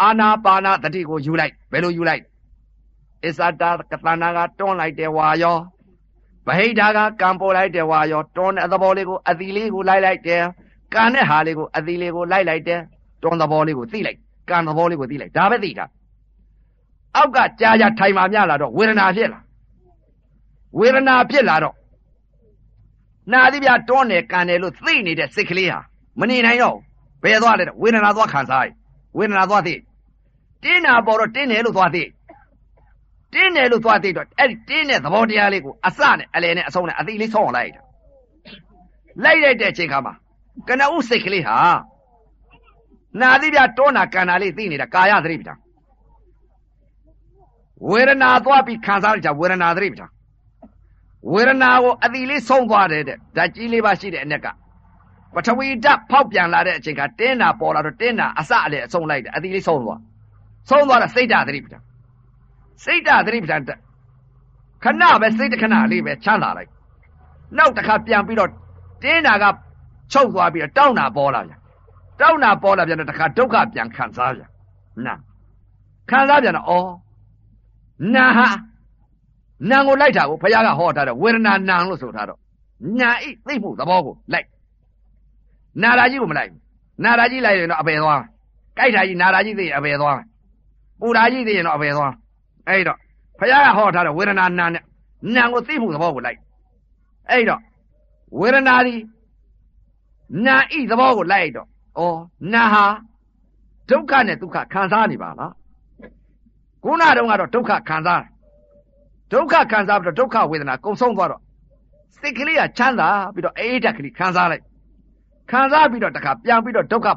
B: အာနာပါနတတိကိုယူလိုက်ဘယ်လိုယူလိုက်အစ္ဆတာကတနာကတွန်းလိုက်တယ်ဝါယောဗဟိတာကကံပေါ်လိုက်တယ်ဝါရောတွန်းတဲ့သဘောလေးကိုအသီလေးကိုလိုက်လိုက်တယ်ကံတဲ့ဟာလေးကိုအသီလေးကိုလိုက်လိုက်တယ် တွန်းသဘောလေးကိုသိလိုက်ကံသဘောလေးကိုသိလိုက်ဒါပဲသိတာအောက်ကကြာကြာထိုင်မှမြလာတော့ဝေဒနာဖြစ်လာဝေဒနာဖြစ်လာတော့နာသီးပြတွန်းတယ်ကံတယ်လို့သိနေတဲ့စိတ်ကလေးဟာမနေနိုင်တော့ဘယ်သွားလဲဝေဒနာသွားခံစားရဝေဒနာသွားသိတင်းနာပေါ်တော့တင်းတယ်လို့သွားသိတင်းတယ်လို့သွားသိတော့အဲ့ဒီတင်းတဲ့သဘောတရားလေးကိုအစနဲ့အလယ်နဲ့အဆုံးနဲ့အသိလေးဆုံးအောင်လိုက်တာလိုက်လိုက်တဲ့အချိန်ခါမှာကနဦးစိတ်ကလေးဟာ နာသီးပြတွန်းတာကန္နာလေးသိနေတာကာယသတိပဋ္ဌာန်ဝေဒနာသွားပြီးခံစားရကြဝေဒနာသတိပဋ္ဌာန်ဝေဒနာကိုအတိလေးဆုံးသွားတယ်တဲ့ဓာတ်ကြီးလေးပါရှိတဲ့အ ਨੇ ကပထဝီဓာတ်ဖောက်ပြန်လာတဲ့အချိန်ကတင်းတာပေါ်လာတော့တင်းတာအစအလေအဆုံးလိုက်တယ်အတိလေးဆုံးသွားဆုံးသွားတာစိတ်ဓာတ်သတိပဋ္ဌာန်စိတ်ဓာတ်သတိပဋ္ဌာန်တက်ခဏပဲစိတ်တစ်ခဏလေးပဲချမ်းသာလိုက်နောက်တစ်ခါပြန်ပြီးတော့တင်းတာကချုပ်သွားပြီးတော့တောင်းတာပေါ်လာပြန် တောင်းတာပေါ်လာပြန်တော့တစ်ခါဒုက္ခပြန်ခံစားပြန်နာခံစားပြန်တော့ဩနာဟာနာကိုလိုက်တာကိုဘုရားကဟောထားတယ်ဝေဒနာနာလို့ဆိုထားတော့ညာဣသိမှုသဘောကိုလိုက်နာရာကြီးကိုမလိုက်ဘူးနာရာကြီးလိုက်ရင်တော့အပယ်သွားကြိုက်တာကြီးနာရာကြီးသိရင်အပယ်သွားပူရာကြီးသိရင်တော့အပယ်သွားအဲ့တော့ဘုရားကဟောထားတယ်ဝေဒနာနာနဲ့နာကိုသိမှုသဘောကိုလိုက်အဲ့တော့ဝေဒနာဒီနာဣသဘောကိုလိုက်တော့ ဩနာဟာဒုက္ခနဲ့ဒုက္ခခံစားနေပါလားခုနတုန်းကတော့ဒုက္ခခံစားတယ်ဒုက္ခခံစားပြီးတော့ဒုက္ခဝေဒနာကုံဆုံးသွားတော့စိတ်ကလေးကချမ်းသာပြီးတော့အေးဓာတ်ကလေးခံစားလိုက်ခံစားပြီးတော့တခါပြန်ပြီးတော့ဒုက္ခ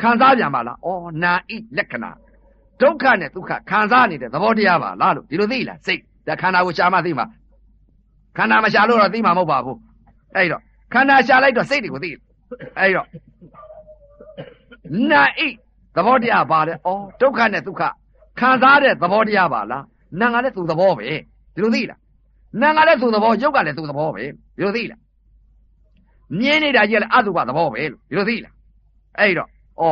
B: ခံစားပြန်ပါလားဩနာဣလက္ခဏာဒုက္ခနဲ့ဒုက္ခခံစားနေတဲ့သဘောတရားပါလားလို့ဒီလိုသိလားစိတ်ဒါခန္ဓာကိုရှာမှသိမှာခန္ဓာမရှာလို့တော့သိမှာမဟုတ်ပါဘူးအဲ့တော့ခန္ဓာရှာလိုက်တော့စိတ်တွေကိုသိအဲ့တော့ နာဣသဘောတရားပါလေဩဒုက္ခနဲ့ဒုက္ခခံစားတဲ့သဘောတရားပါလားနာငါလည်းသူသဘောပဲဒီလိုသိလားနာငါလည်းသူသဘောရုပ်ကလည်းသူသဘောပဲဒီလိုသိလားမြင်နေတာကြီးကလည်းအတုပသဘောပဲလို့ဒီလိုသိလားအဲ့တော့ဩ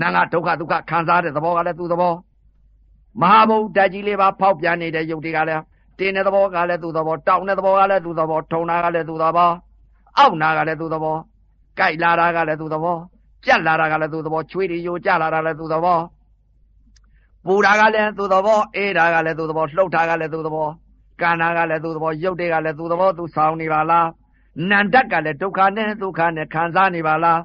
B: နာငါဒုက္ခဒုက္ခခံစားတဲ့သဘောကလည်းသူသဘောမဟာဘုဒ္ဓကြီးလေးပါဖောက်ပြန်နေတဲ့ယုတ်တွေကလည်းတင်းတဲ့သဘောကလည်းသူသဘောတောင်းတဲ့သဘောကလည်းသူသဘောထုံတာကလည်းသူသဘောအောက်နာကလည်းသူသဘောကြိုက်လာတာကလည်းသူသဘော ကြက်လာတာကလည်းသူသဘောချွေးတွေယိုကြလာတာလည်းသူသဘောပူတာကလည်းသူသဘောအေးတာကလည်းသူသဘောလှုပ်တာကလည်းသူသဘောကန္နာကလည်းသူသဘောရုပ်တွေကလည်းသူသဘောသူဆောင်နေပါလားနန္တကလည်းဒုက္ခနဲ့ဒုက္ခနဲ့ခံစားနေပါလား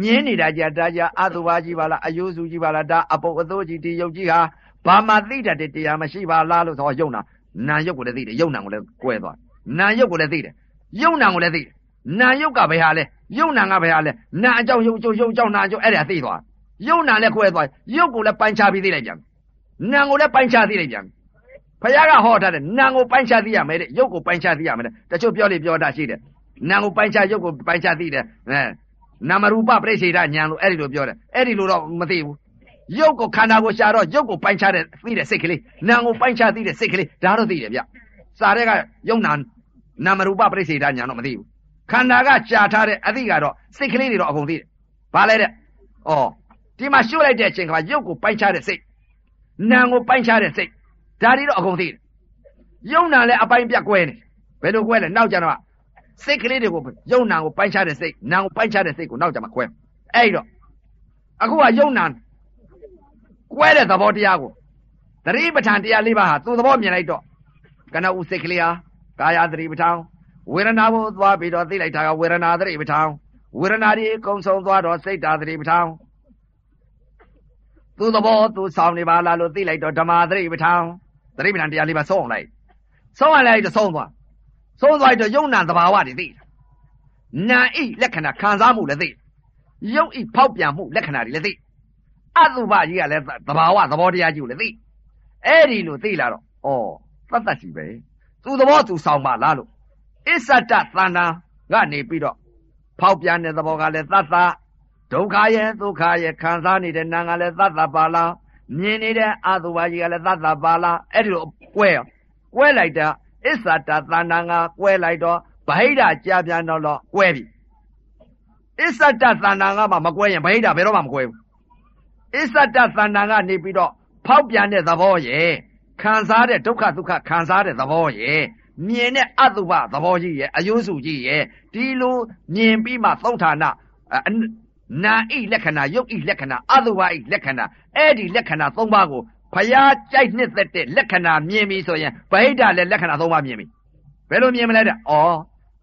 B: မြင်းနေတာကြတာကြအတုပါကြီးပါလားအယုစုကြီးပါလားဒါအပုပ်အသိုးကြီးဒီယုတ်ကြီးဟာဘာမှသိတတ်တဲ့တရားမရှိပါလားလို့ဆိုယုံနာနာယုတ်ကိုလည်းသိတယ်ယုံနာကိုလည်းကွဲသွားနာယုတ်ကိုလည်းသိတယ်ယုံနာကိုလည်းသိတယ်နာယုတ်ကဘယ်ဟာလဲ ယုံနာကဘယ်ဟာလဲနာအကြောင်းယုတ်ကျုပ်ယုတ်ကြောင့်နာအကြောင်းအဲ့ဒါသိသွားယုံနာလည်းခွဲသွားယုတ်ကိုလည်းပိုင်းခြားပြီးသိလိုက်ပြန်နာကိုလည်းပိုင်းခြားသိလိုက်ပြန်ဖခင်ကဟောထားတယ်နာကိုပိုင်းခြားသိရမယ်တဲ့ယုတ်ကိုပိုင်းခြားသိရမယ်တဲ့တချို့ပြောလေပြောတာရှိတယ်နာကိုပိုင်းခြားယုတ်ကိုပိုင်းခြားသိတယ်အဲနာမရူပပြိစေတညာလို့အဲ့ဒီလိုပြောတယ်အဲ့ဒီလိုတော့မသိဘူးယုတ်ကိုခန္ဓာကိုရှာတော့ယုတ်ကိုပိုင်းခြားတဲ့သိတဲ့စိတ်ကလေးနာကိုပိုင်းခြားသိတဲ့စိတ်ကလေးဒါတော့သိတယ်ဗျစာတဲ့ကယုံနာနာမရူပပြိစေတညာတော့မသိဘူး ခန္ဓာကရှာထားတဲ့အသိကတော့စိတ်ကလေးတွေတော့အကုန်သိတယ်ဘာလဲတဲ့ဩဒီမှာရှုလိုက်တဲ့အချိန်ကရုပ်ကိုပိုင်းခြားတဲ့စိတ်နာကိုပိုင်းခြားတဲ့စိတ်ဒါတွေတော့အကုန်သိတယ်ယုံနာလည်းအပိုင်းပြတ်ကွဲနေဘယ်လိုကွဲလဲနောက်ကြတော့စိတ်ကလေးတွေကိုယုံနာကိုပိုင်းခြားတဲ့စိတ်နာကိုပိုင်းခြားတဲ့စိတ်ကိုနောက်ကြမှာကွဲအဲ့တော့အခုကယုံနာကွဲတဲ့သဘောတရားကိုသတိပဋ္ဌာန်တရားလေးပါးဟာသူ့သဘောမြင်လိုက်တော့ကနဦးစိတ်ကလေးဟာကာယသတိပဋ္ဌာန် ဝေဒနာကိုသွားပြီးတော့သိလိုက်တာကဝေဒနာသတိပဋ္ဌာန်ဝေဒနာဒီကုံဆုံးသွားတော့စိတ်တာသတိပဋ္ဌာန်သူသဘောသူဆောင်နေပါလားလို့သိလိုက်တော့ဓမ္မသတိပဋ္ဌာန်သတိပဋ္ဌာန်တရားလေးပါဆုံးအောင်လိုက်ဆုံးအောင်လိုက်တော့ဆုံးသွားဆုံးသွားတော့ယုံနာသဘာဝတွေသိတယ်နာဣလက္ခဏာခံစားမှုလည်းသိတယ်ယုတ်ဤဖောက်ပြန်မှုလက္ခဏာတွေလည်းသိအတုပကြီးကလည်းသဘာဝသဘောတရားကြီးကိုလည်းသိအဲ့ဒီလိုသိလာတော့ဩသတ်တတ်စီပဲသူသဘောသူဆောင်ပါလားလို့ အစ္ဆတသန္တာကနေပြီးတော့ဖောက်ပြန်တဲ့သဘောကလည်းသတ်သဒုက္ခရဲ့ဒုက္ခရဲ့ခံစားနေတဲ့နာကလည်းသတ်သပါလားမြင်နေတဲ့အတုပကြီးကလည်းသတ်သပါလားအဲ့ဒီလိုကွဲရောကွဲလိုက်တာအစ္ဆတသန္တာကကွဲလိုက်တော့ဗဟိတကြာပြန်တော့တော့ကွဲပြီအစ္ဆတသန္တာကမှမကွဲရင်ဗဟိတဘယ်တော့မှမကွဲဘူးအစ္ဆတသန္တာကနေပြီးတော့ဖောက်ပြန်တဲ့သဘောရဲ့ခံစားတဲ့ဒုက္ခဒုက္ခခံစားတဲ့သဘောရဲ့ မြင်တဲ့အတုပသဘောကြီးရဲ့အယုစုကြီးရဲ့ဒီလိုမြင်ပြီးမှသုံးဌာနနာဣလက္ခဏာယုတ်ဣလက္ခဏာအတုပဣလက္ခဏာအဲ့ဒီလက္ခဏာ၃ပါးကိုဖယားကြိုက်နှစ်သက်တဲ့လက္ခဏာမြင်ပြီဆိုရင်ဗဟိတလည်းလက္ခဏာ၃ပါးမြင်ပြီဘယ်လိုမြင်မလဲတဲ့ဩ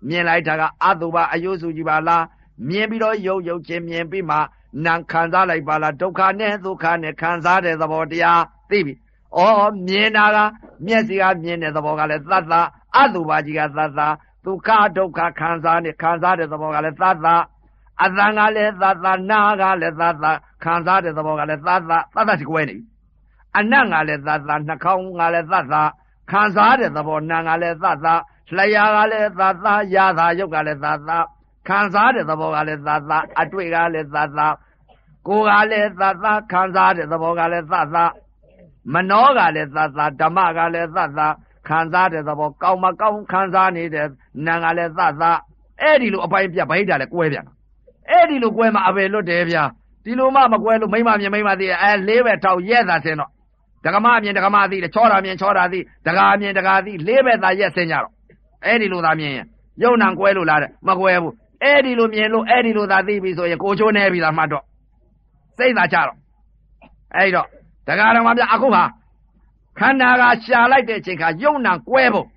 B: မြင်လိုက်တာကအတုပအယုစုကြီးပါလားမြင်ပြီးတော့ယုတ်ယုတ်ချင်းမြင်ပြီးမှနာခံစားလိုက်ပါလားဒုက္ခနဲ့ဒုက္ခနဲ့ခံစားတဲ့သဘောတရားသိပြီ။အော်မြင်တာကမျက်စိကမြင်တဲ့သဘောကလည်းသတ္တ အတုပါကြီးကသတ္တဒုက္ခဒုက္ခခံစားနေခံစားတဲ့သဘောကလည်းသတ္တအသံကလည်းသတ္တနာကလည်းသတ္တခံစားတဲ့သဘောကလည်းသတ္တသတ္တရှိကွဲနေအနတ်ကလည်းသတ္တနှာခေါင်းကလည်းသတ္တခံစားတဲ့သဘောနာကလည်းသတ္တလျှာကလည်းသတ္တရာသာယုတ်ကလည်းသတ္တခံစားတဲ့သဘောကလည်းသတ္တအတွေ့ကလည်းသတ္တကိုယ်ကလည်းသတ္တခံစားတဲ့သဘောကလည်းသတ္တမနောကလည်းသတ္တဓမ္မကလည်းသတ္တ ခံစားတဲ့သဘောကောင်းမကောင်းခံစားနေတဲ့နာကလည်းသတ္တအဲ့ဒီလိုအပိုင်းပြဗိဒ္ဓလည်းကွဲပြန်တာအဲ့ဒီလိုကွဲမှအဘယ်လွတ်တယ်ဗျာဒီလိုမှမကွဲလို့မိမမြင်မိမသိအဲလေးပဲထောက်ရက်သာဆင်းတော့ဒကမမြင်ဒကမသိတယ်ချောတာမြင်ချောတာသိဒကာမြင်ဒကာသိလေးပဲသာရက်ဆင်းကြတော့အဲ့ဒီလိုသာမြင်ရင်ယုံနံကွဲလို့လားတဲ့မကွဲဘူးအဲ့ဒီလိုမြင်လို့အဲ့ဒီလိုသာသိပြီဆိုရင်ကိုချိုးနေပြီလားမှတ်တော့စိတ်သာကြတော့အဲ့တော့ဒကာတော်မပြအခုဟာ ခန္ဓာကရှာလိုက်တဲ့အချိန်ခါယုံနံကွဲဖို့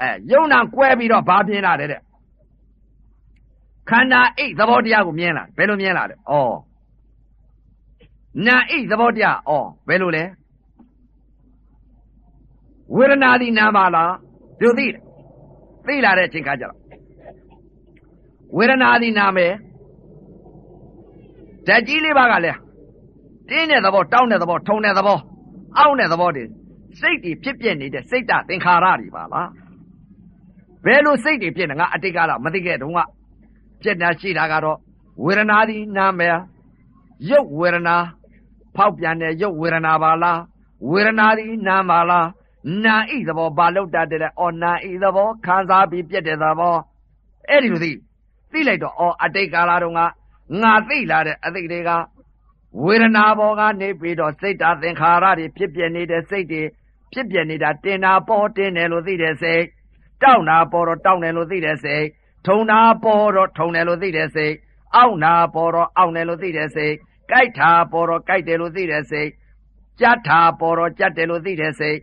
B: အဲယုံနံကွဲပြီးတော့ဘာပြင်းလာတယ်တဲ့ခန္ဓာအိတ်သဘောတရားကိုမြင်လာဘယ်လိုမြင်လာလဲဩနာအိတ်သဘောတရားဩဘယ်လိုလဲဝေဒနာဒီနာပါလားသူသိတယ်သိလာတဲ့အချိန်ခါကျတော့ဝေဒနာဒီနာမယ်ဓာတ်ကြီးလေးပါကလည်း တင်းတဲ့သဘောတောင်းတဲ့သဘောထုံတဲ့သဘောအောင့်တဲ့သဘောတွေစိတ်တွေဖြစ်ပြနေတဲ့စိတ်တသင်္ခါရတွေပါလားဘယ်လိုစိတ်တွေဖြစ်နေငါအတိတ်ကတော့မသိခဲ့တုန်းကပြက်တာရှိတာကတော့ဝေဒနာဒီနာမယ်ရုပ်ဝေဒနာဖောက်ပြန်တဲ့ရုပ်ဝေဒနာပါလားဝေဒနာဒီနာပါလားနာဣသဘောဘာလို့တတ်တယ်အော်နာဣသဘောခံစားပြီးပြက်တဲ့သဘောအဲ့ဒီလိုသိသိလိုက်တော့အော်အတိတ်ကာလတုန်းကငါသိလာတဲ့အသိတွေက ဝေဒနာဘောကနေပြီးတော့စိတ်ဓာတ်သင်္ခါရတွေဖြစ်ပြနေတဲ့စိတ်တွေဖြစ်ပြနေတာတင်တာပေါ်တင်တယ်လို့သိတဲ့စိတ်တောက်တာပေါ်တော့တောက်တယ်လို့သိတဲ့စိတ်ထုံတာပေါ်တော့ထုံတယ်လို့သိတဲ့စိတ်အောင့်တာပေါ်တော့အောင့်တယ်လို့သိတဲ့စိတ်ကြိုက်တာပေါ်တော့ကြိုက်တယ်လို့သိတဲ့စိတ်ကြက်တာပေါ်တော့ကြက်တယ်လို့သိတဲ့စိတ်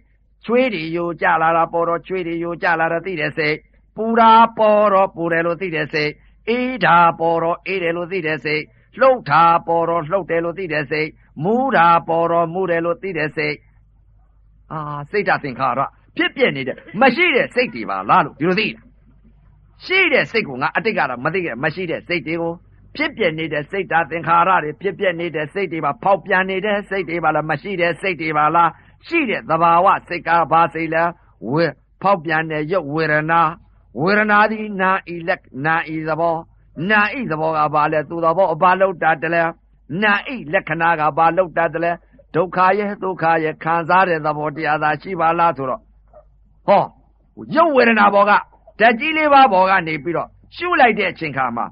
B: ချွေးတွေယိုကြလာတာပေါ်တော့ချွေးတွေယိုကြလာတာသိတဲ့စိတ်ပူတာပေါ်တော့ပူတယ်လို့သိတဲ့စိတ်အေးတာပေါ်တော့အေးတယ်လို့သိတဲ့စိတ် လှုပ်တာပေါ်တော့လှုပ်တယ်လို့သိတဲ့စိတ်မူးတာပေါ်တော့မူးတယ်လို့သိတဲ့စိတ်အာစိတ်ဓာတ်သင်္ခါရဖြစ်ပြနေတဲ့မရှိတဲ့စိတ်တွေပါလားလို့ဒီလိုသိတာရှိတဲ့စိတ်ကိုငါအတိတ်ကတော့မသိခဲ့မရှိတဲ့စိတ်တွေကိုဖြစ်ပြနေတဲ့စိတ်ဓာတ်သင်္ခါရတွေဖြစ်ပြနေတဲ့စိတ်တွေပါဖောက်ပြန်နေတဲ့စိတ်တွေပါလားမရှိတဲ့စိတ်တွေပါလားရှိတဲ့သဘာဝစိတ်ကဘာစိတ်လဲဝေဖောက်ပြန်တဲ့ရုပ်ဝေဒနာဝေဒနာသည်နာဤလက်နာဤသဘော နာဣသဘောကဘာလဲသူသဘောအဘာလောက်တာတလဲနာဣလက္ခဏာကဘာလောက်တာတလဲဒုက္ခရဲ့ဒုက္ခရဲ့ခံစားတဲ့သဘောတရားသာရှိပါလားဆိုတော့ဟောရုပ်ဝေဒနာဘောကဓာတ်ကြီးလေးပါဘောကနေပြီးတော့ရှုလိုက်တဲ့အချိန်ခါမှာ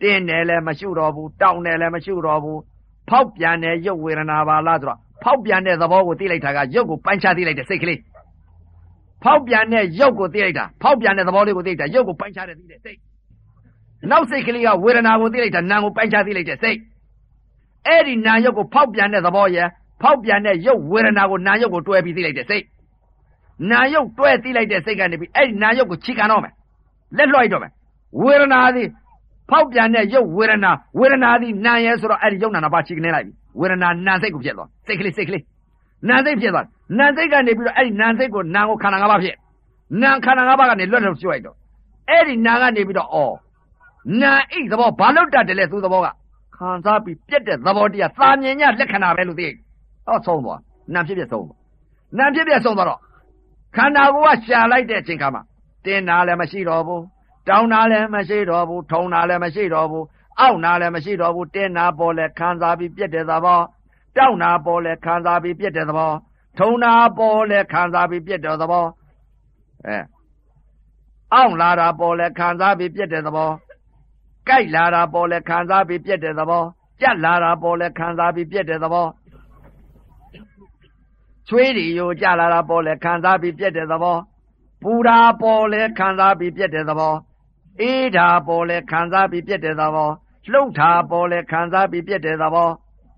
B: တင်းတယ်လည်းမရှုတော့ဘူးတောင်းတယ်လည်းမရှုတော့ဘူးဖောက်ပြန်တဲ့ရုပ်ဝေဒနာပါလားဆိုတော့ဖောက်ပြန်တဲ့သဘောကိုသိလိုက်တာကရုပ်ကိုပိုင်းခြားသိလိုက်တဲ့စိတ်ကလေးဖောက်ပြန်တဲ့ရုပ်ကိုသိလိုက်တာဖောက်ပြန်တဲ့သဘောလေးကိုသိလိုက်တာရုပ်ကိုပိုင်းခြားတဲ့သိတဲ့စိတ် နောက်စိတ်ကလေးကဝေဒနာကိုသိလိုက်တာနာကိုပိုင်းခြားသိလိုက်တဲ့စိတ်အဲ့ဒီနာရုပ်ကိုဖောက်ပြန်တဲ့သဘောရဲ့ဖောက်ပြန်တဲ့ရုပ်ဝေဒနာကိုနာရုပ်ကိုတွဲပြီးသိလိုက်တဲ့စိတ်နာယုတ်တွဲသိလိုက်တဲ့စိတ်ကနေပြီးအဲ့ဒီနာယုတ်ကိုချီကန်တော့မယ်လက်လွှိုက်တော့မယ်ဝေဒနာသည်ဖောက်ပြန်တဲ့ယုတ်ဝေဒနာဝေဒနာသည်နာရဲဆိုတော့အဲ့ဒီယုတ်နာနာပါချီကနေလိုက်ပြီဝေဒနာနာစိတ်ကိုဖြစ်သွားစိတ်ကလေးစိတ်ကလေးနာစိတ်ဖြစ်သွားနာစိတ်ကနေပြီးတော့အဲ့ဒီနာစိတ်ကိုနာကိုခန္ဓာ၅ပါးဖြစ်နာခန္ဓာ၅ပါးကနေလွတ်လို့ကျွတ်လိုက်တော့အဲ့ဒီနာကနေပြီးတော့အော် နာအိတ်သဘောဘာလို့တတ်တယ်လဲသူသဘောကခံစားပြီးပြက်တဲ့သဘောတရားသာမြင်ညလက္ခဏာပဲလို့သိဟောဆုံးသွားနာဖြစ်ဖြစ်ဆုံးသွားနာဖြစ်ဖြစ်ဆုံးသွားတော့ခန္ဓာကိုယ်ကရှာလိုက်တဲ့အချိန်ခါမှာတင်းနာလည်းမရှိတော့ဘူးတောင်းနာလည်းမရှိတော့ဘူးထုံနာလည်းမရှိတော့ဘူးအောက်နာလည်းမရှိတော့ဘူးတင်းနာပေါ်လဲခံစားပြီးပြက်တဲ့သဘောတောင်းနာပေါ်လဲခံစားပြီးပြက်တဲ့သဘောထုံနာပေါ်လဲခံစားပြီးပြက်တဲ့သဘောအဲအောင့်လာတာပေါ်လဲခံစားပြီးပြက်တဲ့သဘော ကြိုက်လာတာပေါ်လဲခံစားပြီးပြက်တဲ့သဘောကြက်လာတာပေါ်လဲခံစားပြီးပြက်တဲ့သဘောချွေးရီယိုကြလာတာပေါ်လဲခံစားပြီးပြက်တဲ့သဘောပူတာပေါ်လဲခံစားပြီးပြက်တဲ့သဘောအေးတာပေါ်လဲခံစားပြီးပြက်တဲ့သဘောလှုပ်တာပေါ်လဲခံစားပြီးပြက်တဲ့သဘော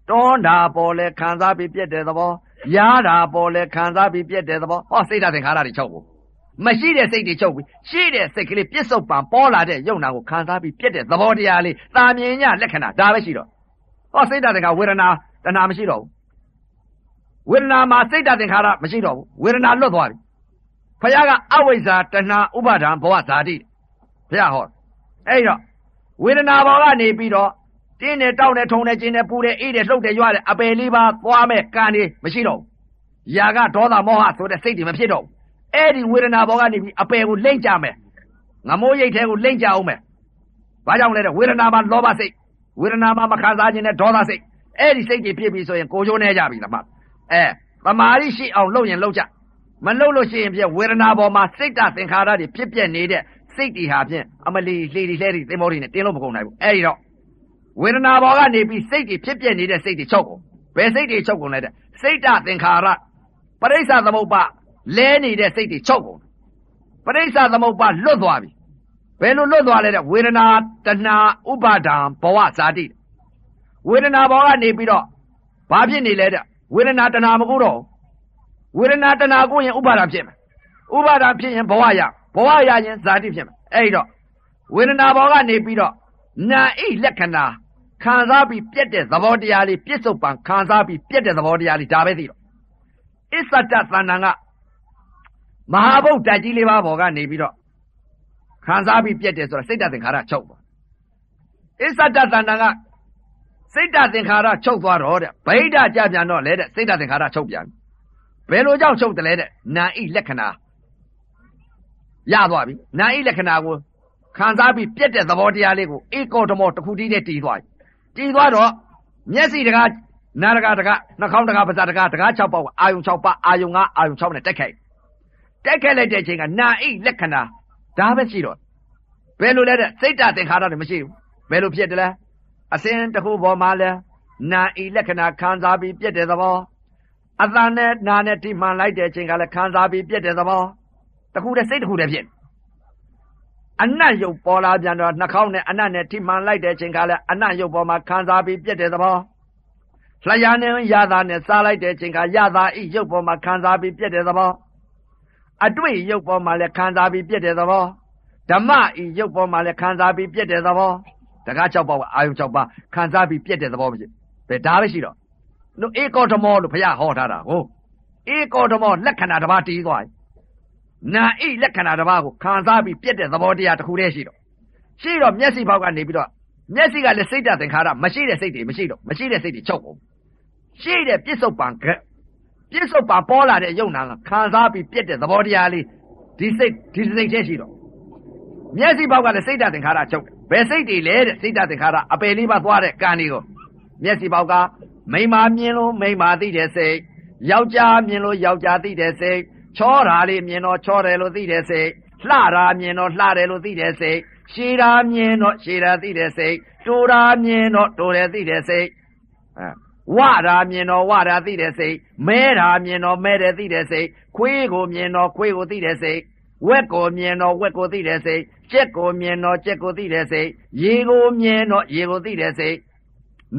B: တွန်းတာပေါ်လဲခံစားပြီးပြက်တဲ့သဘောရားတာပေါ်လဲခံစားပြီးပြက်တဲ့သဘောဟောစိတ်ဓာတ်သင်္ခါရတွေချုပ်ဘူး မရှိတဲ့စိတ်တွေချုပ်ပြီးရှိတဲ့စိတ်ကလေးပြစ္ဆုတ်ပံပေါ်လာတဲ့ယုံနာကိုခံစားပြီးပြက်တဲ့သဘောတရားလေးတာမြင်ညလက္ခဏာဒါပဲရှိတော့ဟောစိတ်ဓာတ်သင်္ခါဝေဒနာတဏှာမရှိတော့ဘူးဝေဒနာမှာစိတ်ဓာတ်သင်္ခါရမရှိတော့ဘူးဝေဒနာလွတ်သွားပြီဖခင်ကအဝိဇ္ဇာတဏှာဥပါဒံဘဝဇာတိဘုရားဟောအဲ့တော့ဝေဒနာဘောကနေပြီးတော့တင်းနဲ့တောက်နဲ့ထုံနဲ့ကျင်းနဲ့ပူနဲ့အေးနဲ့လှုပ်တယ်ရွာတယ်အပယ်လေးပါသွားမဲ့ကံတွေမရှိတော့ဘူးຢာကဒေါသမောဟဆိုတဲ့စိတ်တွေမဖြစ်တော့ဘူး အဲ့ဒီဝေဒနာဘောကနေပြီးအပယ်ကိုလိမ့်ကြမယ်ငမိုးရိတ်ထဲကိုလိမ့်ကြအောင်မယ်ဘာကြောင့်လဲတဲ့ဝေဒနာမှာလောဘစိတ်ဝေဒနာမှာမခံစားခြင်းနဲ့ဒေါသစိတ်အဲ့ဒီစိတ်တွေဖြစ်ပြီးဆိုရင်ကိုကျိုးနေကြပြီလားမအဲသမာဓိရှိအောင်လုပ်ရင်လုပ်ကြမလုပ်လို့ရှိရင်ပြဝေဒနာပေါ်မှာစိတ်တသင်္ခါရတွေဖြစ်ပြနေတဲ့စိတ်တွေဟာဖြင့်အမလီလှေတွေလှဲတွေသင်္ဘောတွေနဲ့တင်းလို့မကုန်နိုင်ဘူးအဲ့ဒီတော့ဝေဒနာဘောကနေပြီးစိတ်တွေဖြစ်ပြနေတဲ့စိတ်တွေချုပ်ကုန်ဘယ်စိတ်တွေချုပ်ကုန်လဲတဲ့စိတ်တသင်္ခါရပရိစ္ဆသမုပ္ပါ လဲနေတဲ့စိတ်တွေချုပ်ကုန်ပရိစ္ဆသမုပ္ပါလွတ်သွားပြီဘယ်လိုလွတ်သွားလဲတဲ့ဝေဒနာတဏှာဥပါဒံဘဝဇာတိဝေဒနာဘောကနေပြီးတော့ဘာဖြစ်နေလဲတဲ့ဝေဒနာတဏှာမကူတော့ဝေဒနာတဏှာကိုရင်ဥပါဒံဖြစ်မယ်ဥပါဒံဖြစ်ရင်ဘဝရဘဝရရင်ဇာတိဖြစ်မယ်အဲ့တော့ဝေဒနာဘောကနေပြီးတော့နာအိလက္ခဏာခံစားပြီးပြက်တဲ့သဘောတရားလေးပြစ္ဆုတ်ပံခံစားပြီးပြက်တဲ့သဘောတရားလေးဒါပဲသိတော့အစ္ဆတသဏ္ဍာန်က မဟာဗုဒ္ဓကြီးလေးပါးဘောကနေပြီးတော့ခံစားပြီးပြက်တယ်ဆိုတာစိတ်တသင်္ခါရချုပ်သွားအစ္ဆတသဏ္ဍာန်ကစိတ်တသင်္ခါရချုပ်သွားတော့တဲ့ဗိဓာကြပြန်တော့လေတဲ့စိတ်တသင်္ခါရချုပ်ပြန်ဘယ်လိုကြောင့်ချုပ်တယ်လဲတဲ့နာဣလက္ခဏာရသွားပြီနာဣလက္ခဏာကိုခံစားပြီးပြက်တဲ့သဘောတရားလေးကိုဧကောဓမောတစ်ခုတည်းနဲ့တည်သွားပြီတည်သွားတော့မျက်စိတကားနာတကားတကားနှာခေါင်းတကားပါးစပ်တကားတကား6ပေါက်အာယုံ6ပါအာယုံ9အာယုံ6နဲ့တက်ခိုက် တက်ခိုက်လိုက်တဲ့အချိန်ကနာဣလက္ခဏာဒါပဲရှိတော့ဘယ်လိုလဲတဲ့စိတ်တသင်္ခါရတွေမရှိဘူးဘယ်လိုဖြစ်တယ်လဲအစင်းတစ်ခုပေါ်မှာလဲနာဣလက္ခဏာခံစားပြီးပြက်တဲ့သဘောအတန်နဲ့နာနဲ့ထိမှန်လိုက်တဲ့အချိန်ကလည်းခံစားပြီးပြက်တဲ့သဘောတခုတည်းစိတ်တခုတည်းဖြစ်အနတ်ရုပ်ပေါ်လာပြန်တော့နှာခေါင်းနဲ့အနတ်နဲ့ထိမှန်လိုက်တဲ့အချိန်ကလည်းအနတ်ရုပ်ပေါ်မှာခံစားပြီးပြက်တဲ့သဘောလျှာနဲ့ရတာနဲ့စားလိုက်တဲ့အချိန်ကရတာဤရုပ်ပေါ်မှာခံစားပြီးပြက်တဲ့သဘော အတွေ့ရုပ်ပေါ်မှာလည်းခံစားပြီးပြက်တဲ့သဘောဓမ္မဤရုပ်ပေါ်မှာလည်းခံစားပြီးပြက်တဲ့သဘောတကား၆ပါးအာယုံ၆ပါးခံစားပြီးပြက်တဲ့သဘောမရှိဘယ်ဒါပဲရှိတော့တို့ဧကောဓမောလို့ဘုရားဟောထားတာဟုတ်ဧကောဓမောလက္ခဏာတစ်ပါးတည်သွားပြီနာဣလက္ခဏာတစ်ပါးကိုခံစားပြီးပြက်တဲ့သဘောတရားတစ်ခုတည်းရှိတော့ရှိတော့မျက်စိဘောက်ကနေပြီးတော့မျက်စိကလည်းစိတ်တသင်္ခါရမရှိတဲ့စိတ်တွေမရှိတော့မရှိတဲ့စိတ်တွေချုပ်ကုန်ရှိတဲ့ပြစ္ဆုတ်ပံက ပြစ္ဆုတ်ပံပေါ်လာတဲ့ယုံနာကခံစားပြီးပြက်တဲ့သဘောတရားလေးဒီစိတ်ဒီစိတ်တည်းရှိတော့မျက်စိဘောက်ကလည်းစိတ်တသင်္ခါရချုပ်တယ်ဘယ်စိတ်တွေလဲတဲ့စိတ်တသင်္ခါရအပယ်လေးပါသွားတဲ့ကံတွေကိုမျက်စိဘောက်ကမိမာမြင်လို့မိမာသိတဲ့စိတ်ယောက်ျားမြင်လို့ယောက်ျားသိတဲ့စိတ်ချောတာလေးမြင်တော့ချောတယ်လို့သိတဲ့စိတ်လှတာမြင်တော့လှတယ်လို့သိတဲ့စိတ်ရှည်တာမြင်တော့ရှည်တာသိတဲ့စိတ်တိုးတာမြင်တော့တိုးတယ်သိတဲ့စိတ်အဲ ဝတာမြင်တော့ဝတာသိတဲ့စိတ်မဲတာမြင်တော့မဲတယ်သိတဲ့စိတ်ခွေးကိုမြင်တော့ခွေးကိုသိတဲ့စိတ်ဝက်ကိုမြင်တော့ဝက်ကိုသိတဲ့စိတ်ကြက်ကိုမြင်တော့ကြက်ကိုသိတဲ့စိတ်ရေကိုမြင်တော့ရေကိုသိတဲ့စိတ်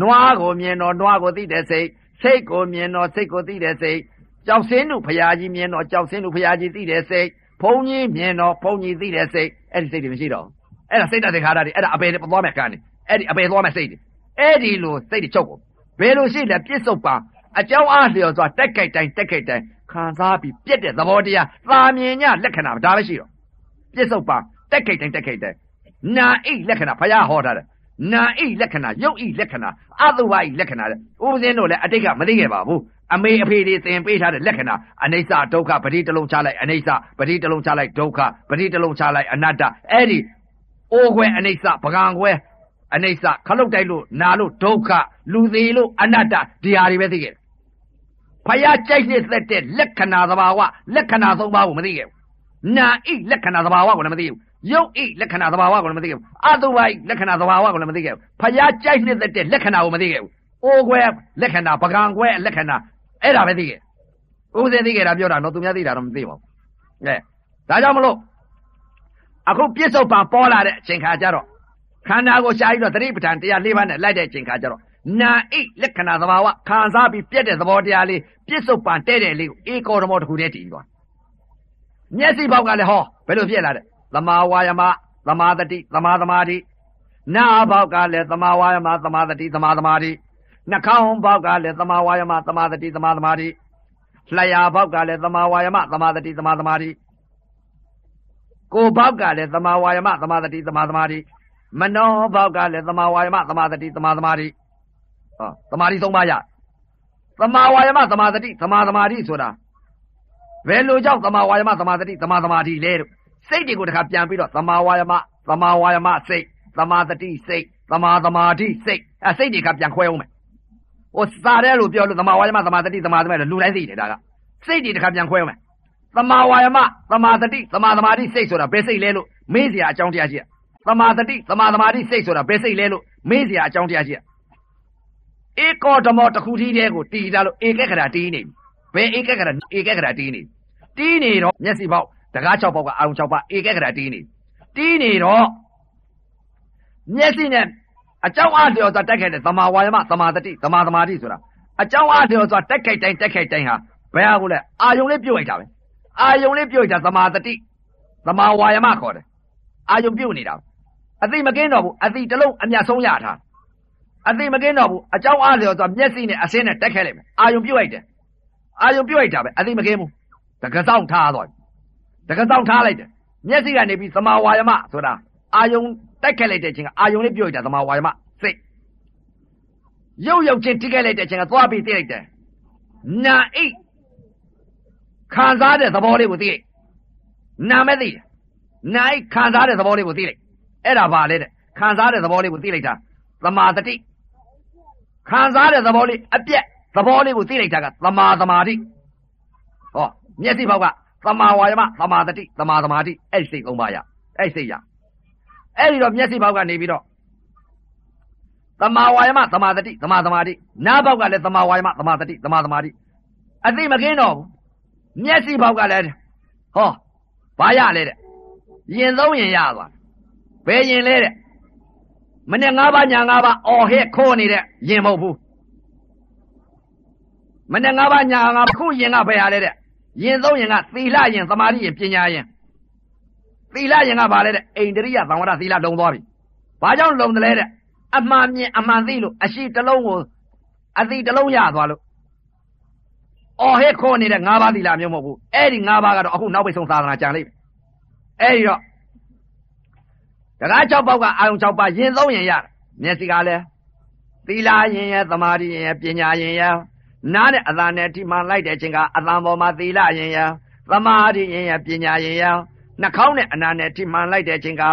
B: နွားကိုမြင်တော့နွားကိုသိတဲ့စိတ်စိတ်ကိုမြင်တော့စိတ်ကိုသိတဲ့စိတ်ကြောက်စင်းတို့ဖရာကြီးမြင်တော့ကြောက်စင်းတို့ဖရာကြီးသိတဲ့စိတ်ဘုံကြီးမြင်တော့ဘုံကြီးသိတဲ့စိတ်အဲ့ဒီစိတ်တွေမရှိတော့ဘူးအဲ့ဒါစိတ်တသင်္ခါရတွေအဲ့ဒါအပေသွားမဲ့ကံတွေအဲ့ဒီအပေသွားမဲ့စိတ်တွေအဲ့ဒီလိုစိတ်တွေချုပ်ကုန် ဘယ်လိုရှိလဲပြစ္ဆုတ်ပါအကြောင်းအားလျော်စွာတက်ကြိုက်တိုင်းတက်ကြိုက်တိုင်းခံစားပြီးပြက်တဲ့သဘောတရားသာမြင်ညလက္ခဏာဒါပဲရှိတော့ပြစ္ဆုတ်ပါတက်ကြိုက်တိုင်းတက်ကြိုက်တိုင်းနာအိတ်လက္ခဏာဖရာဟောထားတယ်နာအိတ်လက္ခဏာရုပ်အိတ်လက္ခဏာအတုဝအိတ်လက္ခဏာတဲ့ဥပဇင်းတို့လည်းအတိတ်ကမသိခဲ့ပါဘူးအမေအဖေတွေသင်ပေးထားတဲ့လက္ခဏာအနိစ္စဒုက္ခပရိတလုံးချလိုက်အနိစ္စပရိတလုံးချလိုက်ဒုက္ခပရိတလုံးချလိုက်အနတ္တအဲ့ဒီအိုးခွဲအနိစ္စပကံခွဲ အနိစ္စခလုတ်တိုက်လို့နာလို့ဒုက္ခလူသေးလို့အနတ္တဒီဟာတွေပဲသိခဲ့တယ်ဖယားကြိုက်နှစ်သက်တဲ့လက္ခဏာသဘာဝလက္ခဏာသုံးပါးကိုမသိခဲ့ဘူးနာဣလက္ခဏာသဘာဝကိုလည်းမသိဘူးရုပ်ဣလက္ခဏာသဘာဝကိုလည်းမသိခဲ့ဘူးအတုဝိလက္ခဏာသဘာဝကိုလည်းမသိခဲ့ဘူးဖယားကြိုက်နှစ်သက်တဲ့လက္ခဏာကိုမသိခဲ့ဘူးအိုးခွဲလက္ခဏာပကံခွဲလက္ခဏာအဲ့ဒါပဲသိခဲ့ဥပဇင်းသိခဲ့တာပြောတာတော့သူများသိတာတော့မသိပါဘူးအဲဒါကြောင့်မလို့အခုပြစ္ဆုတ်ပံပေါ်လာတဲ့အချိန်ခါကျတော့ ခန္ဓာကိုရှားပြီးတော့သတိပဋ္ဌာန်တရား၄ပါးနဲ့လိုက်တဲ့အချိန်ခါကျတော့နာဣလက္ခဏာသဘာဝခံစားပြီးပြက်တဲ့သဘောတရားလေးပြစ္ဆုတ်ပံတဲ့တဲ့လေးကိုဧကောဓမောတစ်ခုတည်းတည်သွားမျက်စိဘောက်ကလည်းဟောဘယ်လိုဖြစ်လာတဲ့သမာဝါယမသမာတတိသမာသမာဓိနာဘောက်ကလည်းသမာဝါယမသမာတတိသမာသမာဓိနှာခေါင်းဘောက်ကလည်းသမာဝါယမသမာတတိသမာသမာဓိလျှာဘောက်ကလည်းသမာဝါယမသမာတတိသမာသမာဓိကိုယ်ဘောက်ကလည်းသမာဝါယမသမာတတိသမာသမာဓိ မနောဘောက်ကလည်းသမာဝါယမသမာတတိသမာသမာဓိဟောသမာဓိသုံးပါးရသမာဝါယမသမာတတိသမာသမာဓိဆိုတာဘယ်လိုကြောင့်သမာဝါယမသမာတတိသမာသမာဓိလဲတို့စိတ်တွေကိုတခါပြန်ပြီးတော့သမာဝါယမသမာဝါယမစိတ်သမာတတိစိတ်သမာသမာဓိစိတ်အဲစိတ်တွေကပြန်ခွဲအောင်မယ်ဟိုစားတယ်လို့ပြောလို့သမာဝါယမသမာတတိသမာသမာဓိလူတိုင်းသိတယ်ဒါကစိတ်တွေတခါပြန်ခွဲအောင်မယ်သမာဝါယမသမာတတိသမာသမာဓိစိတ်ဆိုတာဘယ်စိတ်လဲလို့မေးစရာအကြောင်းတရားရှိရ သမာတတိသမာသမာဓိစိတ်ဆိုတာဘယ်စိတ်လဲလို့မေးစရာအကြောင်းတရားရှိရဧကောဓမောတစ်ခုတည်းတည်းကိုတီးတာလို့ဧကက္ခရာတီးနေပြီဘယ်ဧကက္ခရာဧကက္ခရာတီးနေတီးနေတော့မျက်စိပေါက်တကား6ပေါက်ကအာရုံ6ပါဧကက္ခရာတီးနေတီးနေတော့မျက်စိနဲ့အကြောင်းအားလျော်စွာတက်ခဲ့တဲ့သမာဝါယမသမာတတိသမာသမာဓိဆိုတာအကြောင်းအားလျော်စွာတက်ခိုက်တိုင်းတက်ခိုက်တိုင်းဟာဘယ်ဟာကိုလဲအာယုံလေးပြုတ်လိုက်တာပဲအာယုံလေးပြုတ်လိုက်တာသမာတတိသမာဝါယမခေါ်တယ်အာယုံပြုတ်နေတာ အသိမကင်းတော့ဘူးအသိတစ်လုံးအမျက်ဆုံးရထားအသိမကင်းတော့ဘူးအကြောင်းအားလျော်စွာမျက်စိနဲ့အစင်းနဲ့တက်ခဲ့လိုက်မယ်အာယုံပြုတ်လိုက်တယ်အာယုံပြုတ်လိုက်တာပဲအသိမကင်းဘူးတကစောင်းထားသွားတကစောင်းထားလိုက်တယ်မျက်စိကနေပြီးသမာဝါယမဆိုတာအာယုံတက်ခဲ့လိုက်တဲ့ချင်းကအာယုံလေးပြုတ်လိုက်တာသမာဝါယမစိတ်ရုပ်ရုပ်ချင်းတိခဲ့လိုက်တဲ့ချင်းကသွားပြီးသိလိုက်တယ်နာအိတ်ခံစားတဲ့သဘောလေးကိုသိလိုက်နာမဲ့သိတယ်နာအိတ်ခံစားတဲ့သဘောလေးကိုသိလိုက် အဲ့ဒါပါလေတဲ့ခံစားတဲ့သဘောလေးကိုသိလိုက်တာသမာတတိခံစားတဲ့သဘောလေးအပြက်သဘောလေးကိုသိလိုက်တာကသမာသမာဓိဟောမျက်စိဘောက်ကသမာဝါယမသမာတတိသမာသမာဓိအဲ့ဒီစိတ်သုံးပါးရအဲ့ဒီစိတ်ရအဲ့ဒီတော့မျက်စိဘောက်ကနေပြီးတော့သမာဝါယမသမာတတိသမာသမာဓိနားဘောက်ကလည်းသမာဝါယမသမာတတိသမာသမာဓိအသိမကင်းတော့ဘူးမျက်စိဘောက်ကလည်းဟောဘာရလဲတဲ့ရင်သုံးရင်ရသွား ဘယ်ရင်လဲတဲ့မနဲ့၅ပါးညာ၅ပါးအော်ဟဲ့ခိုးနေတဲ့ရင်မဟုတ်ဘူးမနဲ့၅ပါးညာ၅ပါးခုရင်ကဘယ်ဟာလဲတဲ့ရင်သုံးရင်ကသီလရင်သမာဓိရင်ပညာရင်သီလရင်ကဘာလဲတဲ့အိန္ဒြိယသံဝရသီလလုံသွားပြီဘာကြောင့်လုံတယ်လဲတဲ့အမှန်မြင်အမှန်သိလို့အရှိတလုံးကိုအသိတလုံးရသွားလို့အော်ဟဲ့ခိုးနေတဲ့၅ပါးသီလမျိုးမဟုတ်ဘူးအဲ့ဒီ၅ပါးကတော့အခုနောက်ပိတ်ဆုံးသာသနာကြံလိမ့်မယ်အဲ့ဒီတော့ တကား၆ပေါက်ကအာယုံ၆ပါးရင်သုံးရင်ရမျက်စိကလည်းသီလရင်ရဲ့သမာဓိရင်ရဲ့ပညာရင်ရဲ့နားနဲ့အသာနဲ့ထိမှန်လိုက်တဲ့အချိန်ကအသံပေါ်မှာသီလရင်ရဲ့သမာဓိရင်ရဲ့ပညာရင်ရဲ့နှာခေါင်းနဲ့အနာနဲ့ထိမှန်လိုက်တဲ့အချိန်က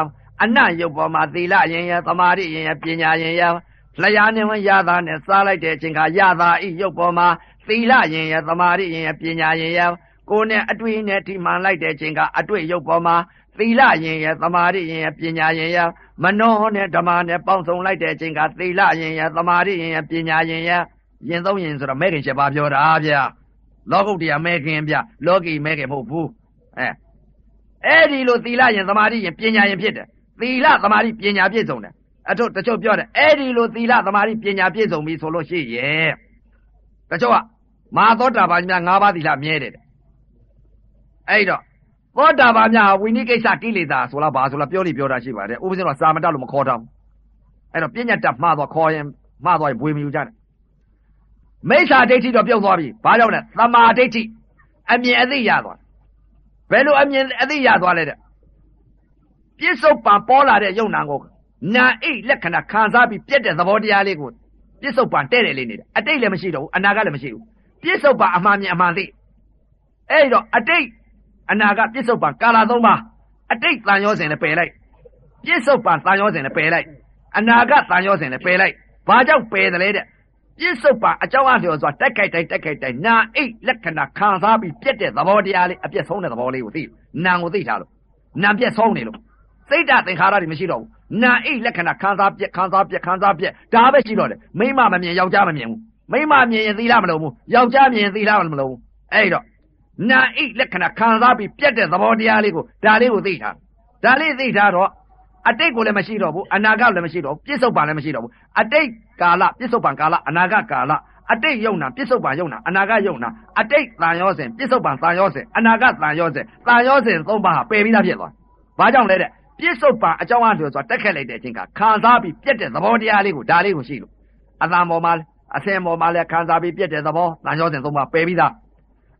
B: အနံ့ရုပ်ပေါ်မှာသီလရင်ရဲ့သမာဓိရင်ရဲ့ပညာရင်ရဲ့လျာနေဝင်ရတာနဲ့စားလိုက်တဲ့အချိန်ကရတာဤရုပ်ပေါ်မှာသီလရင်ရဲ့သမာဓိရင်ရဲ့ပညာရင်ရဲ့ကိုယ်နဲ့အတွေ့နဲ့ထိမှန်လိုက်တဲ့အချိန်ကအတွေ့ရုပ်ပေါ်မှာ သီလရင်ရဲ့သမာဓိရင်ရဲ့ပညာရင်ရဲ့မနောနဲ့ဓမ္မနဲ့ပေါင်းစုံလိုက်တဲ့အချိန်ကသီလရင်ရဲ့သမာဓိရင်ရဲ့ပညာရင်ရဲ့ရင်သုံးရင်ဆိုတော့မဲခင်ချက်ပါပြောတာဗျာလောကုတ္တရာမဲခင်ဗျလောကီမဲခင်မဟုတ်ဘူးအဲအဲ့ဒီလိုသီလရင်သမာဓိရင်ပညာရင်ဖြစ်တယ်သီလသမာဓိပညာပြည့်စုံတယ်အထုတချို့ပြောတယ်အဲ့ဒီလိုသီလသမာဓိပညာပြည့်စုံပြီဆိုလို့ရှိရဲ့တချို့ကမဟာသောတာပန်များ၅ပါးသီလမြဲတယ်တဲ့အဲ့တော့ သောတာပန်များဟာဝိနည်းကိစ္စကိလေသာဆိုလားဘာဆိုလားပြောနေပြောတာရှိပါတယ်ဥပဇင်းတော့စာမတတ်လို့မခေါ်တော့ဘူးအဲ့တော့ပြဉ္ညာတမှားသွားခေါ်ရင်မှားသွားရင်ဘွေမယူကြနဲ့မိစ္ဆာဒိဋ္ဌိတော့ပြုတ်သွားပြီဘာကြောင့်လဲသမာဓိဋ္ဌိအမြင်အသိရသွားဘယ်လိုအမြင်အသိရသွားလဲတဲ့ပြစ္ဆုတ်ပံပေါ်လာတဲ့ယုံနာကိုနာအိတ်လက္ခဏာခံစားပြီးပြက်တဲ့သဘောတရားလေးကိုပြစ္ဆုတ်ပံတဲ့တယ်လေးနေတယ်အတိတ်လည်းမရှိတော့ဘူးအနာကလည်းမရှိဘူးပြစ္ဆုတ်ပံအမှန်မြင်အမှန်သိအဲ့တော့အတိတ် အနာကပြစ္ဆုတ်ပံကာလာသုံးပါအတိတ်တန်ရောစဉ်လည်းပယ်လိုက်ပြစ္ဆုတ်ပံတန်ရောစဉ်လည်းပယ်လိုက်အနာကတန်ရောစဉ်လည်းပယ်လိုက်ဘာကြောင့်ပယ်တယ်လဲတဲ့ပြစ္ဆုတ်ပံအကြောင်းအလျော်စွာတက်ခိုက်တိုင်းတက်ခိုက်တိုင်းနာအိတ်လက္ခဏာခံစားပြီးပြက်တဲ့သဘောတရားလေးအပြက်ဆုံးတဲ့သဘောလေးကိုသိနာကိုသိထားလို့နာပြက်ဆုံးနေလို့စိတ်ဓာတ်သင်္ခါရတွေမရှိတော့ဘူးနာအိတ်လက္ခဏာခံစားပြက်ခံစားပြက်ခံစားပြက်ဒါပဲရှိတော့တယ်မိမမမြင်ယောက်ျားမမြင်ဘူးမိမမြင်ရင်သီလမလုံးဘူးယောက်ျားမြင်ရင်သီလမလုံးဘူးအဲ့တော့ နာအိတ်လက္ခဏာခံစားပြီးပြက်တဲ့သဘောတရားလေးကိုဒါလေးကိုသိထားဒါလေးသိထားတော့အတိတ်ကိုလည်းမရှိတော့ဘူးအနာဂတ်လည်းမရှိတော့ဘူးပြစ္ဆုတ်ပံလည်းမရှိတော့ဘူးအတိတ်ကာလပြစ္ဆုတ်ပံကာလအနာဂတ်ကာလအတိတ်ယုံနာပြစ္ဆုတ်ပံယုံနာအနာဂတ်ယုံနာအတိတ်တန်ရောစဉ်ပြစ္ဆုတ်ပံတန်ရောစဉ်အနာဂတ်တန်ရောစဉ်တန်ရောစဉ်သုံးပါးဟာပယ်ပြီးသားဖြစ်သွားဘာကြောင့်လဲတဲ့ပြစ္ဆုတ်ပံအကြောင်းအလျော်ဆိုတာတက်ခက်လိုက်တဲ့အချိန်ကခံစားပြီးပြက်တဲ့သဘောတရားလေးကိုဒါလေးကိုရှိလို့အတန်ပေါ်မှာအစင်ပေါ်မှာလည်းခံစားပြီးပြက်တဲ့သဘောတန်ရောစဉ်သုံးပါးပယ်ပြီးသား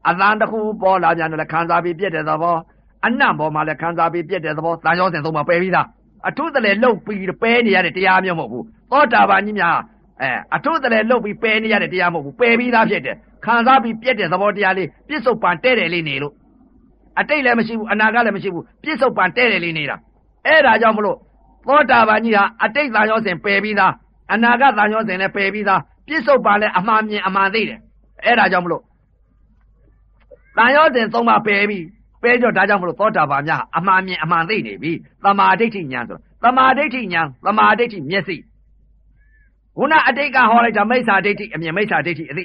B: အတန်တစ်ခုပေါ်လာပြန်တယ်ခံစားပြီးပြက်တဲ့သဘောအနံ့ပေါ်မှာလည်းခံစားပြီးပြက်တဲ့သဘောတန်ရောစဉ်သုံးပါးပယ်ပြီးသားအထုတလည်းလှုပ်ပြီးပဲနေရတဲ့တရားမျိုးမဟုတ်ဘူးသောတာပန်ကြီးများအဲအထုတလည်းလှုပ်ပြီးပဲနေရတဲ့တရားမဟုတ်ဘူးပယ်ပြီးသားဖြစ်တယ်ခံစားပြီးပြက်တဲ့သဘောတရားလေးပြစ္ဆုတ်ပံတဲ့တယ်လေးနေလို့အတိတ်လည်းမရှိဘူးအနာဂတ်လည်းမရှိဘူးပြစ္ဆုတ်ပံတဲ့တယ်လေးနေတာအဲ့ဒါကြောင့်မလို့သောတာပန်ကြီးဟာအတိတ်သာရောစဉ်ပယ်ပြီးသားအနာဂတ်သာရောစဉ်လည်းပယ်ပြီးသားပြစ္ဆုတ်ပံလည်းအမှန်မြင်အမှန်သိတယ်အဲ့ဒါကြောင့်မလို့ တန်ရောစဉ်သုံးပါပယ်ပြီးပဲကြောဒါကြောင့်မလို့သောတာပန်များအမှန်မြင်အမှန်သိနေပြီသမာဓိဋ္ဌိဉာဏ်ဆိုသမာဓိဋ္ဌိဉာဏ်သမာဓိဋ္ဌိမျက်စိခုနအတိတ်ကဟောလိုက်တာမိစ္ဆာဒိဋ္ဌိအမြင်မိစ္ဆာဒိဋ္ဌိအသိ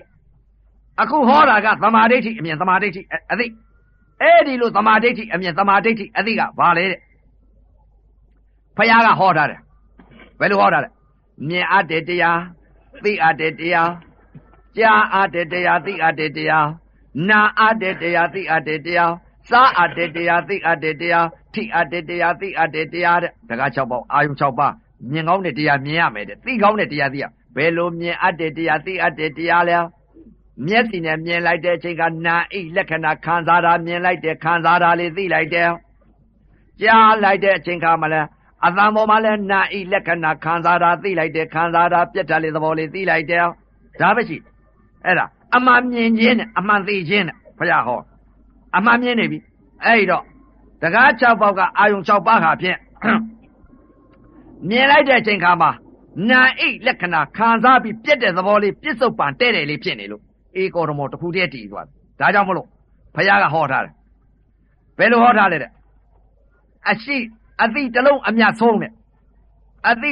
B: အခုဟောတာကသမာဓိဋ္ဌိအမြင်သမာဓိဋ္ဌိအသိအဲ့ဒီလိုသမာဓိဋ္ဌိအမြင်သမာဓိဋ္ဌိအသိကဘာလဲတဲ့ဖယားကဟောထားတယ်ဘယ်လိုဟောထားလဲမြင်အပ်တဲ့တရားသိအပ်တဲ့တရားကြားအပ်တဲ့တရားသိအပ်တဲ့တရား နာအပ်တဲ့တရားသိအပ်တဲ့တရားစားအပ်တဲ့တရားသိအပ်တဲ့တရားထိအပ်တဲ့တရားသိအပ်တဲ့တရားတဲ့တကား6ပေါက်အာယုံ6ပါးမြင်ကောင်းတဲ့တရားမြင်ရမယ်တဲ့သိကောင်းတဲ့တရားသိရဘယ်လိုမြင်အပ်တဲ့တရားသိအပ်တဲ့တရားလဲမျက်စိနဲ့မြင်လိုက်တဲ့အချိန်ကနာအိလက္ခဏာခံစားတာမြင်လိုက်တဲ့ခံစားတာလေးသိလိုက်တယ်ကြားလိုက်တဲ့အချိန်ခါမှလည်းအသံပေါ်မှာလည်းနာအိလက္ခဏာခံစားတာသိလိုက်တယ်ခံစားတာပြက်တာလေးသဘောလေးသိလိုက်တယ်ဒါပဲရှိအဲ့ဒါ အမှန်မြင်ခြင်းနဲ့အမှန်သိခြင်းနဲ့ဘုရားဟောအမှန်မြင်နေပြီအဲ့တော့တကား6ပေါက်ကအာယုံ6ပါးဟာဖြင့်မြင်လိုက်တဲ့အချိန်ခါမှာနာအိတ်လက္ခဏာခံစားပြီးပြက်တဲ့သဘောလေးပြစ္ဆုတ်ပံတဲ့တယ်လေးဖြစ်နေလို့အေကောရမောတခုတည်းတည်သွားတယ်ဒါကြောင့်မလို့ဘုရားကဟောထားတယ်ဘယ်လိုဟောထားလဲတဲ့အရှိအသိတလုံးအမြတ်ဆုံးတဲ့အသိ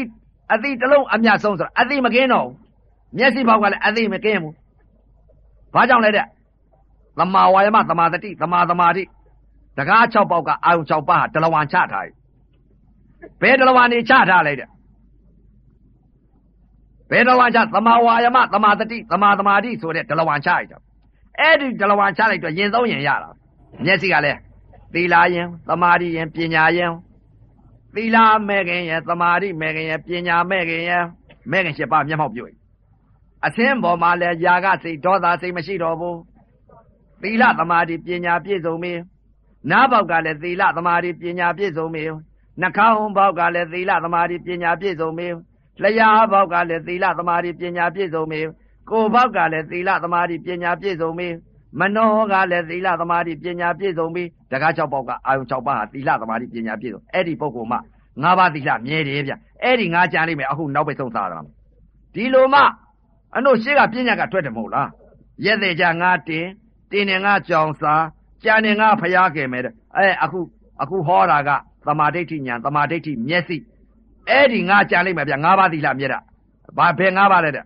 B: အသိတလုံးအမြတ်ဆုံးဆိုတာအသိမကင်းတော့ဘူးမျက်စိဘောက်ကလည်းအသိမကင်းဘူး ဘာကြောင့်လဲတဲ့သမာဝါယမသမာတတိသမာသမာဓိတကား6ပေါက်ကအာယုံ6ပါးဟာဒလဝန်ချထားပြီဘယ်ဒလဝန်နေချထားလိုက်တဲ့ဘယ်ဒလဝန်ချသမာဝါယမသမာတတိသမာသမာဓိဆိုတဲ့ဒလဝန်ချလိုက်တာအဲ့ဒီဒလဝန်ချလိုက်တော့ရင်သုံးရင်ရတာမျက်စိကလည်းသီလာရင်သမာဓိရင်ပညာရင်သီလာမဲ့ခင်ရဲ့သမာဓိမဲ့ခင်ရဲ့ပညာမဲ့ခင်ရဲ့မဲ့ခင်၈ပါးမျက်မှောက်ပြုတ် အသင်းပေါ်မှာလည်းຢာကစိတ်ဒေါသစိတ်မရှိတော့ဘူးသီလသမာဓိပညာပြည့်စုံပြီနားပေါက်ကလည်းသီလသမာဓိပညာပြည့်စုံပြီနှာခေါင်းပေါက်ကလည်းသီလသမာဓိပညာပြည့်စုံပြီလျှာပေါက်ကလည်းသီလသမာဓိပညာပြည့်စုံပြီကိုယ်ပေါက်ကလည်းသီလသမာဓိပညာပြည့်စုံပြီမနောကလည်းသီလသမာဓိပညာပြည့်စုံပြီတကား၆ပေါက်ကအာယုံ၆ပါးဟာသီလသမာဓိပညာပြည့်စုံအဲ့ဒီပုဂ္ဂိုလ်မှငါးပါးသီလမြဲတယ်ဗျအဲ့ဒီငါးကြံလိမ့်မယ်အခုနောက်ပိတ်ဆုံးစားတာဒီလိုမှ အနို့ရှေ့ကပညာကထွက်တယ်မဟုတ်လားရက်တဲ့ကြငါတင်တင်နေငါကြောင်စာကြံနေငါဖျားခဲ့မယ်တဲ့အဲအခုအခုဟောတာကသမာဓိဋ္ဌိညာသမာဓိဋ္ဌိမျက်စိအဲ့ဒီငါကြံလိုက်မယ်ဗျငါးပါးသီလမြဲတာဘာဘယ်ငါးပါးလဲတဲ့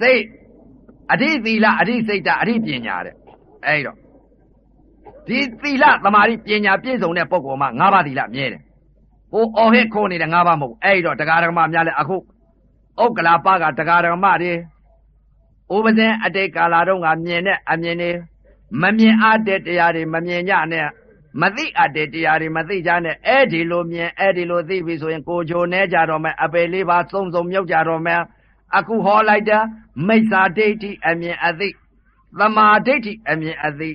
B: စိတ်အဓိသီလအဓိစိတ်တအဓိပညာတဲ့အဲ့တော့ဒီသီလသမာဓိပညာပြည့်စုံတဲ့ပုဂ္ဂိုလ်မှငါးပါးသီလမြဲတယ်ဟိုအော်ဟစ်ခိုးနေတဲ့ငါးပါးမဟုတ်အဲ့တော့တရားဓမ္မများလဲအခု ဥက္ကလာပကတရားဓမ္မတွေဥပဇင်အတိတ်ကာလတုန်းကမြင်တဲ့အမြင်တွေမမြင်အပ်တဲ့တရားတွေမမြင်ကြနဲ့မသိအပ်တဲ့တရားတွေမသိကြနဲ့အဲ့ဒီလိုမြင်အဲ့ဒီလိုသိပြီဆိုရင်ကိုဂျိုနေကြတော့မယ်အပေလေးပါစုံစုံမြုပ်ကြတော့မယ်အခုဟောလိုက်တာမိစ္ဆာဒိဋ္ဌိအမြင်အသိသမာဓိဋ္ဌိအမြင်အသိ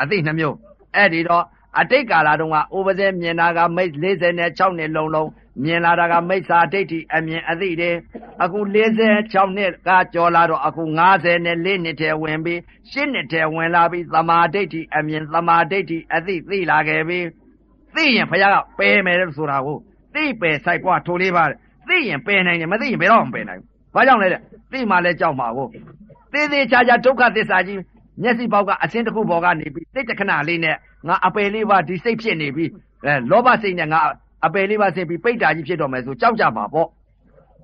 B: အသိနှမျိုးအဲ့ဒီတော့အတိတ်ကာလတုန်းကဥပဇင်းမြင်တာကမိတ်46နှစ်လုံးလုံး မြင်လာတာကမိစ္ဆာဒိဋ္ဌိအမြင်အသိတယ်အခု46နှစ်ကကျော်လာတော့အခု54နဲ့4နှစ်ထဲဝင်ပြီး10နှစ်ထဲဝင်လာပြီးသမာဓိဋ္ဌိအမြင်သမာဓိဋ္ဌိအသိသိလာခဲ့ပြီသိရင်ဘုရားကပယ်မယ်လို့ဆိုတာကိုသိပယ်ဆိုင်ကွာထိုးလေးပါသိရင်ပယ်နိုင်တယ်မသိရင်ဘယ်တော့မှပယ်နိုင်ဘူးဘာကြောင့်လဲတဲ့သိမှလည်းကြောက်မှာကိုသေသေးချာချာဒုက္ခသစ္စာကြီးမျက်စိပေါက်ကအစင်းတစ်ခုပေါ်ကနေပြီးတိတ်တခဏလေးနဲ့ငါအပယ်လေးပါဒီစိတ်ဖြစ်နေပြီအဲလောဘစိတ်နဲ့ငါ အပယ်လေးပါစိတ်ပြီးပိတ်တာကြီးဖြစ်တော့မယ်ဆိုကြောက်ကြမှာပေါ့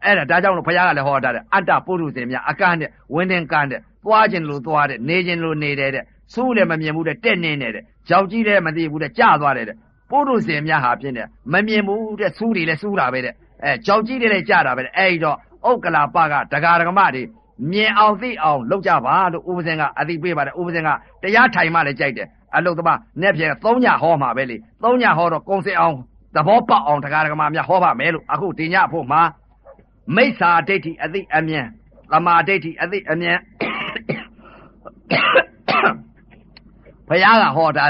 B: အဲ့ဒါဒါကြောင့်လို့ဘုရားကလည်းဟောတာတဲ့အတ္တပုရုသေမြအကန့်နဲ့ဝင်းတင်ကန့်တဲ့သွားခြင်းလို့သွားတဲ့နေခြင်းလို့နေတဲ့တဲ့စူးလည်းမမြင်ဘူးတဲ့တက်နေနေတဲ့ကြောက်ကြီးလည်းမသိဘူးတဲ့ကြာသွားတယ်တဲ့ပုရုသေမြဟာဖြစ်နေမမြင်ဘူးတဲ့စူးတွေလည်းစူးတာပဲတဲ့အဲကြောက်ကြီးတွေလည်းကြာတာပဲတဲ့အဲ့ဒီတော့ဥက္ကလာပကဒဂါဒဂမတွေမြင်အောင်သိအောင်လုပ်ကြပါလို့ဥပဇင်ကအသိပေးပါတယ်ဥပဇင်ကတရားထိုင်မှလည်းကြိုက်တယ်အလုတ်သမားနဲ့ပြေ၃ညဟောမှာပဲလေ၃ညဟောတော့ကုံစင်အောင် သဘောပေါက်အောင်တရားဒဂမများဟောပါမယ်လို့အခုဒီညဖို့မှာမိစ္ဆာဒိဋ္ဌိအသိအမြင်သမာဒိဋ္ဌိအသိအမြင်ဘုရားကဟောတာ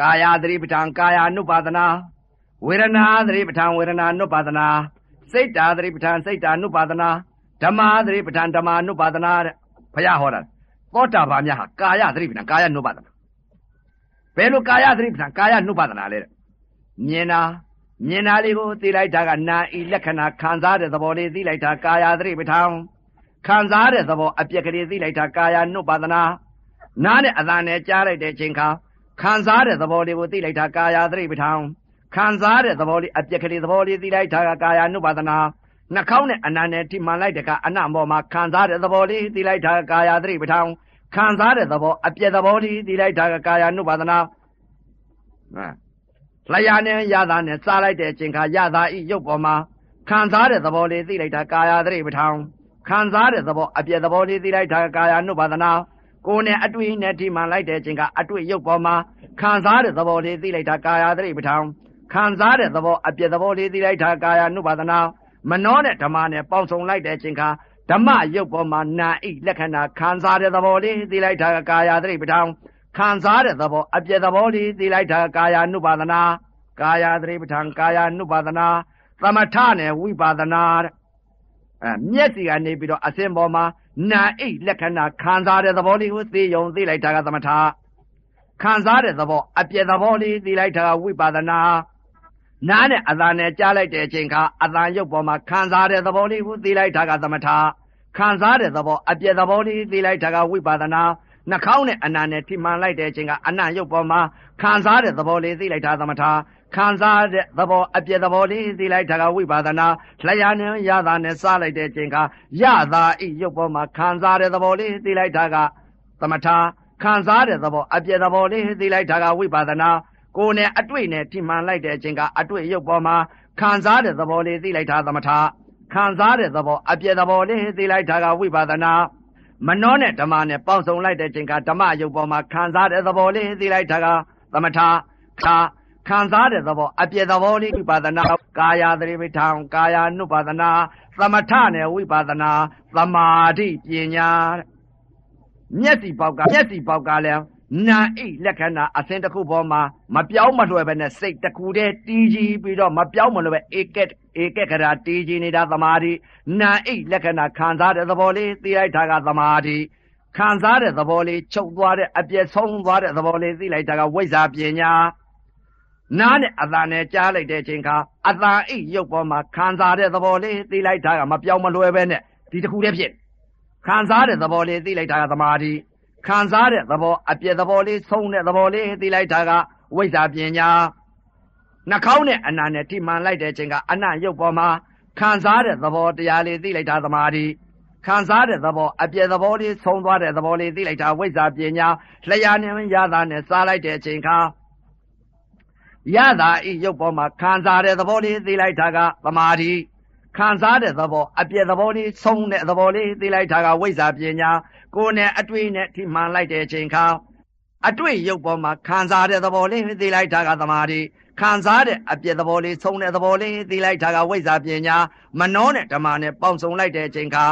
B: ကာယသတိပဋ္ဌာန်ကာယ ानु ပါဒနာဝေဒနာသတိပဋ္ဌာန်ဝေဒနာ ानु ပါဒနာစိတ်တာသတိပဋ္ဌာန်စိတ်တာ ानु ပါဒနာဓမ္မသတိပဋ္ဌာန်ဓမ္မ ानु ပါဒနာတဲ့ဘုရားဟောတာ သောတာပန်များဟာကာယသတိပဋ္ဌာန်ကာယနုပဒနာဘယ်လိုကာယသတိပဋ္ဌာန်ကာယနုပဒနာလဲတဲ့မြင်တာမြင်တာလေးကိုသိလိုက်တာကနာဤလက္ခဏာခံစားတဲ့သဘောလေးသိလိုက်တာကာယသတိပဋ္ဌာန်ခံစားတဲ့သဘောအပြက်ကလေးသိလိုက်တာကာယနုပဒနာနားနဲ့အသံနဲ့ကြားလိုက်တဲ့အချိန်ခါခံစားတဲ့သဘောလေးကိုသိလိုက်တာကာယသတိပဋ္ဌာန်ခံစားတဲ့သဘောလေးအပြက်ကလေးသဘောလေးသိလိုက်တာကကာယ ानु ပါဒနာ နှာခေါင်းနဲ့အနံနဲ့ထိမှန်လိုက်တကအနံပေါ်မှာခံစားတဲ့သဘောလေးသိလိုက်တာကာယသတိပဋ္ဌာန်ခံစားတဲ့သဘောအပြည့်သဘောလေးသိလိုက်တာကာယ అను ပါဒနာလျာနဲ့ရတာနဲ့စားလိုက်တဲ့အချိန်ခါရတာဤရုပ်ပေါ်မှာခံစားတဲ့သဘောလေးသိလိုက်တာကာယသတိပဋ္ဌာန်ခံစားတဲ့သဘောအပြည့်သဘောလေးသိလိုက်တာကာယ అను ပါဒနာကိုယ်နဲ့အတွေ့နဲ့ထိမှန်လိုက်တဲ့အချိန်ကအတွေ့ရုပ်ပေါ်မှာခံစားတဲ့သဘောလေးသိလိုက်တာကာယသတိပဋ္ဌာန်ခံစားတဲ့သဘောအပြည့်သဘောလေးသိလိုက်တာကာယ అను ပါဒနာ မနောနဲ့ဓမ္မနဲ့ပေါင်းစုံလိုက်တဲ့အချိန်ခါဓမ္မရုပ်ပေါ်မှာနာဣလက္ခဏာခံစားတဲ့သဘောလေးသိလိုက်တာကာယသတိပဋ္ဌာန်ခံစားတဲ့သဘောအပြည့်သဘောလေးသိလိုက်တာကာယ ानु ပါဒနာကာယသတိပဋ္ဌာန်ကာယ ानु ပါဒနာသမထနဲ့ဝိပါဒနာတဲ့အဲမျက်စီကနေပြီးတော့အစင်ပေါ်မှာနာဣလက္ခဏာခံစားတဲ့သဘောလေးကိုသိယုံသိလိုက်တာကသမထခံစားတဲ့သဘောအပြည့်သဘောလေးသိလိုက်တာကဝိပါဒနာ နားနဲ့အသာနဲ့ကြားလိုက်တဲ့အချိန်ခါအသာရုပ်ပေါ်မှာခံစားတဲ့သဘောလေးကိုသိလိုက်တာကသမထခံစားတဲ့သဘောအပြည့်သဘောလေးသိလိုက်တာကဝိပါဒနာနှာခေါင်းနဲ့အနာနဲ့ထိမှန်လိုက်တဲ့အချိန်ကအနံ့ရုပ်ပေါ်မှာခံစားတဲ့သဘောလေးသိလိုက်တာသမထခံစားတဲ့သဘောအပြည့်သဘောလေးသိလိုက်တာကဝိပါဒနာလျာနဲ့ရတာနဲ့စားလိုက်တဲ့အချိန်ကရတာဤရုပ်ပေါ်မှာခံစားတဲ့သဘောလေးသိလိုက်တာကသမထခံစားတဲ့သဘောအပြည့်သဘောလေးသိလိုက်တာကဝိပါဒနာ ကိုယ်နဲ့အတွေ့နဲ့ထိမှန်လိုက်တဲ့အချိန်ကအတွေ့ရုပ်ပေါ်မှာခံစားတဲ့သဘောလေးသိလိုက်တာသမထခံစားတဲ့သဘောအပြည့်သဘောလေးသိလိုက်တာကဝိပါဒနာမနောနဲ့ဓမ္မနဲ့ပေါင်းစုံလိုက်တဲ့ချိန်ကဓမ္မရုပ်ပေါ်မှာခံစားတဲ့သဘောလေးသိလိုက်တာကသမထခါခံစားတဲ့သဘောအပြည့်သဘောလေးဝိပါဒနာကာယသတိပဋ္ဌာန်ကာယ ानु ပါဒနာသမထနဲ့ဝိပါဒနာသမာဓိပညာမျက်စီပေါက်ကမျက်စီပေါက်ကလည်း နာဣလက္ခဏာအစဉ်တစ်ခုပေါ်မှာမပြောင်းမလွယ်ပဲနဲ့စိတ်တစ်ခုတည်းတီးကြီးပြီးတော့မပြောင်းမလွယ်ပဲဧကက်ဧကက်ကရာတီးကြီးနေတာသမာဓိနာဣလက္ခဏာခံစားတဲ့သဘောလေးသိလိုက်တာကသမာဓိခံစားတဲ့သဘောလေးချုပ်သွားတဲ့အပြည့်ဆုံးသွားတဲ့သဘောလေးသိလိုက်တာကဝိဇ္ဇာပညာနားနဲ့အသာနဲ့ကြားလိုက်တဲ့အချိန်ခါအသာအိရုပ်ပေါ်မှာခံစားတဲ့သဘောလေးသိလိုက်တာကမပြောင်းမလွယ်ပဲနဲ့ဒီတစ်ခုတည်းဖြစ်ခံစားတဲ့သဘောလေးသိလိုက်တာကသမာဓိ ခံစားတဲ့သဘောအပြည့်သဘောလေးဆုံးတဲ့သဘောလေးသိလိုက်တာကဝိဇ္ဇာပညာနှာခေါင်းနဲ့အနာနဲ့ထိမှန်လိုက်တဲ့အချိန်ကအနံ့ရုပ်ပေါ်မှာခံစားတဲ့သဘောတရားလေးသိလိုက်တာသမာဓိခံစားတဲ့သဘောအပြည့်သဘောလေးဆုံးသွားတဲ့သဘောလေးသိလိုက်တာဝိဇ္ဇာပညာလျှာနဲ့ရတာနဲ့စားလိုက်တဲ့အချိန်ခါရတာဤရုပ်ပေါ်မှာခံစားတဲ့သဘောလေးသိလိုက်တာကသမာဓိ ခံစားတဲ့သဘောအပြည့်သဘောလေးဆုံးတဲ့သဘောလေးသိလိုက်တာကဝိဇ္ဇာပညာကိုယ်နဲ့အတွေ့နဲ့ထိမှန်လိုက်တဲ့အချိန်ခါအတွေ့ရုပ်ပေါ်မှာခံစားတဲ့သဘောလေးသိလိုက်တာကသမာဓိခံစားတဲ့အပြည့်သဘောလေးဆုံးတဲ့သဘောလေးသိလိုက်တာကဝိဇ္ဇာပညာမနှောနဲ့ဓမ္မနဲ့ပေါင်းစုံလိုက်တဲ့အချိန်ခါ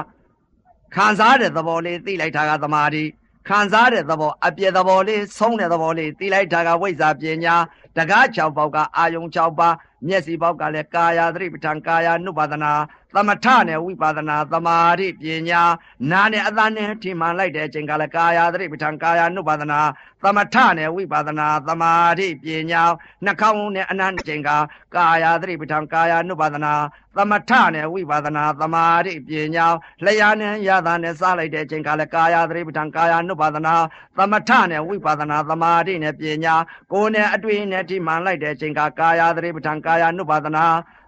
B: ခံစားတဲ့သဘောလေးသိလိုက်တာကသမာဓိ ခံစားတဲ့သဘောအပြည့်သဘောလေးဆုံးတဲ့သဘောလေးသိလိုက်တာကဝိဇ္ဇာပညာတကား6ပေါက်ကအာယုံ6ပါးမျက်စိပေါက်ကလည်းကာယသတိပဋ္ဌာန်ကာယ ानु ပါဒနာ သမထနဲ့ဝိပါဒနာသမာဓိပညာနာနဲ့အသနဲ့ထိမှန်လိုက်တဲ့အချိန်ကလည်းကာယသတိပဋ္ဌာန်ကာယ ानु ပါဒနာသမထနဲ့ဝိပါဒနာသမာဓိပညာနှာခေါင်းနဲ့အနန္တချိန်ကကာယသတိပဋ္ဌာန်ကာယ ानु ပါဒနာသမထနဲ့ဝိပါဒနာသမာဓိပညာလျာနဲ့ရတာနဲ့စားလိုက်တဲ့အချိန်ကလည်းကာယသတိပဋ္ဌာန်ကာယ ानु ပါဒနာသမထနဲ့ဝိပါဒနာသမာဓိနဲ့ပညာကိုယ်နဲ့အတွေ့နဲ့ထိမှန်လိုက်တဲ့အချိန်ကကာယသတိပဋ္ဌာန်ကာယ ानु ပါဒနာ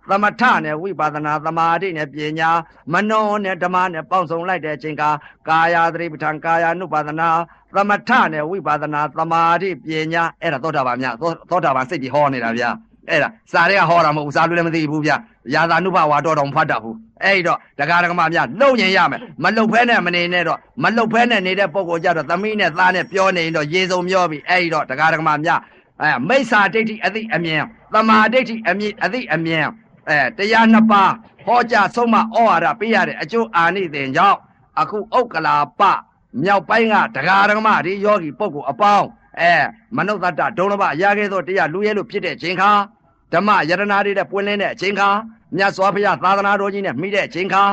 B: သမထနဲ့ဝိပါဒနာသမာဓိနဲ့ပညာမနောနဲ့ဓမ္မနဲ့ပေါင်းစုံလိုက်တဲ့အချိန်ကကာယသတိပဋ္ဌာန်ကာယ ानु ပါဒနာသမထနဲ့ဝိပါဒနာသမာဓိပညာအဲ့ဒါသောတာပန်မြတ်သောတာပန်စိတ်ကြီးဟောနေတာဗျာအဲ့ဒါစာတွေကဟောတာမဟုတ်ဘူးစာလို့လည်းမသိဘူးဗျာယာသာနုဘဝါတော့တော့မဖတ်တတ်ဘူးအဲ့တော့ဒကာဒကမများလုံရင်ရမယ်မလုံဖဲနဲ့မနေနဲ့တော့မလုံဖဲနဲ့နေတဲ့ပုံကိုကြတော့သမီးနဲ့သားနဲ့ပြောနေရင်တော့ရေစုံမျောပြီအဲ့တော့ဒကာဒကမများအဲမိစ္ဆာဒိဋ္ဌိအသိအမြင်သမာဒိဋ္ဌိအမြင်အသိအမြင် အဲတရားနှစ်ပါးဟောကြားဆုံးမဩဝါဒပေးရတဲ့အကျိုးအာနိသင်ကြောင့်အခုဥက္ကလာပမြောက်ပိုင်းကဒကာဒကမဒီယောဂီပုဂ္ဂိုလ်အပေါင်းအဲမနုဿတ္တဒုံလဘရခဲ့သောတရားလူရဲလို့ဖြစ်တဲ့ခြင်းခါဓမ္မယရနာတွေနဲ့ပွင့်လင်းတဲ့အချိန်ခါမြတ်စွာဘုရားသာသနာတော်ကြီးနဲ့မိတဲ့အချိန်ခါ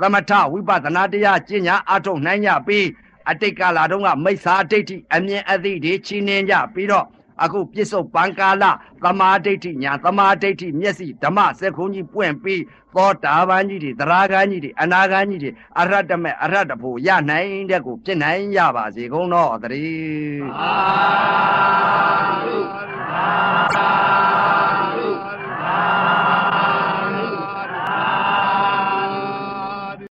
B: သမထဝိပဿနာတရားကျင့်ညာအထုတ်နိုင်ကြပြီးအတိတ်ကလာတုန်းကမိစ္ဆာဒိဋ္ဌိအမြင်အသိတွေချီးနှင်းကြပြီးတော့ အခုပြစ္ဆုတ်ပံကာလသမာဓိဋ္ဌိညာသမာဓိဋ္ဌိမျက်စိဓမ္မစက်ခုံးကြီးပွင့်ပြီးသောတာပန်ကြီးတွေသရဂန်ကြီးတွေအနာဂန်ကြီးတွေအရဟတမေအရဟတဖို့ရနိုင်တဲ့ကိုဖြစ်နိုင်ရပါစေကုန်တော့သတည်း
D: သာဓုသာဓုသာ